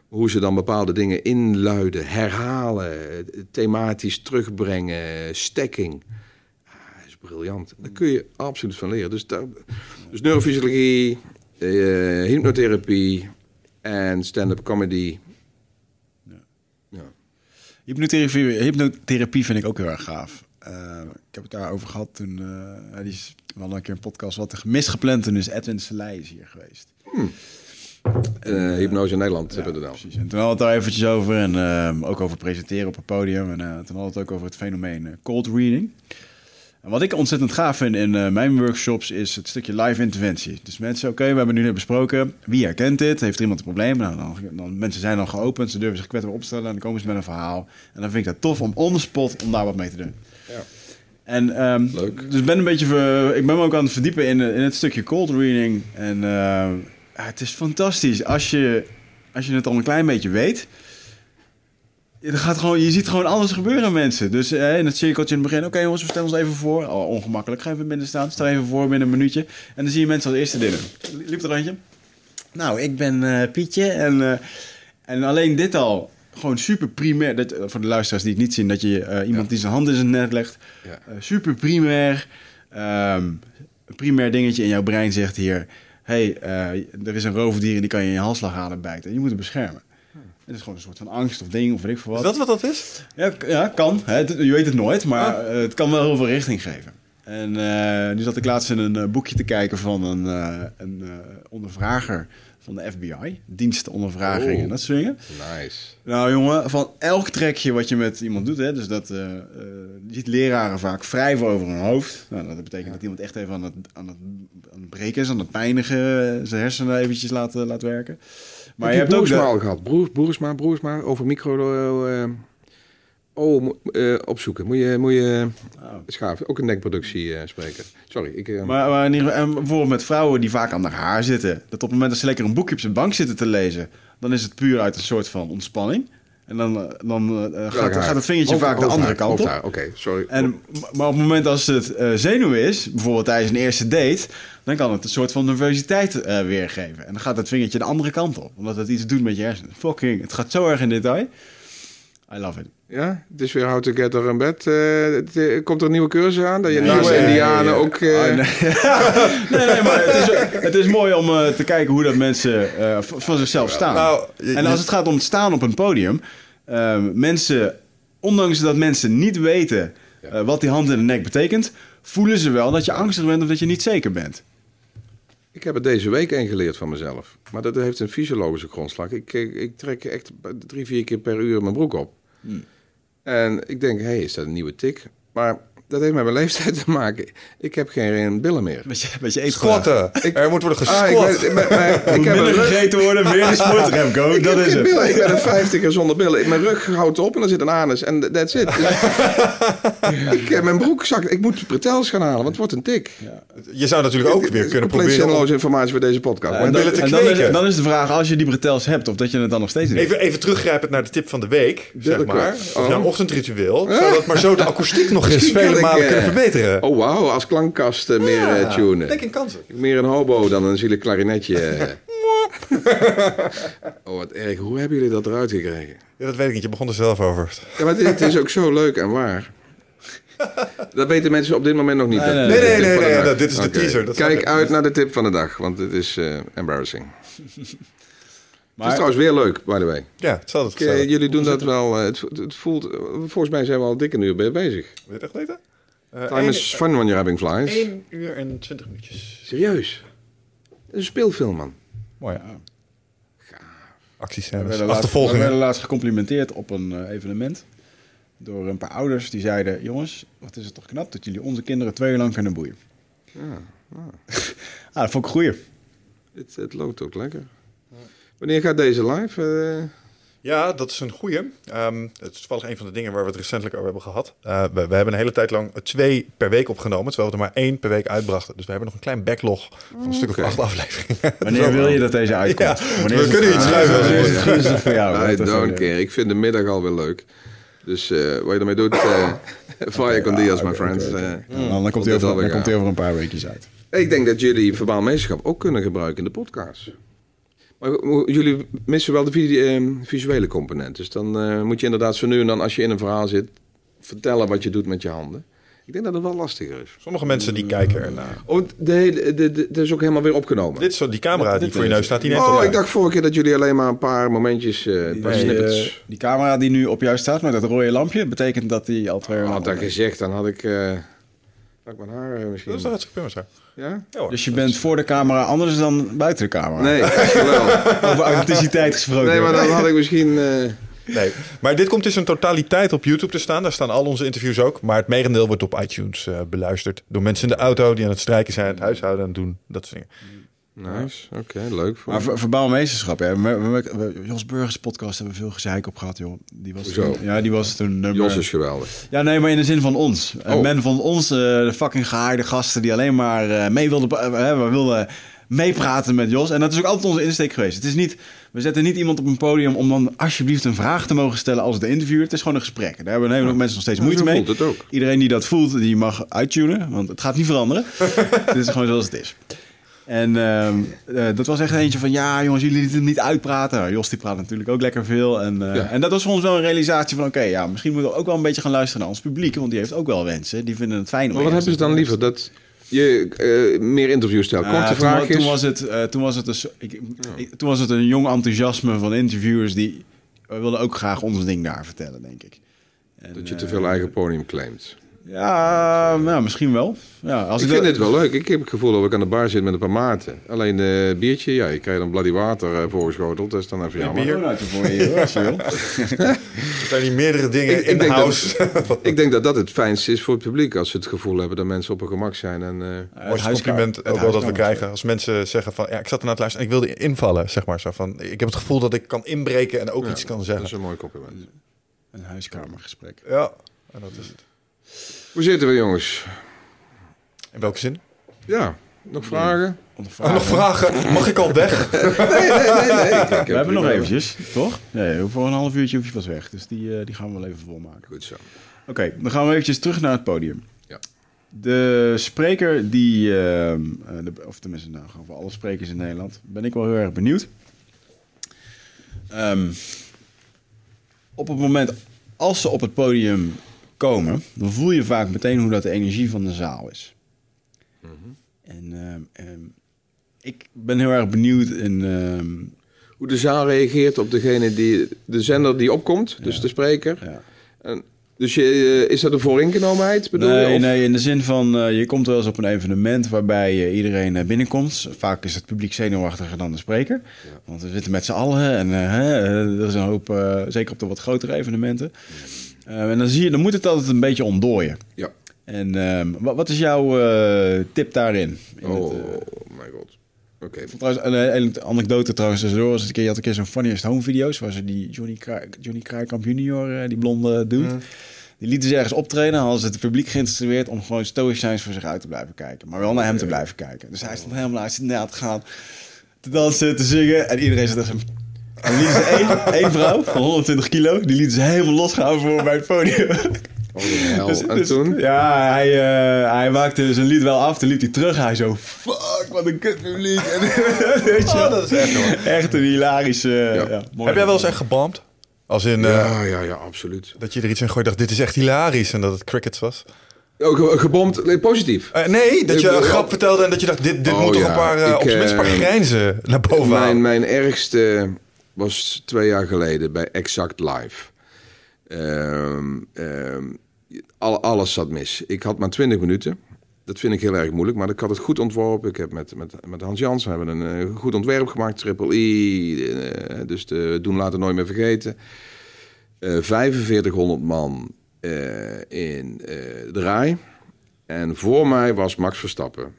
Speaker 2: Hoe ze dan bepaalde dingen inluiden, herhalen, thematisch terugbrengen, stekking. Briljant. Daar kun je absoluut van leren. Dus, daar, dus neurofysiologie, hypnotherapie en stand-up comedy
Speaker 1: Hypnotherapie, hypnotherapie vind ik ook heel erg gaaf. Uh, ik heb het daarover gehad toen. Uh, die is, we hadden een keer een podcast wat misgepland. Toen is Edwin Selei is hier geweest. Hmm.
Speaker 2: Uh, hypnose in Nederland ja, hebben we
Speaker 1: Precies. En toen hadden we het daar eventjes over. En ook over presenteren op het podium. En toen hadden we het ook over het fenomeen cold reading. En wat ik ontzettend gaaf vind in uh, mijn workshops is het stukje live interventie. Dus mensen, oké, okay, we hebben nu net besproken. Wie herkent dit? Heeft er iemand een probleem? Nou, dan, dan, mensen zijn dan geopend, ze durven zich kwetsbaar opstellen en dan komen ze met een verhaal. En dan vind ik dat tof om on the spot om daar wat mee te doen. Ja. En um, Leuk. dus ben een beetje, ver, ik ben me ook aan het verdiepen in, in het stukje cold reading. En uh, ja, het is fantastisch als je, als je het al een klein beetje weet. Je, gaat gewoon, je ziet gewoon alles gebeuren, mensen. Dus eh, in het cirkeltje in het begin... Oké jongens, we stellen ons even voor. Oh, ongemakkelijk. Ga even binnen staan. Stel even voor binnen een minuutje. En dan zie je mensen als eerste dingen. Liep er randje. Nou, ik ben uh, Pietje. En, uh, en alleen dit al... Gewoon super primair. Dat, voor de luisteraars die het niet zien... dat je iemand die zijn hand in zijn net legt. Ja. super primair. Um, primair dingetje in jouw brein zegt hier... hey, er is een roofdier en die kan je in je halsslagader bijten. En je moet hem beschermen. Het is gewoon een soort van angst of ding of weet ik veel wat.
Speaker 3: Is dat wat dat is?
Speaker 1: Ja, ja kan. Hè. Je weet het nooit, maar ah. eh, het kan wel heel veel richting geven. En uh, nu zat ik laatst in een uh, boekje te kijken van een, uh, een ondervrager van de FBI. Dienstondervraging oh, en dat soort dingen.
Speaker 2: Nice.
Speaker 1: Nou jongen, van elk trekje wat je met iemand doet... Hè, dus dat je ziet leraren vaak wrijven over hun hoofd. Nou, dat betekent ja. dat iemand echt even aan het, aan het, aan het breken is... aan het pijnigen, zijn hersenen eventjes laat, laat werken...
Speaker 2: Maar je hebt ook al gehad. Broers, Broersma, over micro... Uh, oh, uh, opzoeken. Moet je, moet je oh. schaven. Ook een nekproductie uh, spreken. Sorry. Ik,
Speaker 1: maar, maar in, en bijvoorbeeld met vrouwen die vaak aan haar haar zitten. Dat op het moment dat ze lekker een boekje op zijn bank zitten te lezen... dan is het puur uit een soort van ontspanning. En dan, dan uh, gaat, gaat, het vingertje vaak de andere kant op.
Speaker 2: Oké, sorry.
Speaker 1: En, maar op het moment als het uh, zenuw is, bijvoorbeeld tijdens een eerste date, dan kan het een soort van nervositeit uh, weergeven. En dan gaat het vingertje de andere kant op, omdat het iets doet met je hersenen. Fucking, het gaat zo erg in detail. I love it.
Speaker 2: Ja, het is weer How to Get in Bed. Uh, komt er een nieuwe cursus aan? Dat je nee, naast nee, Indianen ook... Uh... Oh, <laughs>
Speaker 1: nee. nee. maar het is, het is mooi om uh, te kijken hoe dat mensen van zichzelf staan. Nou, en als het gaat om het staan op een podium... mensen, ondanks dat mensen niet weten wat die hand in de nek betekent... voelen ze wel dat je angstig bent of dat je niet zeker bent.
Speaker 2: Ik heb het deze week ingeleerd van mezelf. Maar dat heeft een fysiologische grondslag. Ik, ik, ik trek echt drie, vier keer per uur mijn broek op. En ik denk, hé, hey, is dat een nieuwe tik? Maar dat heeft met mijn leeftijd te maken. Ik heb geen billen meer.
Speaker 1: Met je, met je
Speaker 3: Squatten. er moet worden ah, gesquat. Ah, ik,
Speaker 1: ben, ik heb een gegeten worden, meer de sport, <laughs> Remco.
Speaker 2: Ik dat is het. Billen. Ik ben een vijftiger zonder billen. Mijn rug houdt op en dan zit een anus. En that's it. ik heb mijn broek zakt. Ik moet pretels gaan halen, want het wordt een tik. Ja.
Speaker 3: Je zou natuurlijk ook weer kunnen proberen...
Speaker 2: zinloze informatie voor deze podcast.
Speaker 1: en, dan, en dan, is, dan, is, de vraag, als je die pretels hebt, of dat je het dan nog steeds.
Speaker 3: Even, even teruggrijpend naar de tip van de week, zeg maar. Of oh. ochtendritueel. Zodat maar zo de akoestiek nog eens vele malen kunnen verbeteren.
Speaker 2: Oh, wauw. Als klankkast uh, meer uh, tunen.
Speaker 3: Denk in kansen.
Speaker 2: Meer een hobo dan een zielig klarinetje. <laughs> oh, wat erg. Hoe hebben jullie dat eruit gekregen?
Speaker 3: Ja, dat weet ik niet. Je begon er zelf over.
Speaker 2: Ja, maar dit is ook zo leuk en waar. <laughs> Dat weten mensen op dit moment nog niet.
Speaker 3: Nee, nee, nee. nee, nee, nee dit is de teaser. Dat
Speaker 2: Kijk uit naar de tip van de dag, want het is uh, embarrassing. Maar, <laughs> het is trouwens weer leuk, by the way.
Speaker 3: Ja, het zal het
Speaker 2: Jullie doen dat wel. Het, het, voelt. Volgens mij zijn we al dikke uur bezig.
Speaker 3: Wil je het echt weten?
Speaker 2: Uh, Time is fun when you're having flies.
Speaker 3: 1 uur en 20 minuutjes.
Speaker 2: Serieus? Het is een speelfilm, man.
Speaker 3: Mooi, ja.
Speaker 1: Actiescènes. We werden, we werden laatst gecomplimenteerd op een uh, evenement door een paar ouders die zeiden: Jongens, wat is het toch knap dat jullie onze kinderen twee uur lang kunnen boeien. Ja, ah. <laughs> ah, dat vond ik goeie.
Speaker 2: Het, het loopt ook lekker. Wanneer gaat deze live? Uh...
Speaker 3: Ja, dat is een goeie. Um, het is toevallig een van de dingen waar we het recentelijk over hebben gehad. Uh, we, we, hebben een hele tijd lang twee per week opgenomen, terwijl we er maar één per week uitbrachten. Dus we hebben nog een klein backlog van een stuk of acht afleveringen. <laughs>
Speaker 1: Wanneer wil je dat deze uitkomt?
Speaker 3: Ja, we kunnen iets schrijven.
Speaker 2: Als het voor jou. I don't care. Ik vind de middag al weer leuk. Dus uh, wat je ermee doet, uh, <laughs> <laughs> fire con dias, my friends.
Speaker 1: Dan komt hij over, een paar weekjes uit.
Speaker 2: Ik denk dat jullie verbaal meesterschap ook kunnen gebruiken in de podcast. Maar jullie missen wel de visuele component. Dus dan moet je inderdaad zo nu en dan, als je in een verhaal zit, vertellen wat je doet met je handen. Ik denk dat het wel lastiger is.
Speaker 3: Sommige mensen die kijken ernaar.
Speaker 2: Oh, de, de, de, is ook helemaal weer opgenomen.
Speaker 3: Dit is zo die camera die voor je neus staat. Die net
Speaker 2: oh, ik dacht vorige keer dat jullie alleen maar een paar momentjes, uh, een paar snippets... Uh,
Speaker 1: die camera die nu op jou staat met dat rode lampje, betekent dat die al twee...
Speaker 2: Had dat gezegd, dan had ik... Uh, had ik mijn haar misschien...
Speaker 3: Dat is toch hartstikke prima
Speaker 2: Ja?
Speaker 1: ja dus je bent voor de camera anders dan buiten de camera?
Speaker 2: Nee, wel. <laughs>
Speaker 1: Over authenticiteit gesproken.
Speaker 2: Nee, maar dan had ik misschien...
Speaker 3: Nee, maar dit komt dus in totaliteit op YouTube te staan. Daar staan al onze interviews ook. Maar het merendeel wordt op iTunes uh, beluisterd. Door mensen in de auto die aan het strijken zijn, het huishouden aan doen. Dat soort dingen.
Speaker 2: Nice, oké, leuk.
Speaker 1: Voor maar verbaal meesterschap, ja. We, Jos Burgers podcast hebben we veel gezeik op gehad, joh. Die was ja, die was toen nummer...
Speaker 2: Jos is geweldig.
Speaker 1: Ja, nee, maar in de zin van ons. Oh. Men van ons, uh, de fucking gehaaide gasten die alleen maar uh, mee wilden... we wilden meepraten met Jos. En dat is ook altijd onze insteek geweest. Het is niet, we zetten niet iemand op een podium om dan alsjeblieft een vraag te mogen stellen als het interview. Het is gewoon een gesprek. Daar hebben, hebben mensen nog steeds moeite mee.
Speaker 2: Het ook.
Speaker 1: Iedereen die dat voelt, die mag uittunen, want het gaat niet veranderen. <laughs> het is gewoon zoals het is. En uh, dat was echt eentje van, ja jongens, jullie lieten het niet uitpraten. Nou, Jos die praat natuurlijk ook lekker veel. En, uh, en dat was voor ons wel een realisatie van, oké, ja, misschien moeten we ook wel een beetje gaan luisteren naar ons publiek. Want die heeft ook wel wensen. Die vinden het fijn om...
Speaker 2: Maar wat hebben ze dan liever? Dat je uh, meer interviews stelt. Korte uh, vraag
Speaker 1: toen, toen, was het, uh, toen, was het dus, ik, ik, toen was het een jong enthousiasme van interviewers die wilden ook graag ons ding daar vertellen, denk ik.
Speaker 2: En, dat je te veel eigen podium claimt.
Speaker 1: Ja, nou, misschien wel. Ja,
Speaker 2: als ik, ik vind het wel leuk. Ik heb het gevoel dat ik aan de bar zit met een paar maten. Alleen uh, biertje, ja, je krijgt dan bloody water uh, voorgeschoteld. Dat is dan even jammer.
Speaker 1: Bier uit voor je, als je wil. <laughs>
Speaker 3: er zijn niet meerdere dingen ik, in de house. <laughs>
Speaker 2: ik denk dat dat het fijnste is voor het publiek. Als ze het gevoel hebben dat mensen op hun gemak zijn. En, uh,
Speaker 3: Mooi compliment ook wel dat we krijgen. Als mensen zeggen van, ja, ik zat er naar het luisteren en ik wilde invallen, zeg maar. Zo van, ik heb het gevoel dat ik kan inbreken en ook iets kan zeggen.
Speaker 2: Dat is een mooi compliment.
Speaker 1: Een huiskamergesprek.
Speaker 3: Ja, en dat is het.
Speaker 2: Hoe zitten we, jongens?
Speaker 3: In welke zin?
Speaker 2: Ja, nog vragen?
Speaker 3: vragen. nog vragen? Mag ik al weg? <laughs>
Speaker 2: nee, nee, nee. nee.
Speaker 1: we hebben nog eventjes, toch? Nee, voor een half uurtje hoef je pas weg. Dus die, uh, die gaan we wel even volmaken.
Speaker 2: Goed zo.
Speaker 1: Oké, dan gaan we eventjes terug naar het podium. Ja. De spreker die, uh, de, of tenminste, nou, voor alle sprekers in Nederland, ben ik wel heel erg benieuwd. Um, op het moment als ze op het podium komen, dan voel je vaak meteen hoe dat de energie van de zaal is. Mhm. En uh, ik ben heel erg benieuwd in... Ehm,
Speaker 2: hoe de zaal reageert op degene die... De zender die opkomt, dus de spreker. Ja. En, dus je, eh, is dat een vooringenomenheid, bedoel
Speaker 1: nee,
Speaker 2: je?
Speaker 1: Nee, in de zin van... Uh, je komt wel eens op een evenement waarbij iedereen binnenkomt. Vaak is het publiek zenuwachtiger dan de spreker. Want we zitten met z'n allen en er is een hoop... zeker op de wat grotere evenementen... en dan, zie je, dan moet het altijd een beetje ontdooien.
Speaker 2: Ja.
Speaker 1: En ehm, wat, wat, is jouw tip daarin?
Speaker 2: In oh, mijn god.
Speaker 1: Oké. Trouwens, een, een anekdote trouwens een keer, je had een keer zo'n Funniest Home video's... waar ze die Johnny, Johnny Kraaikamp junior, die blonde dude... Mm. Die lieten ze ergens optreden. Hadden ze het publiek geïnstrueerd om gewoon stoïcijns voor zich uit te blijven kijken. Maar wel naar hem te blijven kijken. Dus hij stond helemaal uit zijn te gaan. Te dansen, te zingen. En iedereen zit er zo... En lieten ze één, <laughs> één vrouw van 120 kilo. Die lieten ze helemaal losgaan voor bij het podium.
Speaker 2: Oh, hel. Dus, en dus, toen?
Speaker 1: Ja, hij, uh, hij maakte zijn lied wel af. Toen liep hij terug. Hij zo, fuck, wat een kut publiek. En, <laughs> weet je, oh, dat is echt, echt een hilarische... Ja.
Speaker 3: Heb jij wel eens echt gebomd? Als in,
Speaker 2: ja, uh, ja, ja, absoluut.
Speaker 3: Dat je er iets in gooit dacht, dit is echt hilarisch. En dat het crickets was.
Speaker 2: Oh, gebomd, nee, positief.
Speaker 3: Uh, nee, dat je een grap vertelde en dat je dacht, dit, dit oh, moet toch een paar, uh, ik, op zijn minst een paar grijnzen naar boven
Speaker 2: mijn, Mijn ergste was twee jaar geleden bij Exact Live. Um, um, al, alles zat mis. Ik had maar 20 minuten. Dat vind ik heel erg moeilijk, maar ik had het goed ontworpen. Ik heb met, met, met Hans Jans hebben een uh, goed ontwerp gemaakt, Triple E. Uh, dus de Doen Later Nooit Meer Vergeten. Uh, 4500 man in de rij. En voor mij was Max Verstappen.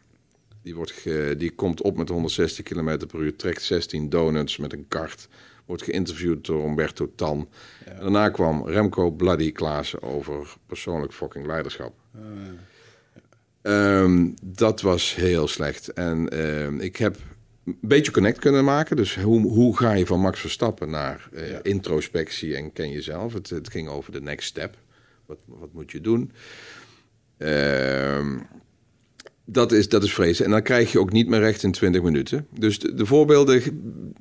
Speaker 2: Die, wordt die komt op met 160 km per uur, trekt 16 donuts met een kart. Wordt geïnterviewd door Umberto Tan. Daarna kwam Remco Bloody Klaassen over persoonlijk fucking leiderschap. Oh, ehm, dat was heel slecht. En ehm, ik heb een beetje connect kunnen maken. Dus hoe, hoe ga je van Max Verstappen naar uh, introspectie en ken jezelf? Het, het ging over de next step. Wat, wat moet je doen? Ehm, dat is, dat is vrezen. En dan krijg je ook niet meer recht in 20 minuten. Dus de, de, voorbeelden,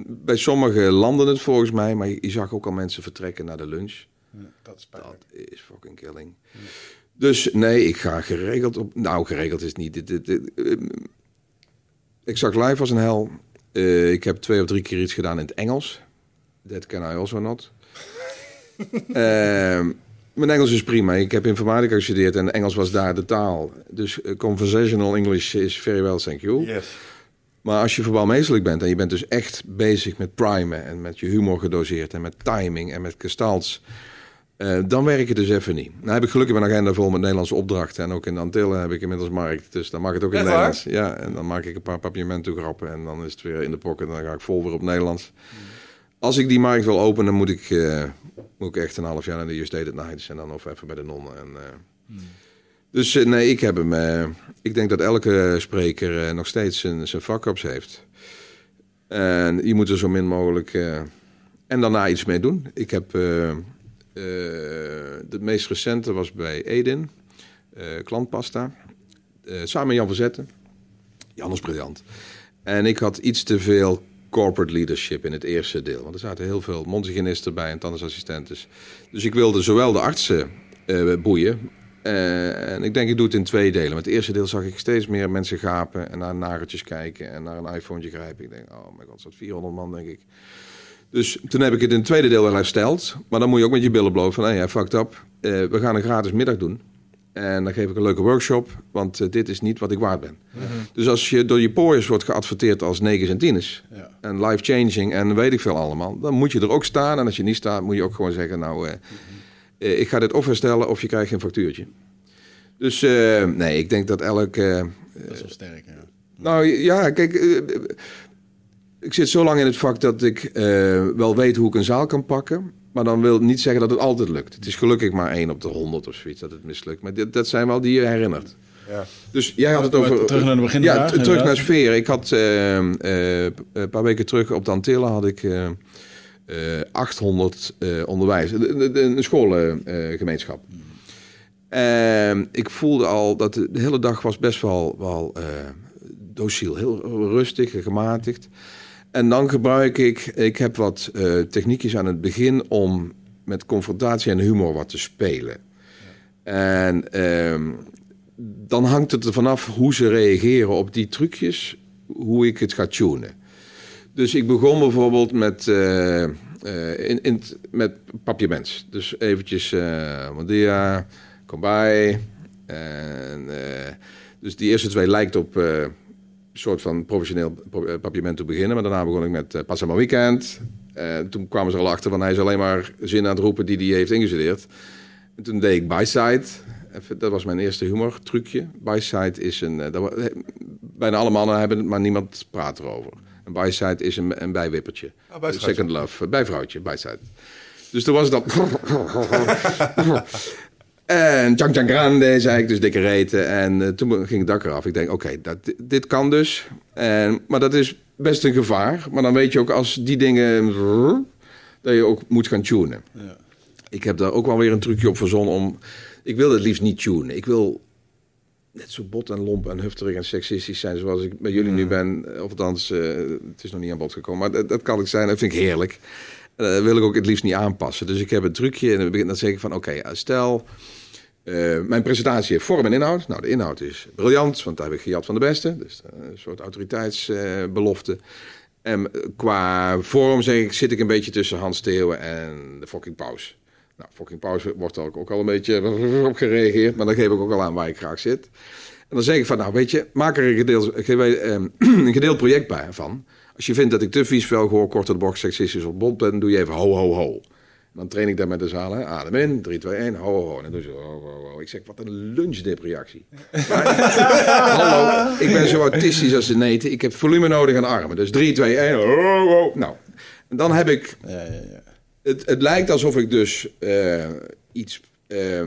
Speaker 2: bij sommigen landen het volgens mij, maar je, zag ook al mensen vertrekken naar de lunch. Ja, dat is Dat is fucking killing. Dus nee, ik ga geregeld op. Nou, geregeld is niet. Dit, dit, ehm, ik zag live als een hel. Uh, ik heb twee of drie keer iets gedaan in het Engels. That can I also not. uh, <laughs> Mijn Engels is prima. Ik heb informatica gestudeerd en Engels was daar de taal. Dus uh, conversational English is very well, thank you. Yes. Maar als je verbaal meestelijk bent en je bent dus echt bezig met primen en met je humor gedoseerd en met timing en met gestalts, uh, dan werk je dus even niet. Nou heb ik gelukkig mijn agenda vol met Nederlandse opdrachten en ook in de Antillen heb ik inmiddels markt, dus dan mag het ook in het Nederlands. Ja, en dan maak ik een paar papiamento grappen en dan is het weer in de pocket en dan ga ik vol weer op Nederlands. Hmm. Als ik die markt wil openen, dan moet ik, uh, moet ik echt een half jaar naar de Just Dated Nights en dan of even bij de nonnen. En, uh, hmm. Dus uh, nee, ik heb hem. ik denk dat elke spreker nog steeds zijn, zijn heeft. En je moet er zo min mogelijk. en daarna iets mee doen. Ik heb. de meest recente was bij Edin, klantpasta. samen Jan Verzetten. Jan is briljant. En ik had iets te veel corporate leadership in het eerste deel. Want er zaten heel veel mondhygiënisten bij en tandartsassistenten. Dus ik wilde zowel de artsen uh, boeien. Uh, en ik denk, ik doe het in twee delen. Met het eerste deel zag ik steeds meer mensen gapen en naar nageltjes kijken en naar een iPhone grijpen. Ik denk, oh mijn god, dat 400 man, denk ik. Dus toen heb ik het in het tweede deel wel hersteld. Maar dan moet je ook met je billen blowen van, hé, hey, fucked up. Uh, we gaan een gratis middag doen. En dan geef ik een leuke workshop, want uh, dit is niet wat ik waard ben. Mm -hmm. Dus als je door je pooiers wordt geadverteerd als negens en tieners... Ja. en life-changing en weet ik veel allemaal... dan moet je er ook staan. En als je niet staat, moet je ook gewoon zeggen... nou, uh, mm -hmm. uh, ik ga dit of herstellen of je krijgt geen factuurtje. Dus nee, ik denk dat elk... dat
Speaker 1: is wel sterk, ja.
Speaker 2: Nou ja, kijk... ik zit zo lang in het vak dat ik wel weet hoe ik een zaal kan pakken... Maar dan wil niet zeggen dat het altijd lukt. Het is gelukkig maar één op de honderd of zoiets dat het mislukt. Maar dit, dat zijn wel die je herinnert. Ja. Dus jij had het over...
Speaker 1: Terug naar het begin.
Speaker 2: Ja, terug naar sfeer. Ik had uh, uh, een paar weken terug op de Antillen had ik uh, 800 onderwijs. Een schoolgemeenschap. Mm. ik voelde al dat de hele dag was best wel, wel dociel. Heel rustig, gematigd. En dan gebruik ik, ik heb wat uh, techniekjes aan het begin om met confrontatie en humor wat te spelen. En uh, dan hangt het er vanaf hoe ze reageren op die trucjes, hoe ik het ga tunen. Dus ik begon bijvoorbeeld met, uh, in, in, met. Dus eventjes, uh, dia, kom bij. Dus die eerste twee lijkt op soort van professioneel eh, papiamento beginnen. Maar daarna begon ik met uh, Pas Weekend. Uh, toen kwamen ze al achter van hij is alleen maar zin aan het roepen die hij heeft ingestudeerd. En toen deed ik Byside. dat was mijn eerste humor trucje. Byside is een... Uh, dat, bijna alle mannen hebben het, maar niemand praat erover. Een byside is een, een bijwippertje. Oh, Second love, bijvrouwtje, byside. Dus toen was dan... <laughs> en Chang Chang Grande, zei ik, dus dikke reten. En toen ging het dak eraf. Ik denk, oké, okay, dit kan dus. En, maar dat is best een gevaar. Maar dan weet je ook als die dingen... dat je ook moet gaan tunen. Ja. Ik heb daar ook wel weer een trucje op verzonnen om... Ik wil het liefst niet tunen. Ik wil net zo bot en lomp en hufterig en seksistisch zijn zoals ik bij jullie nu ben. Of althans, uh, het is nog niet aan bod gekomen. Maar dat, dat kan ik zijn. Dat vind ik heerlijk. Uh, wil ik ook het liefst niet aanpassen. Dus ik heb een trucje en dan begin dan zeg ik van... Oké, okay, stel... Uh, mijn presentatie heeft vorm en inhoud. Nou, de inhoud is briljant, want daar heb ik gejat van de beste. Dus een soort autoriteitsbelofte. en qua vorm zeg ik, zit ik een beetje tussen Hans Steeuwen en de fucking paus. Nou, fucking pauze wordt er ook al een beetje <laughs> op gereageerd. Maar dan geef ik ook al aan waar ik graag zit. En dan zeg ik van, nou weet je, maak er een gedeeld, ehm, <clears throat> een project bij van. Als je vindt dat ik te vies veel hoor, korte de box, seksistisch of bot ben, doe je even ho, ho, ho. Dan train ik daar met de zaal. Hè. Adem in, 3, 2, 1, ho, ho. En dan ze ho, ho, ho. Ik zeg, wat een lunchdip-reactie. <laughs> Hallo, ik ben zo autistisch als de neten. Ik heb volume nodig aan armen. Dus 3, 2, 1, ho, ho. Nou, dan heb ik... Ja, ja, ja het, het lijkt alsof ik dus uh, iets, uh,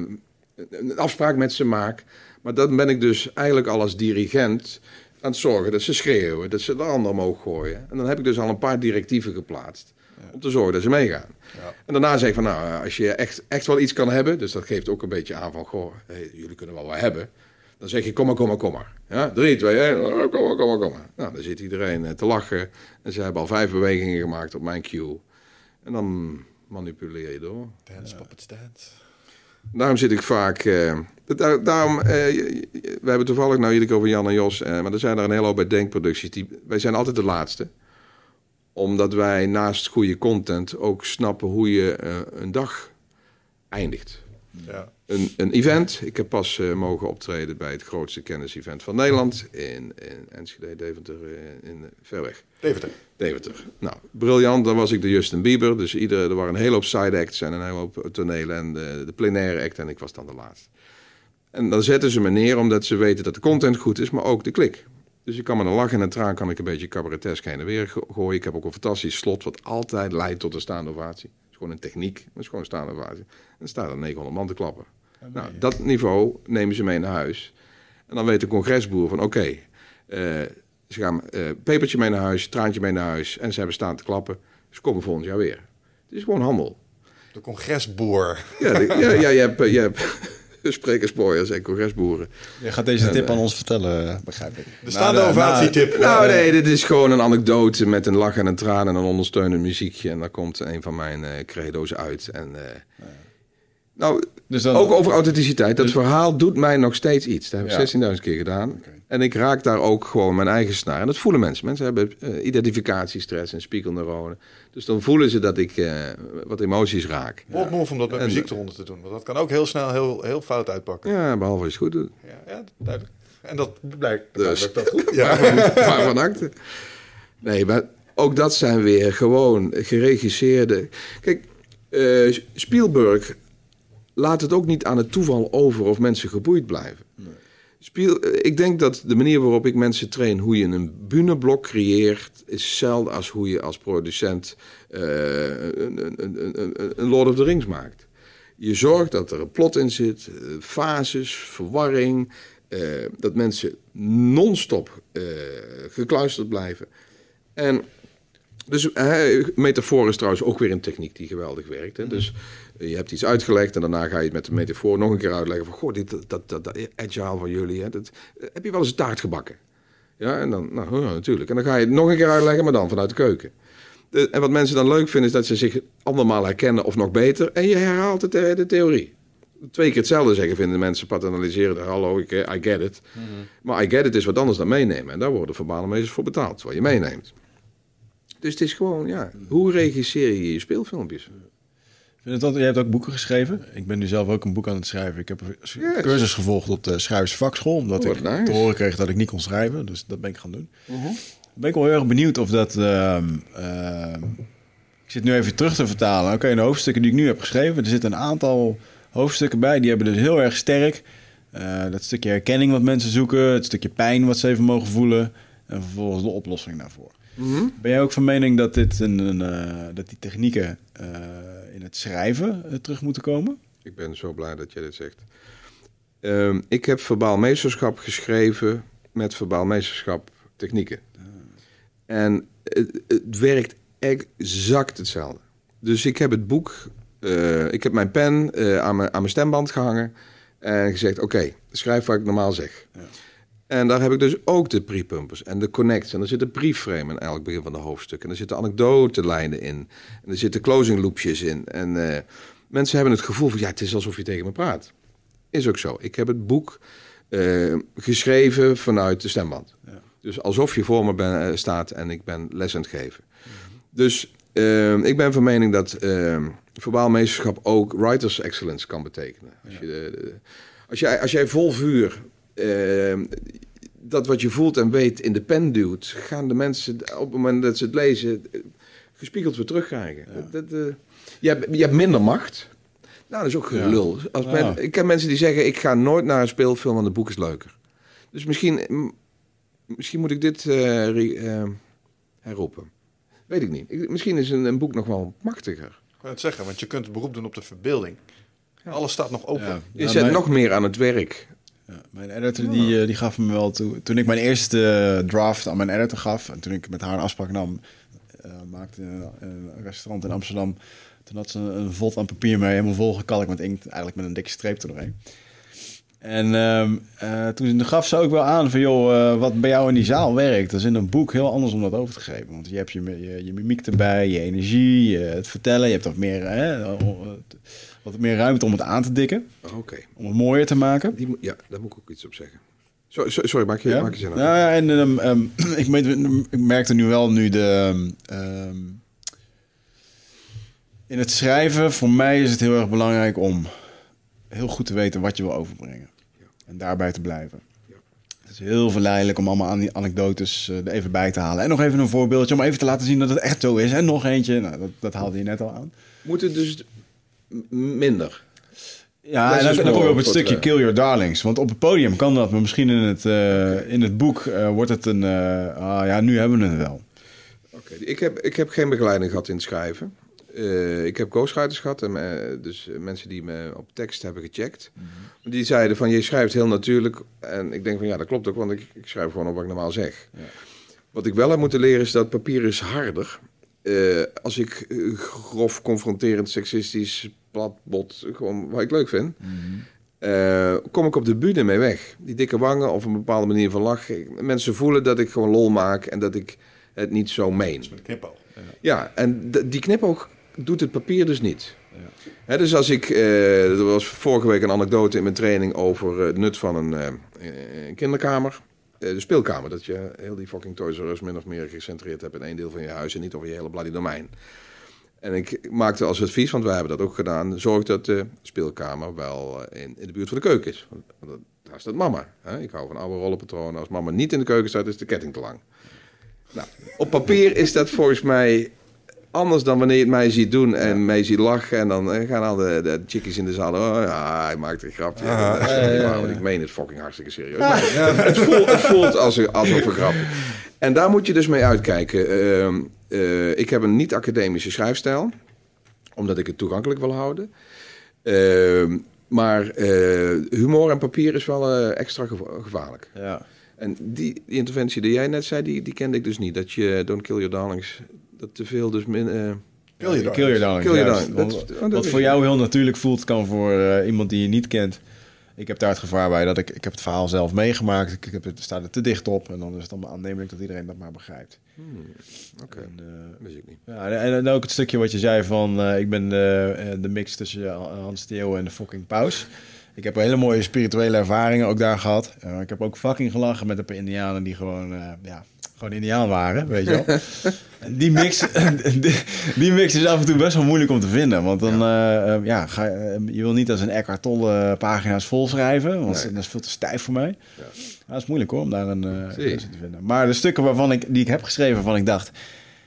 Speaker 2: een afspraak met ze maak. Maar dan ben ik dus eigenlijk al als dirigent aan het zorgen dat ze schreeuwen, dat ze de ander omhoog gooien. En dan heb ik dus al een paar directieven geplaatst. Om te zorgen dat ze meegaan. Ja. En daarna zeg ik van, nou, als je echt, echt wel iets kan hebben, dus dat geeft ook een beetje aan van, goh, hey, jullie kunnen wel wat hebben. Dan zeg je, kom maar, kom maar, kom maar. Ja, drie, twee, één, kom maar, kom maar, kom maar. Nou, dan zit iedereen eh, te lachen. En ze hebben al vijf bewegingen gemaakt op mijn cue. En dan manipuleer je door.
Speaker 3: Dance, puppets, dance.
Speaker 2: Daarom zit ik vaak... Uh, daarom, uh, we hebben toevallig nou iedere over Jan en Jos... Uh, maar er zijn er een hele hoop bij denkproducties. Die, wij zijn altijd de laatste. Omdat wij naast goede content ook snappen hoe je een dag eindigt. Ja. Een, een event. Ik heb pas uh, mogen optreden bij het grootste kennis-event van Nederland. In, in Enschede, Deventer, in, in Verweg.
Speaker 3: Deventer.
Speaker 2: Deventer. Nou, briljant. Dan was ik de Justin Bieber. Dus ieder, er waren een hele hoop side acts en een hele hoop tonelen. En de, de plenaire act. En ik was dan de laatste. En dan zetten ze me neer omdat ze weten dat de content goed is, maar ook de klik. Dus ik kan met een lach en een traan kan ik een beetje cabaretesk heen en weer gooien. Ik heb ook een fantastisch slot wat altijd leidt tot een staande ovatie. Het is gewoon een techniek, maar het is gewoon een staande ovatie. En dan staat er 900 man te klappen. nou, dat niveau nemen ze mee naar huis. En dan weet de congresboer van oké, okay, uh, ze gaan uh, pepertje mee naar huis, traantje mee naar huis en ze hebben staan te klappen. Ze komen volgend jaar weer. Het is gewoon handel.
Speaker 3: De congresboer.
Speaker 2: Ja, ja, ja, je hebt, je hebt sprekersboyers en congresboeren.
Speaker 1: Je gaat deze tip aan ons vertellen, begrijp ik.
Speaker 3: De staande ovatietip.
Speaker 2: Nou, nee, dit is gewoon een anekdote met een lach en een traan en een ondersteunend muziekje. En daar komt een van mijn uh, credo's uit. En, uh, nou, dus dan, ook over authenticiteit. Dat dus- verhaal doet mij nog steeds iets. Dat heb ik 16.000 keer gedaan. En ik raak daar ook gewoon mijn eigen snaar. En dat voelen mensen. Mensen hebben uh, identificatiestress en spiegelneuronen. Dus dan voelen ze dat ik uh, wat emoties raak.
Speaker 3: Wat move om dat met en, muziek eronder te doen. Want dat kan ook heel snel heel, heel fout uitpakken.
Speaker 2: Ja, behalve als je het goed doet.
Speaker 3: Ja, ja duidelijk. En dat blijkt dus. dat dat goed <laughs>
Speaker 2: Ja, van, van acte. Nee, maar ook dat zijn weer gewoon geregisseerde... Kijk, uh, Spielberg laat het ook niet aan het toeval over of mensen geboeid blijven. Nee. Spiel, eh, ik denk dat de manier waarop ik mensen train hoe je een buneblok creëert, is hetzelfde als hoe je als producent uh, een, een, een, een, Lord of the Rings maakt. Je zorgt dat er een plot in zit, eh, fases, verwarring, uh, dat mensen non-stop uh, gekluisterd blijven. En dus metafoor is trouwens ook weer een techniek die geweldig werkt. Hè? Dus je hebt iets uitgelegd en daarna ga je het met de metafoor nog een keer uitleggen. Van, goh, dit, dat, dat, dat agile van jullie, hè, dat, heb je wel eens taart gebakken? Ja, en dan, nou ja, natuurlijk. En dan ga je het nog een keer uitleggen, maar dan vanuit de keuken. De, en wat mensen dan leuk vinden, is dat ze zich andermaal herkennen of nog beter. En je herhaalt de, de theorie. Twee keer hetzelfde zeggen vinden mensen paternaliseren. Hallo, ik, I get it. Mhm. Maar I get it is wat anders dan meenemen. En daar worden verbale meesters voor betaald, wat je meeneemt. Dus het is gewoon, ja, hoe regisseer je je speelfilmpjes?
Speaker 1: Vind het jij hebt ook boeken geschreven. Ik ben nu zelf ook een boek aan het schrijven. Ik heb een cursus gevolgd op de schrijversvakschool. Omdat oh, ik te horen kreeg dat ik niet kon schrijven. Dus dat ben ik gaan doen. Uh -huh. Ben ik wel heel erg benieuwd of dat... Uh, uh, ik zit nu even terug te vertalen. Oké, okay, de hoofdstukken die ik nu heb geschreven. Er zitten een aantal hoofdstukken bij. Die hebben dus heel erg sterk dat stukje herkenning wat mensen zoeken, het stukje pijn wat ze even mogen voelen en vervolgens de oplossing daarvoor. Mhm. Ben jij ook van mening dat, dit een, een dat die technieken in het schrijven terug moeten komen?
Speaker 2: Ik ben zo blij dat jij dit zegt. Ehm, ik heb verbaal meesterschap geschreven met verbaal meesterschap technieken. En het, het, werkt exact hetzelfde. Dus ik heb het boek, uh, ik heb mijn pen uh, aan, mijn, aan mijn stemband gehangen en gezegd: Oké, schrijf wat ik normaal zeg. Ja. En daar heb ik dus ook de prepumpers en de connects. En er zit een briefframe in elk begin van de hoofdstuk. En er zitten anekdotelijnen in. En er zitten closing loopjes in. En uh, mensen hebben het gevoel van: ja, het is alsof je tegen me praat. Is ook zo. Ik heb het boek uh, geschreven vanuit de stemband. Ja. Dus alsof je voor me ben, uh, staat en ik ben les aan het geven. Dus uh, ik ben van mening dat verbaal meesterschap ook writers excellence kan betekenen. Als, je als, jij, als jij vol vuur dat wat je voelt en weet in de pen duwt, gaan de mensen op het moment dat ze het lezen gespiegeld weer terugkrijgen. Ja. Dat, je, hebt, je hebt minder macht, nou, dat is ook gelul. Als ik ken mensen die zeggen: ik ga nooit naar een speelfilm, want het boek is leuker. Dus misschien, misschien moet ik dit uh, herroepen. Weet ik niet. misschien is een, een, boek nog wel machtiger.
Speaker 3: Ik kan het zeggen, want je kunt het beroep doen op de verbeelding. Alles staat nog open.
Speaker 2: Je zet nog meer aan het werk.
Speaker 1: Ja, mijn editor die, eh, die gaf me wel toe. Toen ik mijn eerste draft aan mijn editor gaf, en toen ik met haar een afspraak nam, uh, maakte een, een restaurant in Amsterdam toen had ze een, vod aan papier mee, helemaal volgekalkt met inkt, eigenlijk met een dikke streep erdoorheen. En uh, toen gaf ze ook wel aan van, joh, uh, wat bij jou in die zaal werkt, dat is in een boek heel anders om dat over te geven. Want je hebt je, je, je mimiek erbij, je energie, je, het vertellen, je hebt wat meer, hè, wat meer ruimte om het aan te dikken.
Speaker 2: Oké.
Speaker 1: Om het mooier te maken.
Speaker 2: Die, ja, daar moet ik ook iets op zeggen. Sorry, sorry maak je,
Speaker 1: ja?
Speaker 2: maak je zin
Speaker 1: aan. Nou, ja, en um, <clears throat> ik, ik merkte nu wel nu de... Um, in het schrijven, voor mij is het heel erg belangrijk om heel goed te weten wat je wil overbrengen. En daarbij te blijven. Het is heel verleidelijk om allemaal die anekdotes uh, er even bij te halen. En nog even een voorbeeldje om even te laten zien dat het echt zo is. En nog eentje, nou, dat, dat haalde je net al aan.
Speaker 2: Moet het dus minder?
Speaker 1: Ja, en dan, dan kom je op het stukje Kill Your Darlings. Want op het podium kan dat, maar misschien in het, uh, in het boek uh, wordt het een... ah ja, nu hebben we het wel.
Speaker 2: Oké, ik, heb, ik heb geen begeleiding gehad in het schrijven. Ik heb ghostwriters gehad, en, dus mensen die me op tekst hebben gecheckt. Mm -hmm. Die zeiden van, je schrijft heel natuurlijk. En ik denk van, ja, dat klopt ook, want ik, ik schrijf gewoon op wat ik normaal zeg. Ja. Wat ik wel heb moeten leren is dat papier is harder. Als ik grof, confronterend, seksistisch, plat, bot, gewoon wat ik leuk vind... Mm -hmm. kom ik op de bühne mee weg. Die dikke wangen of een bepaalde manier van lachen. Mensen voelen dat ik gewoon lol maak en dat ik het niet zo meen.
Speaker 3: Dat is met knipoog.
Speaker 2: Ja. ja, en die knipoog doet het papier dus niet. Ja. dus als ik, uh, er was vorige week een anekdote in mijn training over het nut van een, uh, kinderkamer. Uh, de speelkamer, dat je heel die fucking Toys R Us min of meer gecentreerd hebt in één deel van je huis en niet over je hele bloody domein. En ik maakte als advies, want wij hebben dat ook gedaan, zorg dat de speelkamer wel in, in de buurt van de keuken is. Want daar staat mama. Hè? Ik hou van oude rollenpatronen. Als mama niet in de keuken staat, is de ketting te lang. Nou, op papier is dat volgens mij anders dan wanneer je het mij ziet doen en ja. mij ziet lachen. En dan eh, gaan al de, de chickies in de zaal. Oh ja, hij maakt een grapje. Ah, ja, <laughs> ja, ik meen het fucking hartstikke serieus. het, voelt, het voelt als, alsof een grap. En daar moet je dus mee uitkijken. Uh, uh, ik heb een niet-academische schrijfstijl, omdat ik het toegankelijk wil houden. Uh, maar humor en papier is wel extra gevaarlijk.
Speaker 1: Ja.
Speaker 2: En die, die, interventie die jij net zei, die, die kende ik dus niet. Dat je Don't Kill Your Darlings dat te veel dus min... Uh,
Speaker 1: Kill your Kill your darling. Kill your darling. Dat, wat, wat voor jou heel natuurlijk voelt, kan voor uh, iemand die je niet kent. Ik heb daar het gevaar bij dat ik, ik heb het verhaal zelf meegemaakt. Ik heb het, staat er te dicht op en dan is het allemaal aannemelijk dat iedereen dat maar begrijpt.
Speaker 2: Hmm, Oké, okay. uh, ik niet.
Speaker 1: Ja, en, en, ook het stukje wat je zei van uh, ik ben de, de mix tussen Hans Theo en de fucking paus. Ik heb hele mooie spirituele ervaringen ook daar gehad. ik heb ook fucking gelachen met een paar indianen die gewoon, ja, gewoon indiaan waren, weet je wel. <laughs> die, mix, die, die, mix is af en toe best wel moeilijk om te vinden. Want dan, ja, uh, ja ga, je wil niet als een Eckhart Tolle pagina's vol schrijven. Want nee. dat is veel te stijf voor mij. Ja. Dat is moeilijk hoor, om daar een uh, te vinden. Maar de stukken waarvan ik, die ik heb geschreven, waarvan ik dacht...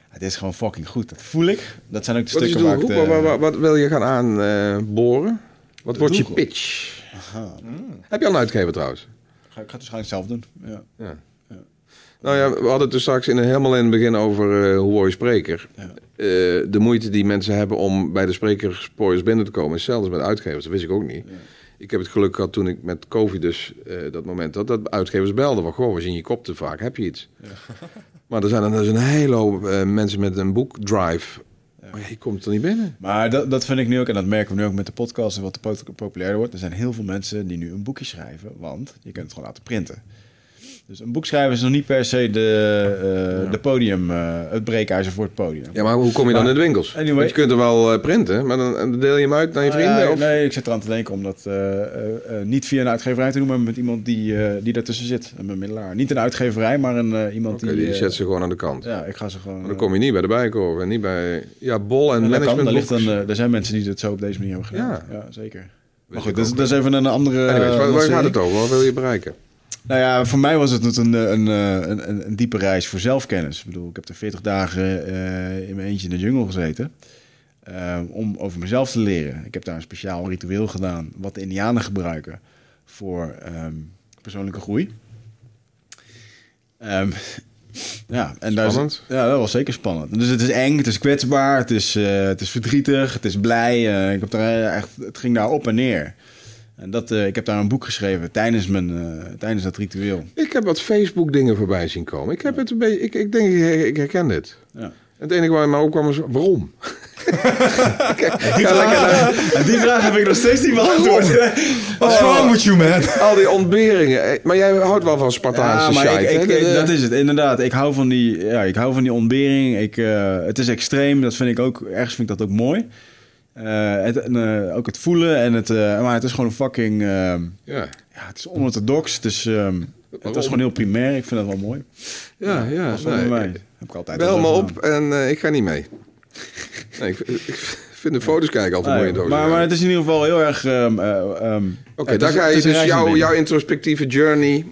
Speaker 1: Het is gewoon fucking goed. Dat voel ik. Dat zijn ook de
Speaker 2: wat
Speaker 1: stukken waar ik...
Speaker 2: Wat, wat, wat, wil je gaan aanboren? Wat wordt je pitch? Aha. Heb je al een uitgever trouwens?
Speaker 1: Ga, ik ga het waarschijnlijk zelf doen. Ja. ja.
Speaker 2: Nou ja, we hadden het dus straks in, helemaal in het begin over uh, hoe word je spreker. Ja. de moeite die mensen hebben om bij de sprekerspoors binnen te komen is zelfs met uitgevers. Dat wist ik ook niet. Ja. Ik heb het geluk gehad toen ik met COVID dus dat moment dat, dat uitgevers belden van goh, we zien je kop te vaak, heb je iets? Ja. <laughs> maar er zijn er dus een hele hoop mensen met een boekdrive maar je komt er niet binnen.
Speaker 1: Maar dat, dat vind ik nu ook, en dat merken we nu ook met de podcast en wat populairder wordt. Er zijn heel veel mensen die nu een boekje schrijven, want je kunt het gewoon laten printen. Dus een boek schrijven is nog niet per se de, uh, de podium, uh, het breekijzer voor het podium.
Speaker 2: Ja, maar hoe kom je dan in de winkels? Anyway, je kunt er wel uh, printen, maar dan deel je hem uit naar je vrienden?
Speaker 1: of? Nee, ik zit eraan te denken om dat niet via een uitgeverij te doen, maar met iemand die, die daartussen zit. Een bemiddelaar. Niet een uitgeverij, maar een, iemand
Speaker 2: okay,
Speaker 1: die...
Speaker 2: die zet ze gewoon aan de kant.
Speaker 1: Ja, ik ga ze gewoon...
Speaker 2: Maar dan kom je niet bij de bijkorf en niet bij... Ja, bol en, management.
Speaker 1: Kan, ligt een, er zijn mensen die het zo op deze manier hebben gedaan. Ja, ja zeker. Maar goed, dat, is even een andere...
Speaker 2: Anyways, waar, waar gaat het over? Wat wil je bereiken?
Speaker 1: Nou ja, voor mij was het een, een, een, een, een diepe reis voor zelfkennis. Ik bedoel, ik heb er 40 dagen uh, in mijn eentje in de jungle gezeten. Uh, om over mezelf te leren. Ik heb daar een speciaal ritueel gedaan, wat de Indianen gebruiken voor um, persoonlijke groei. Um, <laughs> ja, en
Speaker 2: spannend.
Speaker 1: Daar is, ja, dat was zeker spannend. Dus het is eng, het is kwetsbaar, het is, uh, het is verdrietig, het is blij. ik heb daar echt, het ging daar op en neer. En dat, uh, ik heb daar een boek geschreven tijdens, mijn, uh, tijdens dat ritueel.
Speaker 2: Ik heb wat Facebook dingen voorbij zien komen. Ik heb het een beetje, ik, ik denk, ik herken dit. Ja. Het enige waar mij opkwam is, waarom? <laughs>
Speaker 1: die, vraag, <laughs> die vraag heb ik nog steeds niet beantwoord.
Speaker 3: What's wrong with you, man?
Speaker 2: Al die ontberingen. Eh, maar jij houdt wel van Spartaanse ja, shite,
Speaker 1: ik, ik, Dat is het, inderdaad. Ik hou van die, ja, ik hou van die ontbering. Ik, uh, het is extreem, dat vind ik ook, ergens vind ik dat ook mooi. Uh, het, uh, ook het voelen en het, uh, maar het is gewoon een fucking, ja. ja, het is onorthodox. Het is, um, het is gewoon heel primair. Ik vind dat wel mooi.
Speaker 2: Ja, ja.
Speaker 1: ja nee, mij. Heb ik altijd.
Speaker 2: Bel me op en ik ga niet mee. nee, ik, ik, vind de foto's kijken altijd mooi in
Speaker 1: maar, maar het is in ieder geval heel erg. Um,
Speaker 2: um, Oké, okay, daar ga je dus jouw, jouw introspectieve journey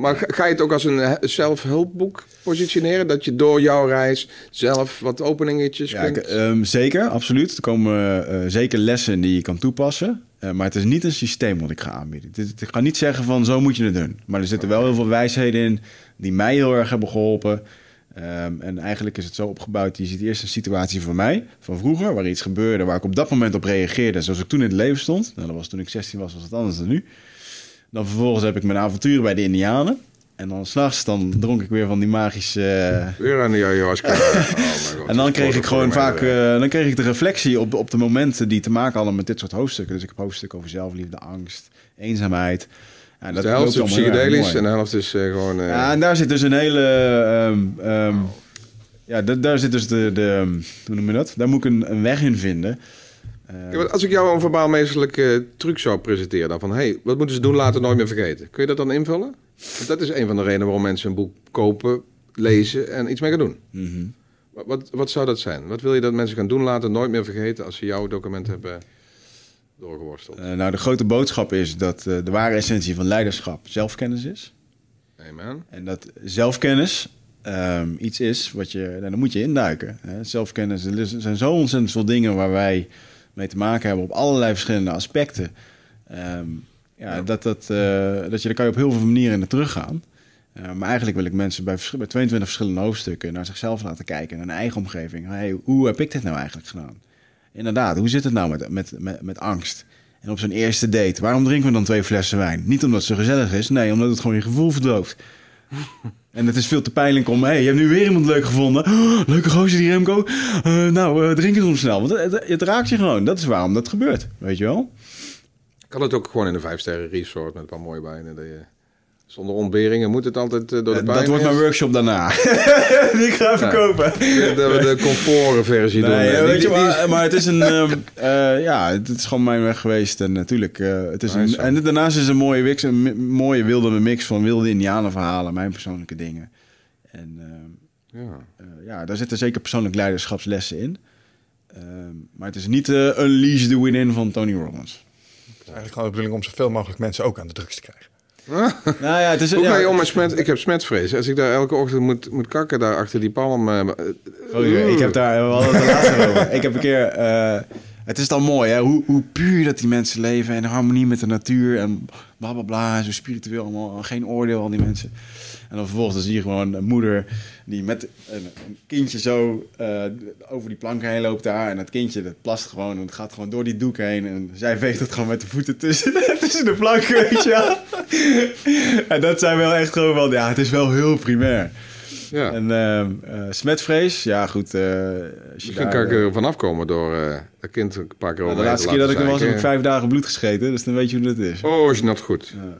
Speaker 2: maar ga je het ook als een zelfhulpboek positioneren? Dat je door jouw reis zelf wat openingetjes ja, kunt?
Speaker 1: Um, zeker, absoluut. Er komen uh, zeker lessen die je kan toepassen. Uh, maar het is niet een systeem wat ik ga aanbieden. Ik ga niet zeggen van zo moet je het doen. Maar er zitten wel heel veel wijsheden in die mij heel erg hebben geholpen. Um, en eigenlijk is het zo opgebouwd. Je ziet eerst een situatie van mij, van vroeger, waar iets gebeurde, waar ik op dat moment op reageerde, zoals ik toen in het leven stond. Nou, dat was toen ik 16 was, was het anders dan nu. Dan vervolgens heb ik mijn avonturen bij de Indianen. En dan s'nachts dan dronk ik weer van die magische...
Speaker 2: Uh... Weer aan de ayahuasca. <laughs>
Speaker 1: oh en dan kreeg ik gewoon vaak... Uh, dan kreeg ik de reflectie op, op de momenten die te maken hadden met dit soort hoofdstukken. Dus ik heb hoofdstukken over zelfliefde, angst, eenzaamheid.
Speaker 2: Ja, dat de helft is psychedelisch en de helft is uh, gewoon...
Speaker 1: Ja, en daar zit dus een hele... Um, um, Ja, daar zit dus de, de... Hoe noem je dat? Daar moet ik een, een weg in vinden
Speaker 2: als ik jou een verbaal meestelijke truc zou presenteren, dan van hey, wat moeten ze doen, laten nooit meer vergeten. Kun je dat dan invullen? Want dat is een van de redenen waarom mensen een boek kopen, lezen en iets mee gaan doen. Mhm. wat, wat, zou dat zijn? Wat wil je dat mensen gaan doen, laten nooit meer vergeten als ze jouw document hebben doorgeworsteld?
Speaker 1: Uh, nou, de grote boodschap is dat uh, de ware essentie van leiderschap zelfkennis is.
Speaker 2: Amen.
Speaker 1: En dat zelfkennis um, iets is wat je, nou, dan moet je induiken. Hè? Zelfkennis, er zijn zo ontzettend veel dingen waar wij mee te maken hebben op allerlei verschillende aspecten. Um, ja, Dat, dat, uh, dat je, daar kan je op heel veel manieren naar teruggaan. Uh, maar eigenlijk wil ik mensen bij, bij 22 verschillende hoofdstukken naar zichzelf laten kijken, naar hun eigen omgeving. Hey, hoe heb ik dit nou eigenlijk gedaan? Inderdaad, hoe zit het nou met, met, met, met angst? En op zo'n eerste date, waarom drinken we dan twee flessen wijn? Niet omdat zo gezellig is, nee, omdat het gewoon je gevoel verdooft. <laughs> En het is veel te pijnlijk om, hey, je hebt nu weer iemand leuk gevonden. <gasps> Leuke gozer die Remco. Uh, nou, uh, drink het snel. Want het, het, raakt je gewoon. Dat is waarom dat gebeurt, weet je wel.
Speaker 2: Kan het ook gewoon in een vijfsterren resort met een paar mooie wijnen. Dat je zonder ontberingen moet het altijd uh, door de pijn.
Speaker 1: Dat wordt mijn workshop daarna. <laughs> die ik ga verkopen.
Speaker 2: Ja, dat we de comfortversie
Speaker 1: nee, doen. Weet je, maar, maar het is een... Um, uh, ja, het is gewoon mijn weg geweest. En natuurlijk, uh, het is een, en daarnaast is een mooie, mix, een mooie wilde mix van wilde indianenverhalen. Mijn persoonlijke dingen. En uh, ja. ja, daar zitten zeker persoonlijk leiderschapslessen in. Ehm, maar het is niet Unleash the Within van Tony Robbins.
Speaker 3: Het is eigenlijk gewoon de bedoeling om zoveel mogelijk mensen ook aan de drugs te krijgen. <laughs>
Speaker 2: nou ja, het is, Hoe ga je om met smet? Ik heb smetvrees. Als ik daar elke ochtend moet, moet kakken daar achter die palm... Uh,
Speaker 1: oh, ik heb daar wel het laatste over. <laughs> Ik heb een keer... Uh, het is dan mooi, hè? Hoe, hoe puur dat die mensen leven en harmonie met de natuur en bla bla bla. Zo spiritueel allemaal, geen oordeel al die mensen. En dan vervolgens dan zie je gewoon een moeder die met een, een kindje zo uh, over die plank heen loopt daar. En dat kindje dat plast gewoon en het gaat gewoon door die doek heen. En zij veegt het gewoon met de voeten tussen, <laughs> tussen de planken, weet je En dat zijn wel echt gewoon wel, ja, het is wel heel primair. Ja. En uh, smetvrees, ja goed. Uh,
Speaker 2: Misschien kan ik er vanaf komen door dat kind een paar keer over
Speaker 1: De laatste keer dat ik er was, heb ik vijf dagen bloed gescheten. Dus dan weet je hoe dat is.
Speaker 2: Oh, is not goed. Ja.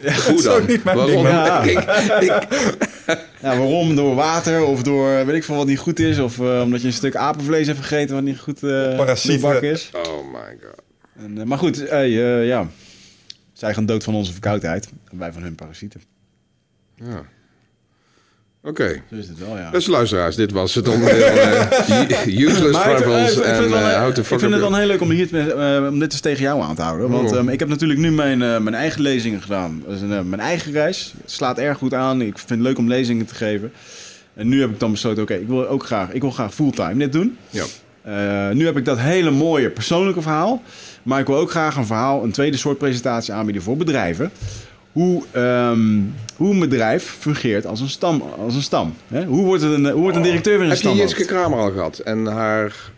Speaker 1: Ja, goed dan. Niet mijn waarom? Ja. ik, ik, ja, waarom? Door water of door weet ik veel wat niet goed is. Of uh, omdat je een stuk apenvlees hebt gegeten wat niet goed uh, is.
Speaker 2: Oh my god.
Speaker 1: En, maar goed, uh, ja. Zij gaan dood van onze verkoudheid. En wij van hun parasieten.
Speaker 2: Ja. Oké. Okay.
Speaker 1: Zo is het wel, ja.
Speaker 2: Beste luisteraars, dit was het onderdeel <laughs> uh, Useless Travels en uh, How to
Speaker 1: Ik vind het dan heel leuk om, hier te, om dit eens tegen jou aan te houden. Want um, ik heb natuurlijk nu mijn, mijn eigen lezingen gedaan. Dus, mijn eigen reis. Het slaat erg goed aan. Ik vind het leuk om lezingen te geven. En nu heb ik dan besloten, oké, ik wil ook graag, ik wil graag fulltime dit doen. Ja. nu heb ik dat hele mooie persoonlijke verhaal. Maar ik wil ook graag een verhaal, een tweede soort presentatie aanbieden voor bedrijven hoe, um, hoe een bedrijf fungeert als een stam. Als een stam hè? Hoe, wordt het een, hoe wordt een directeur weer een stam?
Speaker 2: Heb je Jitske Kramer al gehad? En haar...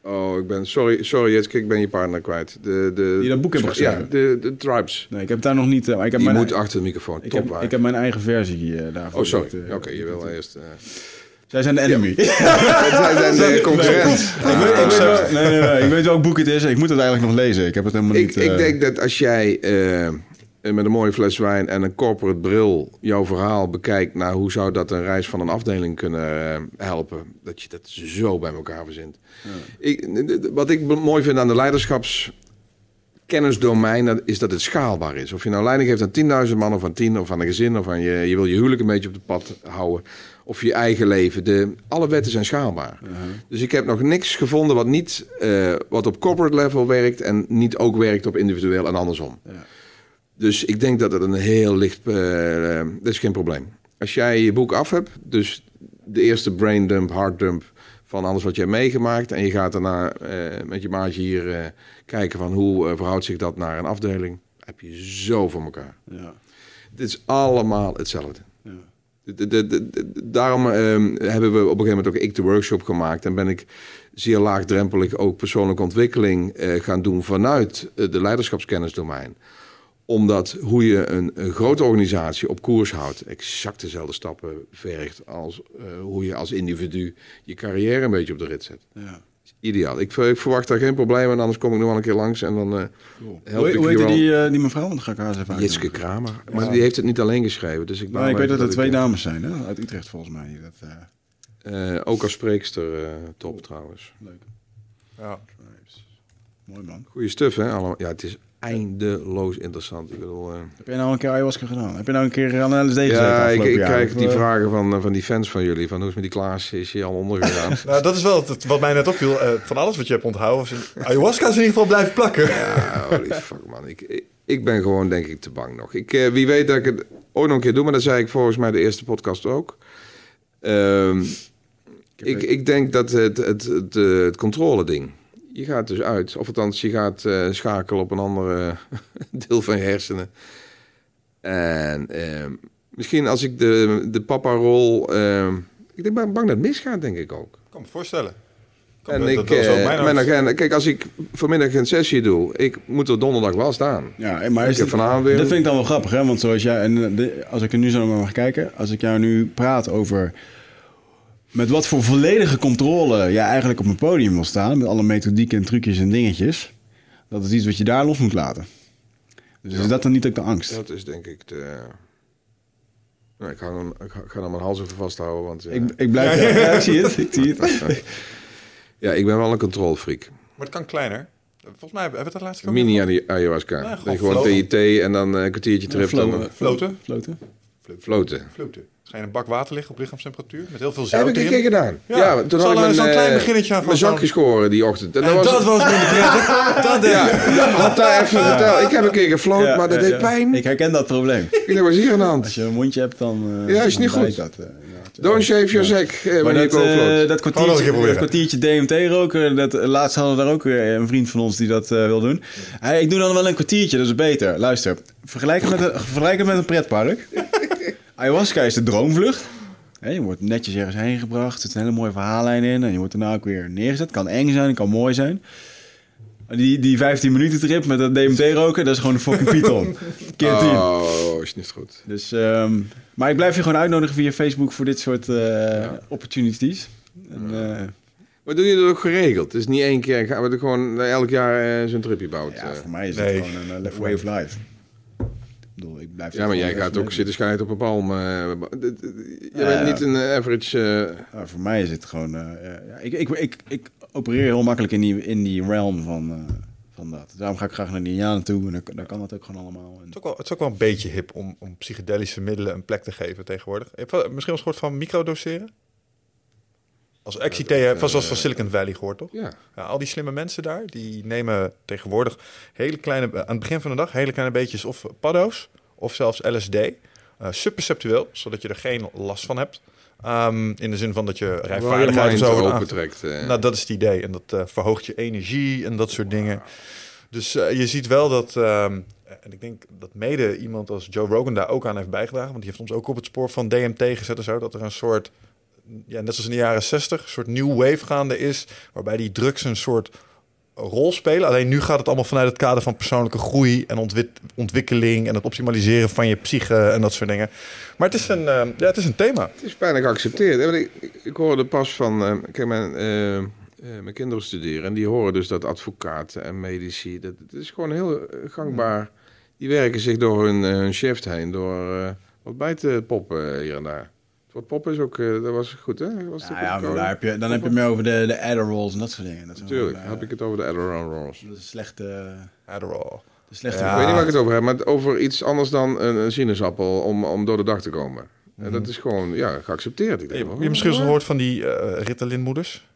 Speaker 2: Oh, ik ben... Sorry, sorry Jitske, ik ben je partner kwijt. De, de,
Speaker 1: Die dat boek hebben geschreven?
Speaker 2: Ja, de, de Tribes.
Speaker 1: Nee, ik heb daar nog niet... Uh, ik heb
Speaker 2: je
Speaker 1: mijn,
Speaker 2: moet achter de microfoon,
Speaker 1: ik heb, ik heb mijn eigen versie uh, daarvoor.
Speaker 2: Oh, sorry. Uh, Oké, je wil eerst...
Speaker 1: Zij zijn de enemy.
Speaker 2: Ja. <laughs> Zij zijn de concurrent.
Speaker 1: Nee, ik, weet, ik, weet wel, nee, nee, nee, ik weet welk boek het is. Ik moet het eigenlijk nog lezen. Ik heb het helemaal
Speaker 2: ik,
Speaker 1: niet...
Speaker 2: Ik denk dat als jij met een mooie fles wijn en een corporate bril jouw verhaal bekijkt naar hoe zou dat een reis van een afdeling kunnen eh, helpen, dat je dat zo bij elkaar verzint. Ja. Ik, wat ik mooi vind aan de leiderschapskennisdomein is dat het schaalbaar is. Of je nou leiding geeft aan 10.000 man of aan 10 of aan een gezin of aan je, je wil je huwelijk een beetje op het pad houden. Of je eigen leven. De, alle wetten zijn schaalbaar. Uh-huh. Dus ik heb nog niks gevonden wat niet uh, wat op corporate level werkt en niet ook werkt op individueel en andersom. Ja. Dus ik denk dat het een heel licht... Uh, dat is geen probleem. Als jij je boek af hebt, dus de eerste brain dump, heart dump van alles wat je hebt meegemaakt... en je gaat daarna met je maatje hier kijken van hoe verhoudt zich dat naar een afdeling... heb je zo voor elkaar. Ja. Het is allemaal hetzelfde. Daarom ehm, hebben we op een gegeven moment ook ik de workshop gemaakt... en ben ik zeer laagdrempelig ook persoonlijke ontwikkeling gaan doen... vanuit de leiderschapskennisdomein omdat hoe je een, grote organisatie op koers houdt, exact dezelfde stappen vergt als uh, hoe je als individu je carrière een beetje op de rit zet. Ja. Ideaal. Ik, ik, verwacht daar geen probleem en anders kom ik nog wel een keer langs en dan uh, help
Speaker 1: hoe,
Speaker 2: ik
Speaker 1: hoe heet die, uh, die mevrouw? Dan ga ik haar even
Speaker 2: Jitske Kramer. Maar die heeft het niet alleen geschreven. Dus ik,
Speaker 1: nou, ik weet dat er twee dames zijn hè? uit Utrecht volgens mij.
Speaker 2: Dat, ook als spreekster top trouwens.
Speaker 1: Leuk. Ja. Mooi man.
Speaker 2: Goeie stuff hè? Allemaal. Ja, het is eindeloos interessant. Ik bedoel, uh...
Speaker 1: Heb je nou een keer ayahuasca gedaan? Heb je nou een keer aan LSD gezeten?
Speaker 2: Ja, ik, ik krijg die vragen van, eh, van die fans van jullie. Van hoe is met die Klaas? Is hij al ondergegaan? <laughs>
Speaker 3: nou, dat is wel het, wat mij net opviel. Uh, van alles wat je hebt onthouden. Ayahuasca is in ieder geval blijven plakken.
Speaker 2: ja, holy fuck man. Ik, ik, ben gewoon denk ik te bang nog. Ik, uh, wie weet dat ik het ooit nog een keer doe. Maar dat zei ik volgens mij de eerste podcast ook. Um, ik, ik denk dat het, het, het, het controle ding je gaat dus uit. Of althans, je gaat uh, schakelen op een andere <laughs> deel van je hersenen. En uh, misschien als ik de, de papa-rol... Uh, ik denk, ben bang dat het misgaat, denk ik ook.
Speaker 3: Ik kan me voorstellen.
Speaker 2: en ik, dat mijn, mijn agenda, kijk, als ik vanmiddag een sessie doe, ik moet er donderdag wel staan.
Speaker 1: Ja, maar is vanavond weer... Dat vind ik dan wel grappig, hè? Want zoals jij, en als ik er nu zo naar mag kijken, als ik jou nu praat over met wat voor volledige controle jij eigenlijk op een podium wil staan. Met alle methodieken en trucjes en dingetjes. Dat is iets wat je daar los moet laten. Dus is dat dan niet ook de angst?
Speaker 2: Dat is denk ik de... Nou, ik, ga hem, ik ga hem mijn hals even vasthouden, want...
Speaker 1: Ja. Ik, ik blijf... Ja, ja, ik zie het, ik zie het.
Speaker 2: ja, ik ben wel een controlfreak.
Speaker 3: Maar het kan kleiner. Volgens mij hebben we het laatste
Speaker 2: Mini ayahuasca. Ja, gewoon, gewoon TIT en dan een kwartiertje terug.
Speaker 3: floten. Floten.
Speaker 2: Floten. Floten.
Speaker 3: Ga je een bak water liggen op lichaamstemperatuur met heel veel zout
Speaker 2: Heb ik een keer gedaan. Ja, ja toen had ik
Speaker 3: mijn, zo'n klein beginnetje
Speaker 2: aan mijn zakje scoren die ochtend.
Speaker 3: En, en dat was, dat was minder prettig. <laughs> dat
Speaker 2: ja, had daar even verteld. Ik heb een keer gefloten, ja, maar dat deed pijn.
Speaker 1: Ik herken dat probleem.
Speaker 2: Ik dacht, wat is hier aan de hand?
Speaker 1: Als je een mondje hebt, dan...
Speaker 2: Uh, ja, is niet goed.
Speaker 1: Dat, uh,
Speaker 2: Don't shave your sack.
Speaker 1: maar dat, uh, dat, kwartiertje, dat kwartiertje DMT roken, dat, laatst hadden we daar ook een vriend van ons die dat wil doen. Hey, ik doe dan wel een kwartiertje, dat is beter. Luister, vergelijk het met een, vergelijk het met een pretpark. Ayahuasca is de droomvlucht. je wordt netjes ergens heen gebracht. Er zit een hele mooie verhaallijn in. En je wordt daarna ook weer neergezet. Kan eng zijn, kan mooi zijn. Die, die 15 minuten trip met dat DMT roken, dat is gewoon een fucking python. <laughs> Keer 10.
Speaker 2: Oh, is niet goed.
Speaker 1: Dus, um, maar ik blijf je gewoon uitnodigen via Facebook voor dit soort uh, opportunities. En, uh,
Speaker 2: maar doe je dat ook geregeld? Het is niet één keer, gaan we er gewoon elk jaar uh, zo'n tripje bouwen?
Speaker 1: Ja, voor mij is het gewoon een way of life.
Speaker 2: Bedoel, ik blijf ja, maar jij gaat ook zitten schijnen op een palm. je bent niet een average...
Speaker 1: voor mij is het gewoon... ik, ik, ik, ik opereer heel makkelijk in die, in die realm van, van dat. Daarom ga ik graag naar de Indianen toe en dan, kan dat ook gewoon allemaal.
Speaker 3: Het, is ook wel, het is ook wel een beetje hip om, om psychedelische middelen een plek te geven tegenwoordig. Misschien een soort van microdoseren? Als XIT, ja, van zoals van Silicon Valley gehoord, toch?
Speaker 2: Ja.
Speaker 3: ja. Al die slimme mensen daar, die nemen tegenwoordig hele kleine, aan het begin van de dag, hele kleine beetjes of paddo's of zelfs LSD. Uh, eh, subperceptueel, zodat je er geen last van hebt. Um, in de zin van dat je rijvaardigheid en zo
Speaker 2: opentrekt. Uh.
Speaker 3: Nou, dat is het idee. En dat uh, verhoogt je energie en dat soort dingen. Dus je ziet wel dat... Um, en ik denk dat mede iemand als Joe Rogan daar ook aan heeft bijgedragen. Want die heeft ons ook op het spoor van DMT gezet en zo. Dat er een soort, ja, net als in de jaren 60, een soort new wave gaande is. Waarbij die drugs een soort rol spelen. Alleen nu gaat het allemaal vanuit het kader van persoonlijke groei en ontwikkeling en het optimaliseren van je psyche en dat soort dingen. Maar het is een, uh, ja, het is een thema.
Speaker 2: Het is bijna geaccepteerd. Ik, ik, hoorde pas van, uh, kijk, mijn, uh, mijn kinderen studeren en die horen dus dat advocaten en medici, dat, het is gewoon heel gangbaar. Die werken zich door hun, hun shift heen, door wat bij te poppen hier en daar. Wat pop is ook, uh, dat was goed, hè? Was
Speaker 1: ja, ja maar daar heb je, dan heb je meer over de, de Adderalls en dat soort dingen. Dat
Speaker 2: Natuurlijk, dan heb ik het over de Adderalls.
Speaker 1: Dat is slechte...
Speaker 3: Adderall.
Speaker 1: De slechte
Speaker 2: ja. Ik weet niet waar ik het over heb, maar over iets anders dan een, een sinaasappel om, om door de dag te komen. En mhm. dat is gewoon ja, geaccepteerd. Ik denk,
Speaker 3: je, je misschien gehoord van die uh, Ritalin-moeders?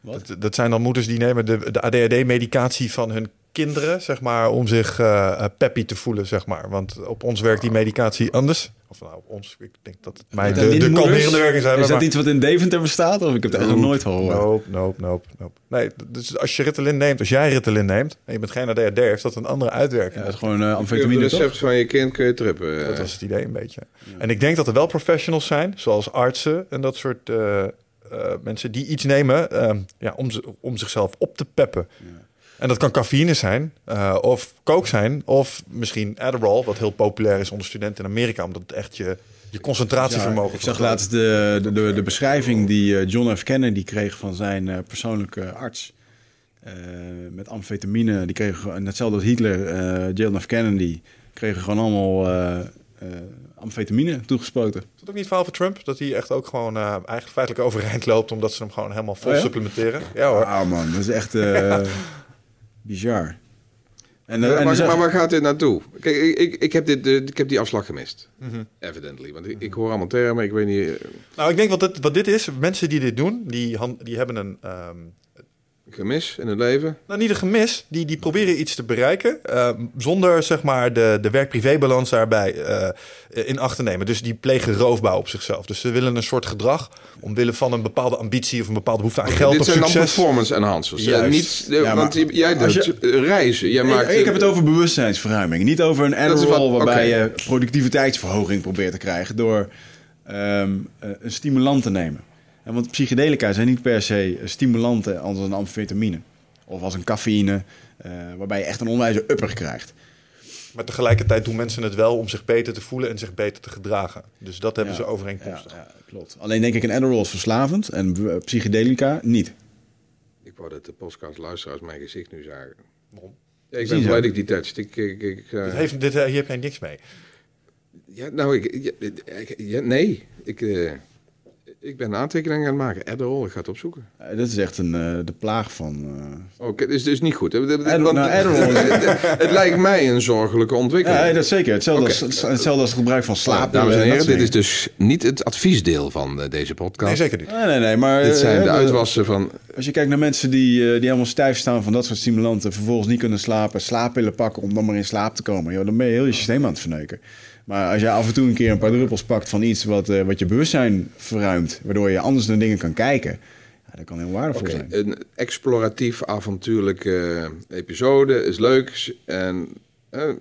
Speaker 3: Dat, dat, zijn dan moeders die nemen de, de ADHD-medicatie van hun kinderen, zeg maar, om zich uh, peppy te voelen, zeg maar. Want op ons werkt die medicatie anders. Of nou, op ons, ik denk dat het mij de, de kalmerende werking zijn.
Speaker 1: Is dat iets wat in Deventer bestaat? Of ik heb het nog nooit gehoord?
Speaker 3: Nope, nope, nope, nope. Nee, dus als je Ritalin neemt, als jij Ritalin neemt, en je bent geen ADHD, heeft dat een andere uitwerking.
Speaker 1: Ja, dat is gewoon uh, amfetamine,
Speaker 2: recept van je kind kun je trippen.
Speaker 3: Dat was het idee een beetje. En ik denk dat er wel professionals zijn, zoals artsen en dat soort... Uh, mensen die iets nemen uh, ja, om, om zichzelf op te peppen. Ja. En dat kan cafeïne zijn, uh, of coke zijn, of misschien Adderall, wat heel populair is onder studenten in Amerika, omdat het echt je, je concentratievermogen... Ja,
Speaker 1: ik zag laatst de, de, de, de, beschrijving die eh, John F. Kennedy kreeg van zijn uh, persoonlijke arts. Uh, met amfetamine, die kregen hetzelfde als Hitler, John F. Kennedy, kregen gewoon allemaal amfetamine toegespoten. Is
Speaker 3: dat ook niet verhaal van Trump? Dat hij echt ook gewoon eigenlijk feitelijk overeind loopt... omdat ze hem gewoon helemaal vol oh supplementeren?
Speaker 1: Ja hoor. Ah man, dat is echt... <laughs> Bizar.
Speaker 2: En, uh, maar, maar, waar gaat dit naartoe? Kijk, ik, ik, ik heb, dit, ik heb die afslag gemist. Mm Evidently. Want ik, ik, hoor allemaal termen, ik weet niet... Eh,
Speaker 3: nou, ik denk wat dit, wat dit is, mensen die dit doen, die, die hebben een... Um,
Speaker 2: gemis in het leven?
Speaker 3: Nou, niet een gemis. Die, die proberen iets te bereiken uh, zonder zeg maar de, de werk-privé-balans daarbij uh, in acht te nemen. Dus die plegen roofbouw op zichzelf. Dus ze willen een soort gedrag omwille van een bepaalde ambitie of een bepaalde behoefte aan geld
Speaker 2: dit
Speaker 3: of
Speaker 2: succes.
Speaker 3: Dit zijn
Speaker 2: performance enhancers. Ja, niet, ja, want jij doet je, reizen. Jij
Speaker 1: ik,
Speaker 2: maakt,
Speaker 1: ik heb het over bewustzijnsverruiming. Niet over een Adderall waarbij je productiviteitsverhoging probeert te krijgen door um, een stimulant te nemen want psychedelica zijn niet per se stimulanten als een amfetamine. Of als een cafeïne, uh, waarbij je echt een onwijze upper krijgt.
Speaker 3: Maar tegelijkertijd doen mensen het wel om zich beter te voelen en zich beter te gedragen. Dus dat hebben ze overeenkomstig.
Speaker 1: Ja, ja, klopt. Alleen denk ik een Adderall is verslavend en psychedelica niet.
Speaker 2: Ik wou dat de podcast luisteraars mijn gezicht nu zagen. Waarom? Ik ben blij dat ik die touched. Ik, ik, ik,
Speaker 3: uh... dit heeft, dit, uh, hier heb jij niks mee.
Speaker 2: Ja, nou, ik, ja, nee. Ik, uh, ik ben een aantekening aan het maken. Adderall, ik ga het opzoeken.
Speaker 1: Uh, dit is echt een, uh, de plaag van...
Speaker 2: Uh... Oké, het is dus niet goed. Adderall, Want, nou, Adderall... <laughs> het, lijkt mij een zorgelijke ontwikkeling.
Speaker 1: Ja, dat zeker. Hetzelfde, okay. als, hetzelfde als het gebruik van slaap.
Speaker 2: dames en heren, dit is dus niet het adviesdeel van deze podcast.
Speaker 3: Nee, zeker niet.
Speaker 1: Nee, nee, nee. Maar,
Speaker 2: dit zijn de uitwassen van...
Speaker 1: Als je kijkt naar mensen die, die helemaal stijf staan van dat soort stimulanten... vervolgens niet kunnen slapen, slaappillen pakken om dan maar in slaap te komen... Joh, dan ben je heel je systeem aan het verneuken. Maar als je af en toe een keer een paar druppels pakt van iets wat, uh, wat je bewustzijn verruimt, waardoor je anders naar dingen kan kijken, ja, dat kan heel waardevol okay, zijn.
Speaker 2: Een exploratief, avontuurlijke episode is leuk. En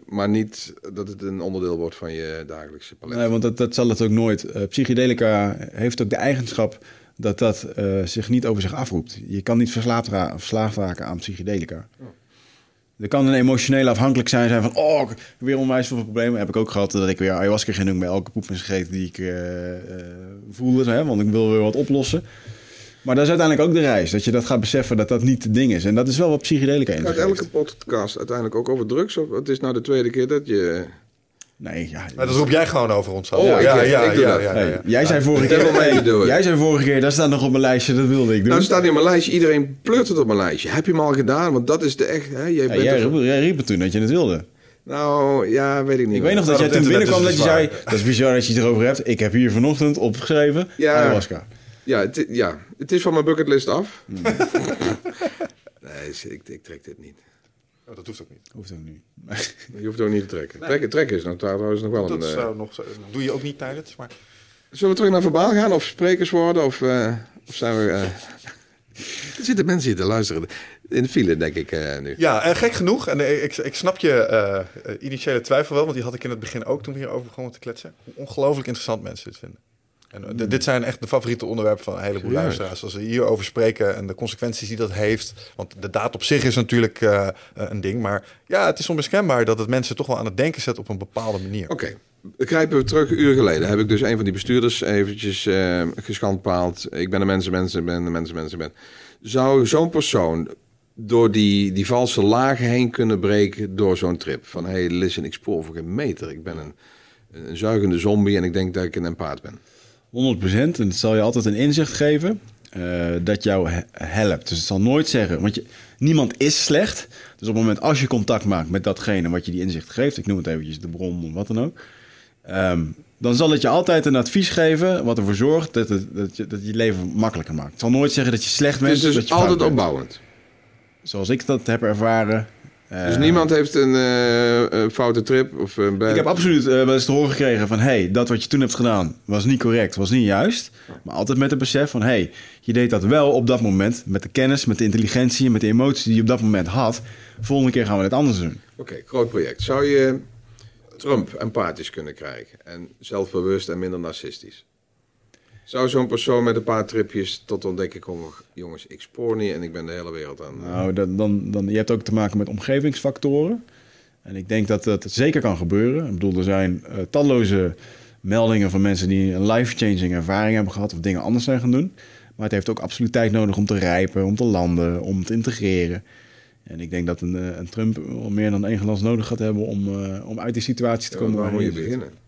Speaker 2: maar niet dat het een onderdeel wordt van je dagelijkse palet.
Speaker 1: Nee, want dat, dat zal het ook nooit. Uh, psychedelica heeft ook de eigenschap dat dat zich niet over zich afroept. Je kan niet verslaafd, ra verslaafd raken aan psychedelica. Oh. Er kan een emotionele afhankelijk zijn, zijn van... oh, weer onwijs veel problemen. Heb ik ook gehad dat ik weer ayahuasca ging doen... bij elke poep en gegeten die ik uh, voelde. Hè, want ik wil weer wat oplossen. Maar dat is uiteindelijk ook de reis. Dat je dat gaat beseffen dat dat niet het ding is. En dat is wel wat psychedelica in.
Speaker 2: Gaat elke podcast uiteindelijk ook over drugs? Of het is nou de tweede keer dat je...
Speaker 1: Nee, ja.
Speaker 3: Maar dat roep jij gewoon over ons.
Speaker 2: Oh, ja, ja, ja, ja,
Speaker 1: Jij zei vorige keer... jij zei vorige keer, dat staat nog op mijn lijstje, dat wilde ik doen.
Speaker 2: Nou, staat niet op mijn lijstje. Iedereen pleurt het op mijn lijstje. Heb je hem al gedaan? Want dat is de echt... Hè,
Speaker 1: jij, bent jij, riep, jij riep het toen dat je het wilde.
Speaker 2: Nou, ja, weet ik niet.
Speaker 1: Ik weet nog dat jij toen binnenkwam dat je zei... Dat is bizar dat je het erover hebt. Ik heb hier vanochtend opgeschreven ja. ayahuasca.
Speaker 2: Ja, het, ja, het is van mijn bucketlist af. Hmm. <laughs> nee, ik, ik trek dit niet.
Speaker 3: Oh, dat hoeft ook niet.
Speaker 1: Hoeft ook niet. <laughs>
Speaker 2: je hoeft ook niet te trekken. Trekken, trekken is nou trouwens nog wel
Speaker 3: dat
Speaker 2: een...
Speaker 3: Zou nog, doe je ook niet tijdens, maar...
Speaker 2: Zullen we terug naar verbaal gaan? Of sprekers worden? Of, uh, of zijn we... Uh... <laughs> er zitten mensen hier te luisteren. In de file, denk ik uh, nu.
Speaker 3: Ja, gek genoeg. En ik, ik snap je initiële twijfel wel. Want die had ik in het begin ook toen we hierover begonnen te kletsen. Hoe ongelooflijk interessant mensen dit vinden. En eh, dit zijn echt de favoriete onderwerpen van een heleboel luisteraars. Als we hierover spreken en de consequenties die dat heeft. Want de daad op zich is natuurlijk uh, een ding. Maar ja, het is onmiskenbaar dat het mensen toch wel aan het denken zet op een bepaalde manier.
Speaker 2: Oké. Okay. Grijpen we terug een uur geleden. Heb ik dus een van die bestuurders eventjes uh, geschandpaald. Ik ben de mensen, mensen, ben de mensen, mensen, ben. Zou zo'n persoon door die, die valse lagen heen kunnen breken door zo'n trip? Van, hey, listen, ik spoor voor geen meter. Ik ben een, een zuigende zombie en ik denk dat ik een empaat ben.
Speaker 1: 100%. En het zal je altijd een inzicht geven uh, dat jou helpt. Dus het zal nooit zeggen, want je, niemand is slecht. Dus op het moment als je contact maakt met datgene wat je die inzicht geeft, ik noem het eventjes de bron of wat dan ook, um, dan zal het je altijd een advies geven wat ervoor zorgt dat, het, dat, je, dat je leven makkelijker maakt. Het zal nooit zeggen dat je slecht bent.
Speaker 2: Het is
Speaker 1: dus
Speaker 2: dat je altijd opbouwend.
Speaker 1: Zoals ik dat heb ervaren,
Speaker 2: dus niemand heeft een, uh, foute trip? Of een
Speaker 1: Ik heb absoluut uh, wel eens te horen gekregen van... hey, dat wat je toen hebt gedaan was niet correct, was niet juist. Maar altijd met het besef van... hey, je deed dat wel op dat moment... met de kennis, met de intelligentie, met de emoties die je op dat moment had. Volgende keer gaan we het anders doen.
Speaker 2: Oké, groot project. Zou je Trump empathisch kunnen krijgen? En zelfbewust en minder narcistisch? Zou zo'n persoon met een paar tripjes tot ontdekken komen... jongens, ik spoor niet en ik ben de hele wereld aan...
Speaker 1: Nou, dan, dan, dan, je hebt ook te maken met omgevingsfactoren. En ik denk dat dat zeker kan gebeuren. Ik bedoel, er zijn uh, talloze meldingen van mensen... die een life-changing ervaring hebben gehad... of dingen anders zijn gaan doen. Maar het heeft ook absoluut tijd nodig om te rijpen, om te landen, om te integreren. En ik denk dat een, eh, een Trump meer dan één glans nodig gaat hebben... om, uh, om uit die situatie te komen.
Speaker 2: waar moet je beginnen?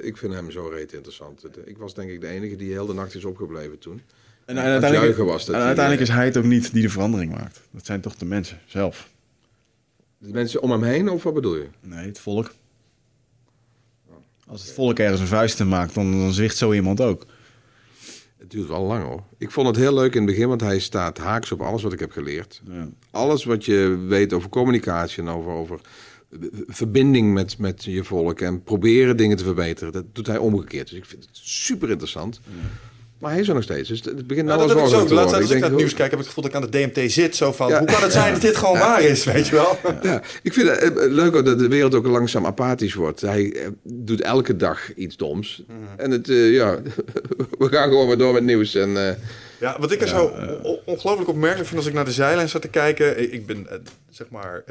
Speaker 2: Ik vind hem zo reet interessant. Ik was denk ik de enige die heel de nacht is opgebleven toen.
Speaker 1: En, en uiteindelijk, was dat en uiteindelijk is hij het ook niet die de verandering maakt. Dat zijn toch de mensen zelf.
Speaker 2: De mensen om hem heen, of wat bedoel je?
Speaker 1: Nee, het volk. Als het volk ergens een vuist maakt, dan, dan zwicht zo iemand ook.
Speaker 2: Het duurt wel lang hoor. Ik vond het heel leuk in het begin, want hij staat haaks op alles wat ik heb geleerd. Ja. Alles wat je weet over communicatie en over, over verbinding met, met je volk en proberen dingen te verbeteren. Dat doet hij omgekeerd. Dus ik vind het super interessant. Maar hij is er nog steeds. Dus het begint nou, nou
Speaker 3: wel zo. Laatst als ik, ik naar het nieuws kijk, heb ik het gevoel dat ik aan de DMT zit. Zo van, hoe kan het zijn dat dit gewoon waar is, weet je wel?
Speaker 2: Ja, ik vind het eh, leuk dat de wereld ook langzaam apathisch wordt. Hij eh, doet elke dag iets doms. Mhm. En het, uh, ja, <laughs> we gaan gewoon weer door met nieuws. En, uh,
Speaker 3: ja, wat ik er zo ongelooflijk opmerkelijk vind als ik naar de zijlijn zat te kijken. Ik ben, zeg maar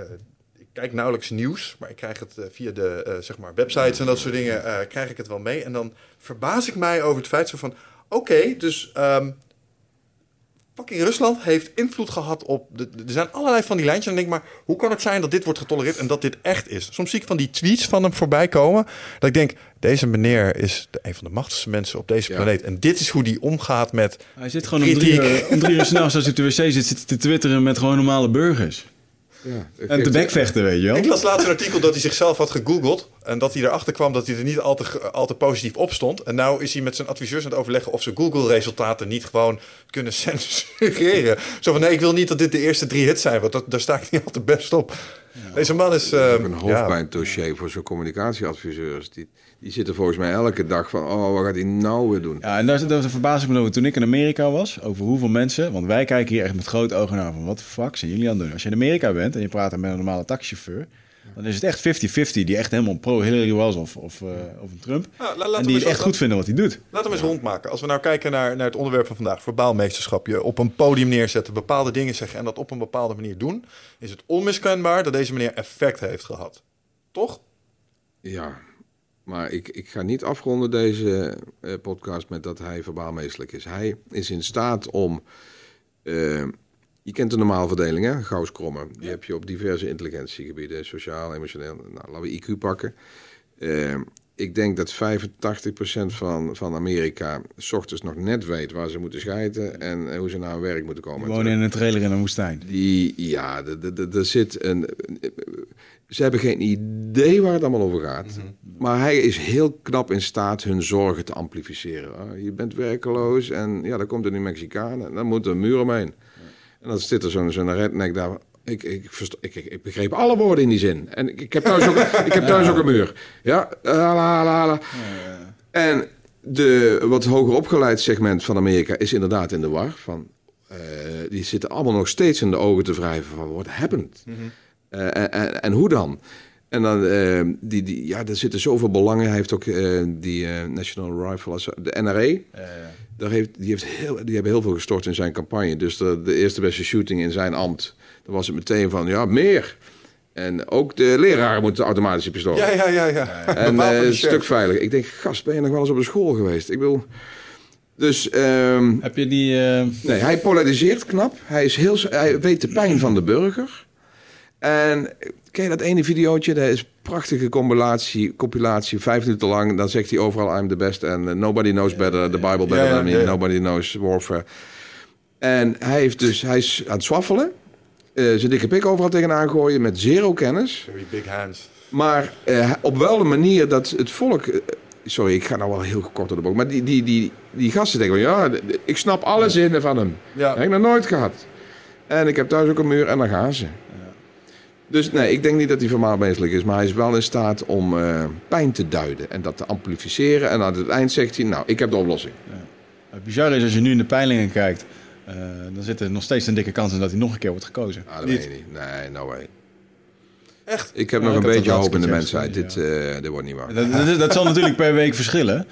Speaker 3: kijk nauwelijks nieuws, maar ik krijg het eh, via de uh, zeg maar websites en dat soort dingen, uh, krijg ik het wel mee. En dan verbaas ik mij over het feit zo van, oké, dus um, fucking Rusland heeft invloed gehad op, de, er zijn allerlei van die lijntjes. En denk maar, hoe kan het zijn dat dit wordt getolereerd en dat dit echt is? Soms zie ik van die tweets van hem voorbij komen, dat ik denk, deze meneer is de, een van de machtigste mensen op deze planeet. En dit is hoe die omgaat met
Speaker 1: Hij zit gewoon om drie, uur, om drie uur s'nachts als hij op de wc zit, zit te twitteren met gewoon normale burgers. Ja, en te bekvechten, weet je wel.
Speaker 3: Ik las laatst een artikel dat hij zichzelf had gegoogeld. En dat hij erachter kwam dat hij er niet al te, al te positief op stond. En nou is hij met zijn adviseurs aan het overleggen of ze Google-resultaten niet gewoon kunnen <laughs> censureren. Zo van nee, ik wil niet dat dit de eerste drie hits zijn, want dat, daar sta ik niet altijd best op. Deze man is. Uh,
Speaker 2: een hoofdpijndossier voor zo'n communicatieadviseurs. Die, die zitten volgens mij elke dag van, oh, wat gaat hij nou weer doen?
Speaker 1: Ja, en daar, daar verbaas ik me over toen ik in Amerika was, over hoeveel mensen, want wij kijken hier echt met grote ogen naar van, wat de fuck zijn jullie aan het doen? Als je in Amerika bent en je praat met een normale taxichauffeur, dan is het echt 50-50 die echt helemaal pro-Hillary was of, of, uh, of een Trump. en die echt goed vinden wat hij doet.
Speaker 3: Laten we eens rondmaken. Als we nou kijken naar, naar het onderwerp van vandaag, verbaalmeesterschap. Je op een podium neerzetten, bepaalde dingen zeggen en dat op een bepaalde manier doen. Is het onmiskenbaar dat deze meneer effect heeft gehad. Toch?
Speaker 2: Ja, maar ik, ik ga niet afronden deze uh, podcast met dat hij verbaalmeestelijk is. Hij is in staat om... Uh, je kent de normaalverdeling, hè? Gauss-Krommen. Die heb je op diverse intelligentiegebieden. Sociaal, emotioneel. Nou, laten we IQ pakken. Uh, ik denk dat 85% van, van Amerika s ochtends nog net weet waar ze moeten scheiden en hoe ze naar hun werk moeten komen.
Speaker 1: Wonen in een trailer in een woestijn.
Speaker 2: Die, ja, er zit een. Ze hebben geen idee waar het allemaal over gaat. Mhm. Maar hij is heel knap in staat hun zorgen te amplificeren. Ah, je bent werkeloos en ja, dan komt er nu Mexicaan en dan moet er een muur omheen. En dan zit er zo'n zo'n redneck daar. Ik, ik, ik, ik, begreep alle woorden in die zin. En ik, ik heb thuis ook, ik heb thuis ook een muur. Ja, la, la, la. En de wat hoger opgeleid segment van Amerika is inderdaad in de war. Van, uh, die zitten allemaal nog steeds in de ogen te wrijven van wat happened. Mm -hmm. uh, en, en, en, hoe dan? En dan, uh, die, die, ja, er zitten zoveel belangen. Hij heeft ook die National Rifle, de NRA. Ja daar heeft, die, heeft heel, die hebben heel veel gestort in zijn campagne. Dus de, de eerste beste shooting in zijn ambt, dan was het meteen van, ja, meer. En ook de leraren moeten automatische pistool.
Speaker 3: Ja, ja, ja. ja.
Speaker 2: En <laughs> uh, een stuk veiliger. Ik denk, gast, ben je nog wel eens op de school geweest? Ik wil... Dus... Um,
Speaker 1: Heb je die... Uh...
Speaker 2: Nee, hij polariseert knap. Hij, is heel, hij weet de pijn van de burger. En ken je dat ene videootje? Dat is een prachtige compilatie, compilatie, vijf minuten lang. Dan zegt hij overal I'm the best and uh, nobody knows better, the Bible better than me, nobody knows warfare. En hij, heeft dus, hij is aan het swaffelen. Uh, zijn dikke pik overal tegenaan gooien met zero kennis.
Speaker 3: Very big hands.
Speaker 2: Maar uh, op wel een manier dat het volk... Uh, sorry, ik ga nou wel heel kort door de boek. Maar die, die, die, die gasten denken van... Ja, ik snap alle zinnen van hem. Ja. Dat heb ik nog nooit gehad. En ik heb thuis ook een muur en dan gaan ze. Dus nee, ik denk niet dat hij vermaalmeestelijk is, maar hij is wel in staat om uh, pijn te duiden en dat te amplificeren. En aan het eind zegt hij, nou, ik heb de oplossing. Ja.
Speaker 1: Het bizarre is, als je nu in de peilingen kijkt, uh, dan zit er nog steeds een dikke kans in dat hij nog een keer wordt gekozen.
Speaker 2: Ah, dat niet. weet je niet. Nee, no way. Echt? Ik heb nog een beetje hoop in de mensheid. Dit, uh, dit wordt niet waar.
Speaker 1: Dat, dat, dat zal <laughs> natuurlijk per week verschillen.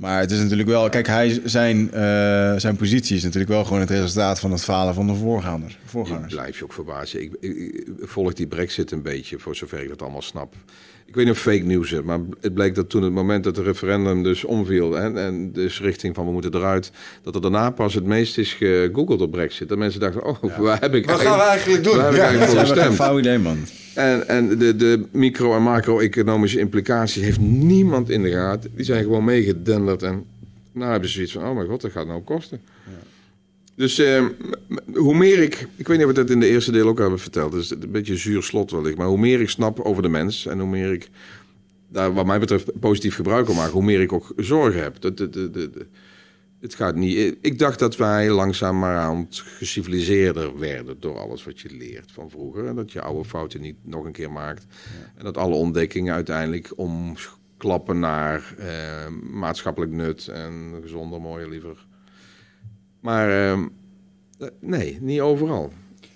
Speaker 1: Maar het is natuurlijk wel, kijk, hij, zijn, uh, zijn positie is natuurlijk wel gewoon het resultaat van het falen van de voorgangers. voorgangers.
Speaker 2: Ik blijf je ook verbazen. Ik, ik, volg die brexit een beetje, voor zover ik dat allemaal snap. Ik weet niet of fake nieuws is, maar het bleek dat toen het moment dat het referendum dus omviel... en, en dus richting van we moeten eruit... dat er daarna pas het meest is gegoogeld op brexit. Dat mensen dachten, oh, ja. waar heb ik
Speaker 3: Wat gaan we eigenlijk doen?
Speaker 2: Waar heb ik eigenlijk voor gestemd?
Speaker 1: Een idee, man.
Speaker 2: En, en de, de micro- en macro-economische implicaties heeft niemand in de gaten. Die zijn gewoon meegedenderd en nou hebben ze zoiets van, oh mijn god, dat gaat nou kosten. Ja. Dus eh, hoe meer ik, ik weet niet of we dat in de eerste deel ook hebben verteld, dus een beetje zuur slot wellicht, maar hoe meer ik snap over de mens en hoe meer ik daar wat mij betreft positief gebruik van maak, hoe meer ik ook zorgen heb. De, het gaat niet. Ik dacht dat wij langzaam maar aan het geciviliseerder werden door alles wat je leert van vroeger. En dat je oude fouten niet nog een keer maakt. En dat alle ontdekkingen uiteindelijk omklappen naar eh, maatschappelijk nut en gezonder, mooier, liever. Maar uh, nee, niet overal.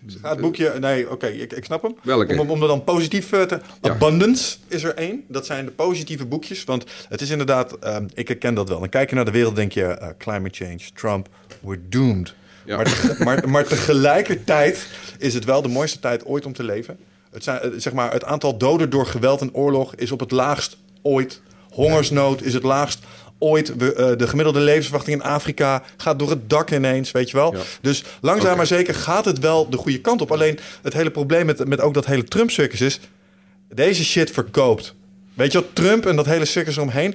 Speaker 3: Ja, het boekje, nee, oké, ik, ik snap hem.
Speaker 2: Welke?
Speaker 3: Om, om er dan positief uh, te... Abundance is er één. Dat zijn de positieve boekjes. Want het is inderdaad, um, ik herken dat wel. Dan kijk je naar de wereld, denk je, uh, climate change, Trump, we're doomed. Ja. Maar, te, maar, maar, tegelijkertijd is het wel de mooiste tijd ooit om te leven. Het, zijn, eh, zeg maar, het aantal doden door geweld en oorlog is op het laagst ooit. Hongersnood is het laagst ooit. We, uh, de gemiddelde levensverwachting in Afrika gaat door het dak ineens, weet je wel. Dus langzaam okay. maar zeker gaat het wel de goede kant op. Alleen het hele probleem met, met ook dat hele Trump-circus is... deze shit verkoopt. Weet je wat, Trump en dat hele circus eromheen,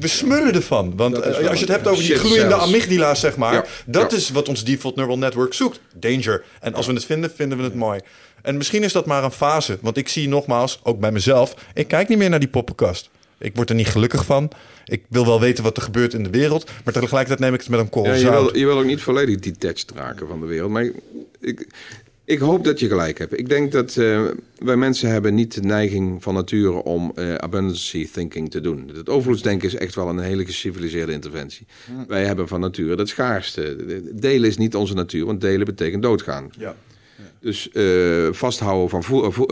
Speaker 3: we, smullen ervan. Want als je het hebt over die gloeiende amygdala's, zeg maar, dat is wat ons default neural network zoekt. Danger. En als we het vinden, vinden we het mooi. En misschien is dat maar een fase. Want ik zie nogmaals, ook bij mezelf, ik kijk niet meer naar die poppenkast. Ik word er niet gelukkig van. Ik wil wel weten wat er gebeurt in de wereld. Maar tegelijkertijd neem ik het met een korrel
Speaker 2: ja, je, wil, je wil ook niet volledig detached raken van de wereld. Maar ik, ik hoop dat je gelijk hebt. Ik denk dat uh, wij mensen hebben niet de neiging van nature om uh, abundance thinking te doen. Het overvloedsdenken is echt wel een hele geciviliseerde interventie. Wij hebben van nature dat schaarste. Delen is niet onze natuur, want delen betekent doodgaan. Ja. Dus uh, vasthouden van vo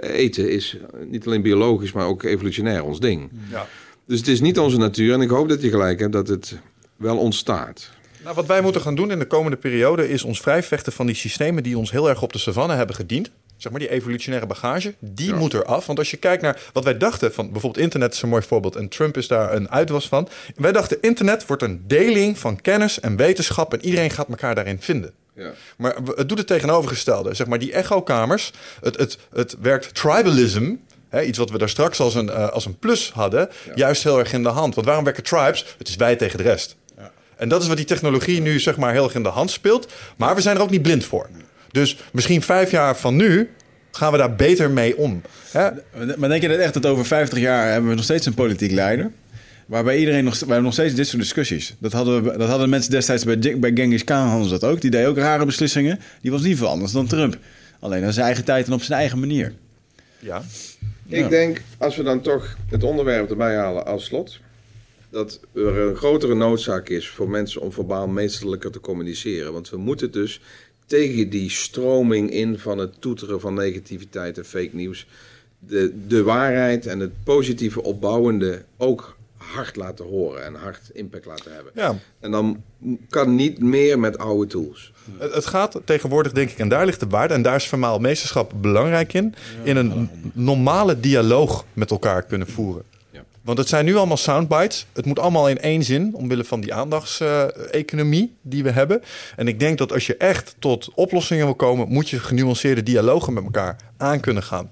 Speaker 2: eten is niet alleen biologisch, maar ook evolutionair ons ding. Ja. Dus het is niet onze natuur. En ik hoop dat je gelijk hebt dat het wel ontstaat.
Speaker 3: Nou, wat wij moeten gaan doen in de komende periode is ons vrijvechten van die systemen die ons heel erg op de savanne hebben gediend. Zeg maar die evolutionaire bagage, die moet er af. Want als je kijkt naar wat wij dachten van bijvoorbeeld internet is een mooi voorbeeld en Trump is daar een uitwas van. Wij dachten internet wordt een deling van kennis en wetenschap en iedereen gaat elkaar daarin vinden. Ja. Maar het doet het tegenovergestelde. Zeg maar die echokamers, het, het, het werkt tribalism, iets wat we daar straks als een, uh, als een plus hadden, juist heel erg in de hand. Want waarom werken tribes? Het is wij tegen de rest. En dat is wat die technologie nu zeg maar heel erg in de hand speelt. Maar we zijn er ook niet blind voor. Dus misschien vijf jaar van nu gaan we daar beter mee om. Hè?
Speaker 1: Maar denk je dat echt dat over 50 jaar hebben we nog steeds een politiek leider? Waarbij iedereen nog, we hebben nog steeds dit soort discussies. Dat hadden, we, dat hadden mensen destijds bij, bij Genghis Khan hadden ze dat ook. Die deed ook rare beslissingen. Die was niet veel anders dan Trump. Alleen aan zijn eigen tijd en op zijn eigen manier.
Speaker 2: Ja. Ik denk, als we dan toch het onderwerp erbij halen als slot dat er een grotere noodzaak is voor mensen om verbaal meesterlijker te communiceren. Want we moeten dus tegen die stroming in van het toeteren van negativiteit en fake nieuws. De, de waarheid en het positieve opbouwende ook hard laten horen en hard impact laten hebben. Ja. En dan kan niet meer met oude tools.
Speaker 3: Het, het, gaat tegenwoordig, denk ik, en daar ligt de waarde, en daar is vermaal meesterschap belangrijk in, in een normale dialoog met elkaar kunnen voeren. Want het zijn nu allemaal soundbites. Het moet allemaal in één zin, omwille van die aandachtseconomie die we hebben. En ik denk dat als je echt tot oplossingen wil komen, moet je genuanceerde dialogen met elkaar aan kunnen gaan.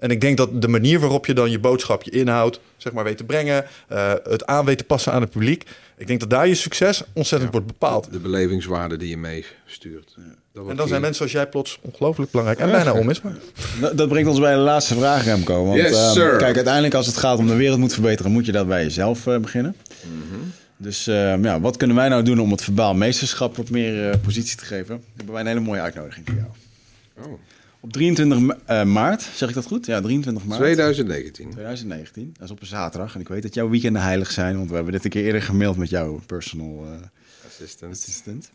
Speaker 3: En ik denk dat de manier waarop je dan je boodschap, je inhoud, zeg maar, weet te brengen, uh, het aan weet te passen aan het publiek. Ik denk dat daar je succes ontzettend wordt bepaald.
Speaker 2: De belevingswaarde die je meestuurt.
Speaker 3: Ja. En dan zijn mensen als jij plots ongelooflijk belangrijk en bijna onmisbaar. <laughs>
Speaker 1: Dat brengt ons bij de laatste vraag, Remco. Want yes, uh, kijk, uiteindelijk als het gaat om de wereld moet verbeteren, moet je dat bij jezelf uh, beginnen. Mm -hmm. Dus uh, ja, wat kunnen wij nou doen om het verbaal meesterschap wat meer positie te geven? Dan hebben wij een hele mooie uitnodiging voor jou. Oh. Op 23 uh, maart, zeg ik dat goed? Ja, 23 maart.
Speaker 2: 2019.
Speaker 1: 2019, dat is op een zaterdag. En ik weet dat jouw weekenden heilig zijn, want we hebben dit een keer eerder gemaild met jouw personal uh, assistant. assistant.